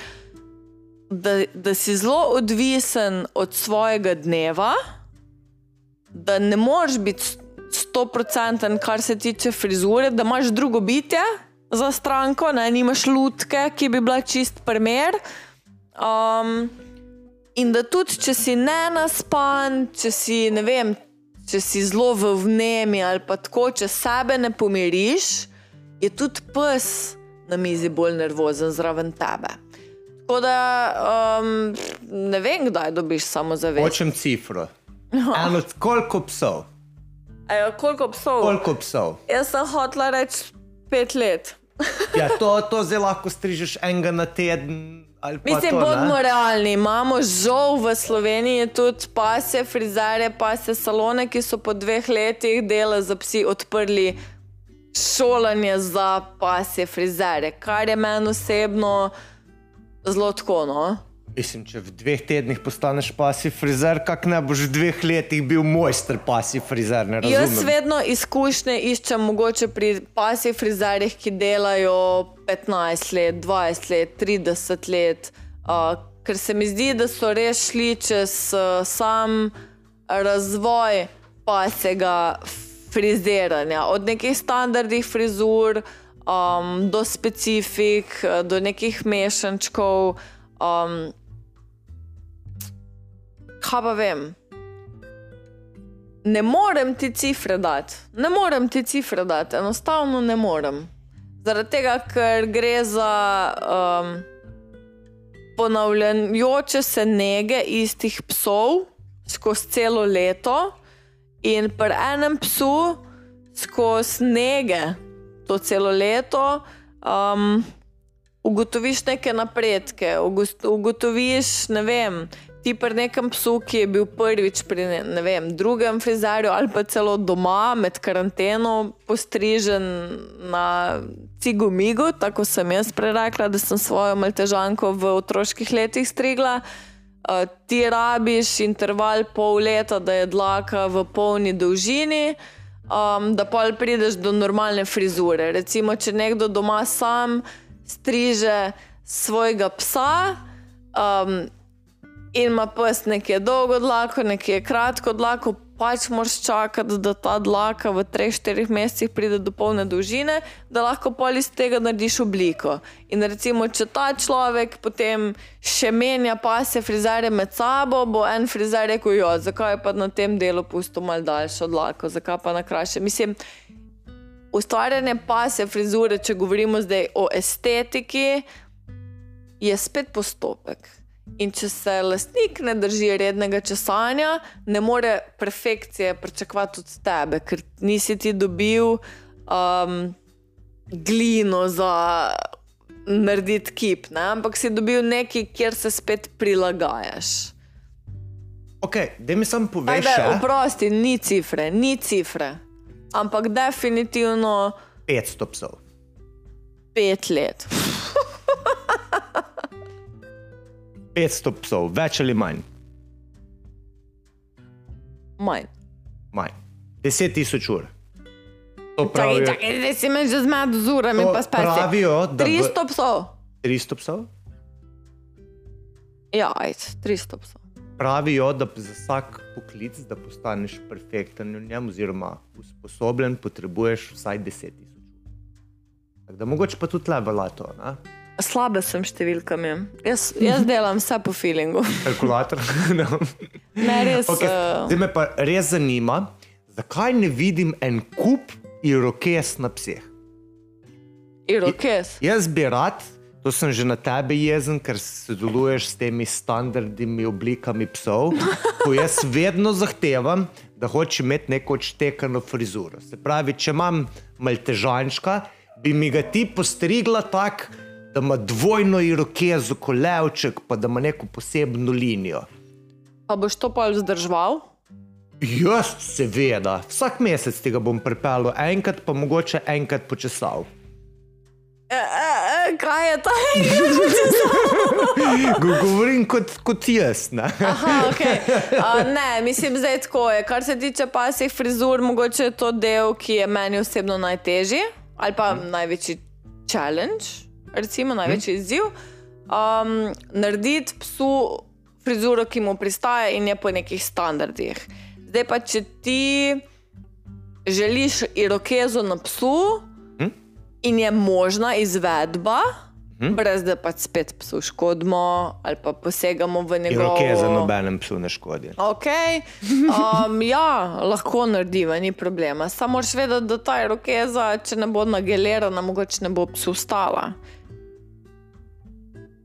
da, da si zelo odvisen od svojega dneva, da ne moreš biti stoprocenten, kar se tiče frizure, da imaš drugo bitje za stranko, ne imaš lutke, ki bi bila čist primer. Um, in da tudi, če si ne naspan, če si ne vem, če si zelo v vnemi ali pa tako, če sebe ne pomiriš, je tudi pes na mizi bolj nervozen zraven tebe. Tako da um, ne vem, kdaj dobiš samozavest. Hočem cifro. Eno, koliko psov? Ejo, koliko psov? Koliko psov? Jaz sem hotela reči pet let. Ja, to, to zdaj lahko strižeš enega na teden. Mislim, to, ne? bodimo realni. Imamo žal v Sloveniji tudi pase, frizere, pase salone, ki so po dveh letih dela za psi odprli šolanje za pase frizere, kar je meni osebno zelo tako. No? Mislim, če v dveh tednih postaneš pasi frizer, kak ne boš v dveh letih bil mojster pasi frizer. Jaz vedno izkušnje iščem mogoče pri pasih frizerjih, ki delajo 15 let, 20 let, 30 let, uh, ker se mi zdi, da so res šli čez uh, sam razvoj pasega friziranja, od nekih standardnih frizur um, do specifik, do nekih mešančkov. Um, kaj pa vem? ne morem ti cifre dati, ne morem ti cifre dati, enostavno ne morem. Zaradi tega, ker gre za um, ponavljajoče se nege istih psov skozi celo leto, in pri enem psu skozi nege to celo leto. Um, Ugotoviš neke napredke, ugotoviš, ne vem, ti pri nekem psu, ki je bil prvič pri ne, ne vem, drugem frizerju ali pa celo doma med karanteno, postrižen na cigu migu, tako sem jaz prerekla, da sem svojo maltežanko v otroških letih strigla. Uh, ti rabiš interval pol leta, da je dlaka v polni dolžini, um, da pa prideš do normalne frizure. Recimo, če nekdo doma sam striže svojega psa um, in ima pes nekje dolgo dlako, nekje kratko dlako, pač moraš čakati, da ta dlaka v 3-4 mesecih pride do polne dolžine, da lahko pol iz tega narediš obliko. In recimo, če ta človek potem še menja pase frizere med sabo, bo en frizer rekel: Jo, zakaj pa na tem delu pusto mal daljšo dlako, zakaj pa na krajše. Mislim, ustvarjanje pase frizure, če govorimo zdaj o estetiki, je spet postopek. In če se lastnik ne drži rednega česanja, ne more perfekcije pričakovati od tebe, ker nisi ti dobil um, glino za narediti kip, ne? ampak si dobil nekaj, kjer se spet prilagajaš. Ok, da mi sam poveš, Ajde, še oprosti, ni cifre, ni cifre. Ampak definitivno 500 psov. pet let. 500 psov, več ali manj. Manj. manj. 10 tisoč ur. To Čakaj, pravijo, čakaj, zdaj si me že zmed z urami, To pa spet. pravijo, da v- 300 psov. 300 psov. Ja, ajde, 300 psov. Pravijo, da za vsak poklic, da postaneš perfekten v njem, oziroma usposobljen, potrebuješ vsaj 10 tisoč. Tako da mogoče pa tudi le velja to, ne? Slabe sem številkami. Jaz, jaz delam vse po feelingu. kalkulator. no. Ne, res. okay. eh, Zdaj me pa res zanima, zakaj ne vidim en kup irokes na psih. Irokes. Jaz bi rad, to sem že na tebe jezen, ker sodeluješ s temi standardnimi oblikami psov. Ko jaz vedno zahtevam, da hočeš imeti neko odštekano frizuro. Se pravi, če imam maltežančka, bi mi ga ti postrigla tako, da ima dvojno irokezo, kolevček, pa da ima neko posebno linijo. Pa boš to pa vzdržval? Jaz, seveda, vsak mesec tega bom pripeljal, enkrat pa mogoče enkrat počesal. E, e, e, kaj je ta? Go- Govorim kot, kot jaz. Ne? Aha, okay. uh, ne, mislim, zdaj tako je. Kar se tiče pasih frizur, mogoče je to del, ki je meni osebno najtežji ali pa hmm. največji challenge, recimo največji hmm. izziv. Um, narediti psu frizuro, ki mu pristaja in je po nekih standardih. Zdaj pa, če ti želiš irokezo na psu Hm? in je možna izvedba. Brez da pa spet psu škodimo ali pa posegamo v njegovo. Irokeza nobenem psu ne škodi. Ok, um, ja, lahko narediva, ni problema. Samo moraš vedeti, da ta rokeza, če ne bo nagelirana, mogoče ne bo psu stala.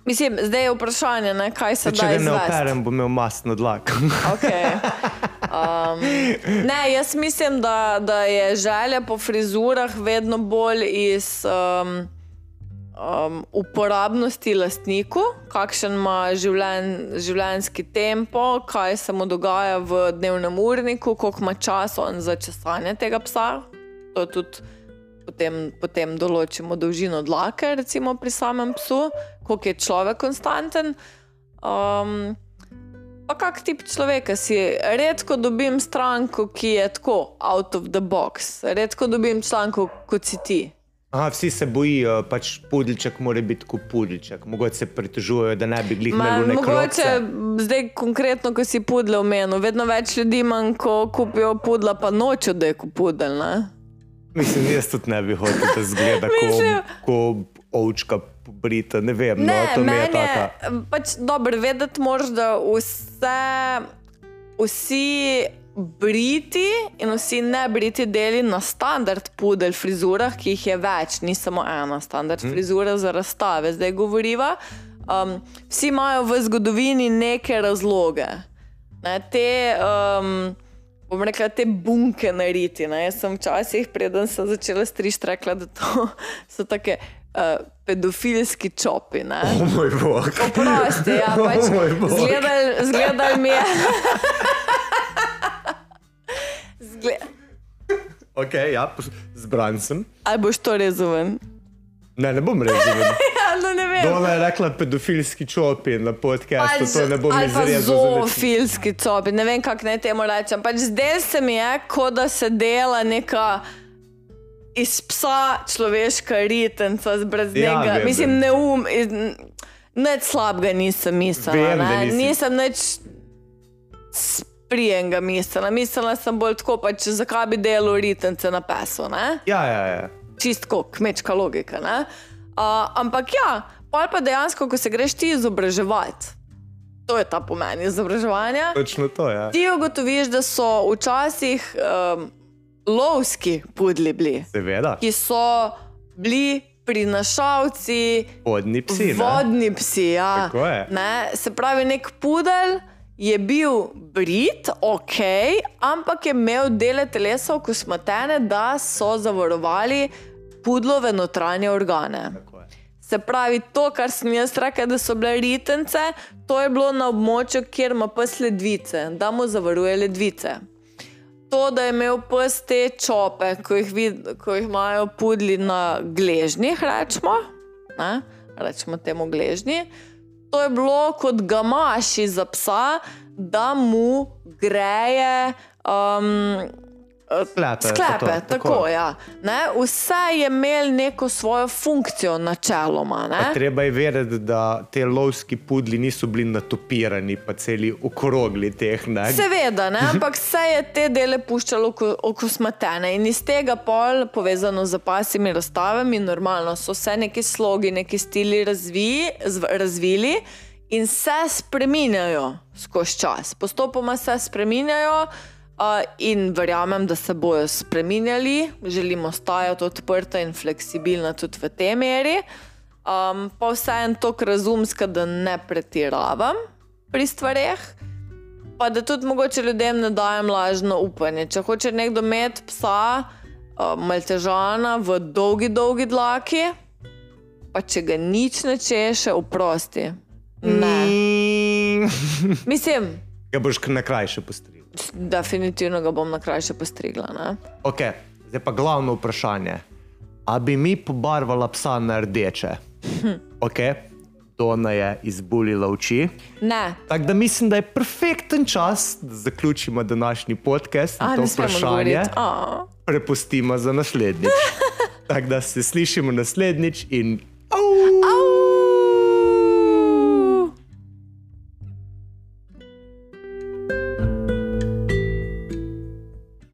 Mislim, zdaj je vprašanje, ne, kaj se Če da ga ne operem, bom imel masno dlako. Okay. Um, ne, jaz mislim, da, da je želja po frizurah vedno bolj iz um, um, uporabnosti lastniku, kakšen ima življen, življenjski tempo, kaj se mu dogaja v dnevnem urniku, koliko ima časa on za česanje tega psa. To tudi potem, potem določimo dolžino dlake, recimo pri samem psu, koliko je človek konstanten. Um, Pa kak tip človeka si? Redko dobim stranko, ki je tako out of the box. Redko dobim članko, kot si ti. Aha, vsi se bojijo, pač pudelček mora biti kot pudelček. Mogoče se pritožujejo, da ne bi glih Ma, imel neko mogoče zdaj konkretno, ko si pudle omenil, vedno več ljudi manj, ko kupijo pudla, pa nočejo, da je kot pudel. Ne? Mislim, jaz tudi ne bi hotel, da zgleda kot ovčka pobrita. Ne vem, Ne, no, to je meni taka. je pač dobro vedeti, moraš, da vse, vsi briti in vsi ne briti deli na standard pudel frizurah, ki jih je več, ni samo ena standard hmm. frizura za razstave, zdaj govoriva. Um, vsi imajo v zgodovini neke razloge. Ne, te, um, bom rekla, te bunke nariti. Ne. Jaz sem včasih, preden sem začela strižiti, rekla, da to so take. Uh, pedofilski čopi. Ne? O moj bog. Oprosti, ja, pač zgledal, zgledal mi je. Zgled... Ok, ja, zbran sem. Ali boš to rezumen? Ne, ne bom rezumen. ja, no ne vem. Ona je rekla pedofilski čopi na podkastu, Pač- to ne bom ali pa izrezal. Zoofilski copi, ne vem, kako naj temu rečem. Pač zdaj se mi je, kot da se dela neka iz psa človeška ritenca, brez Ja, njega. vem, Mislim, neum. Nič slabega nisem mislila. Vem, ne. Nisem nič sprijenega mislila. Mislila sem bolj tako, pač, zakaj bi delal ritence na pesu. Ne? Ja, ja, ja. čistko kmečka logika. Uh, ampak ja, pol pa dejansko, ko se greš ti izobraževati, to je ta pomen izobraževanja. Točno to, ja. Ti ugotoviš, da so včasih um, lovski pudli bili, Seveda, ki so bili prinašalci, vodni psi. ne? vodni psi. Ja. Ne? Se pravi, nek pudel je bil brit, ok, ampak je imel dele telesa okusmatene, da so zavarovali pudlove notranje organe. Se pravi, to, kar sem jaz rekel, da so bile ritence, to je bilo na območju, kjer ima pes ledvice, da mu zavaruje ledvice. To, da je imel pes te čope, ko jih, vid, ko jih imajo pudli na gležnjih, rečemo, ne? rečemo temu gležnji, to je bilo kot gamaši za psa, da mu greje. Um, Sklepe, Sklepe, to, tako, tako ja. Ne? Vse je imel neko svojo funkcijo, načeloma. Treba je vedeti, da te lovski pudli niso bili natopirani, pa celi okrogli teh. Ne? Seveda, ne? ampak vse je te dele puščalo oko- okosmatene in iz tega pol, povezano z pasimi razstavami, normalno so se neki slogi, neki stili razvi, zv, razvili in se spreminjajo skozi čas. Postopoma se spreminjajo. Uh, in verjamem, da se bodo spremenjali, želimo ostati odprta in fleksibilna tudi v tej meri. Um, pa vseeno toliko razumska, da ne pretiravam pri stvareh, pa da tudi mogoče ljudem ne dajem lažno upanje. Če hoče nekdo imeti psa, uh, maltežana v dolgi, dolgi dlaki, pa če ga nič ne češe, oprosti. Ne. Mm. Mislim, Ga boš kar na kraj še postrigel. Definitivno ga bom na krajše postrigla. Ne? Ok, zdaj pa glavno vprašanje. A bi mi pobarvala psa na rdeče? Ok, Dona je izbulila oči. ne. Tako da mislim, da je perfekten čas, da zaključimo današnji podcast A, to vprašanje. A. prepustimo za naslednjič. Tako da se slišimo naslednjič in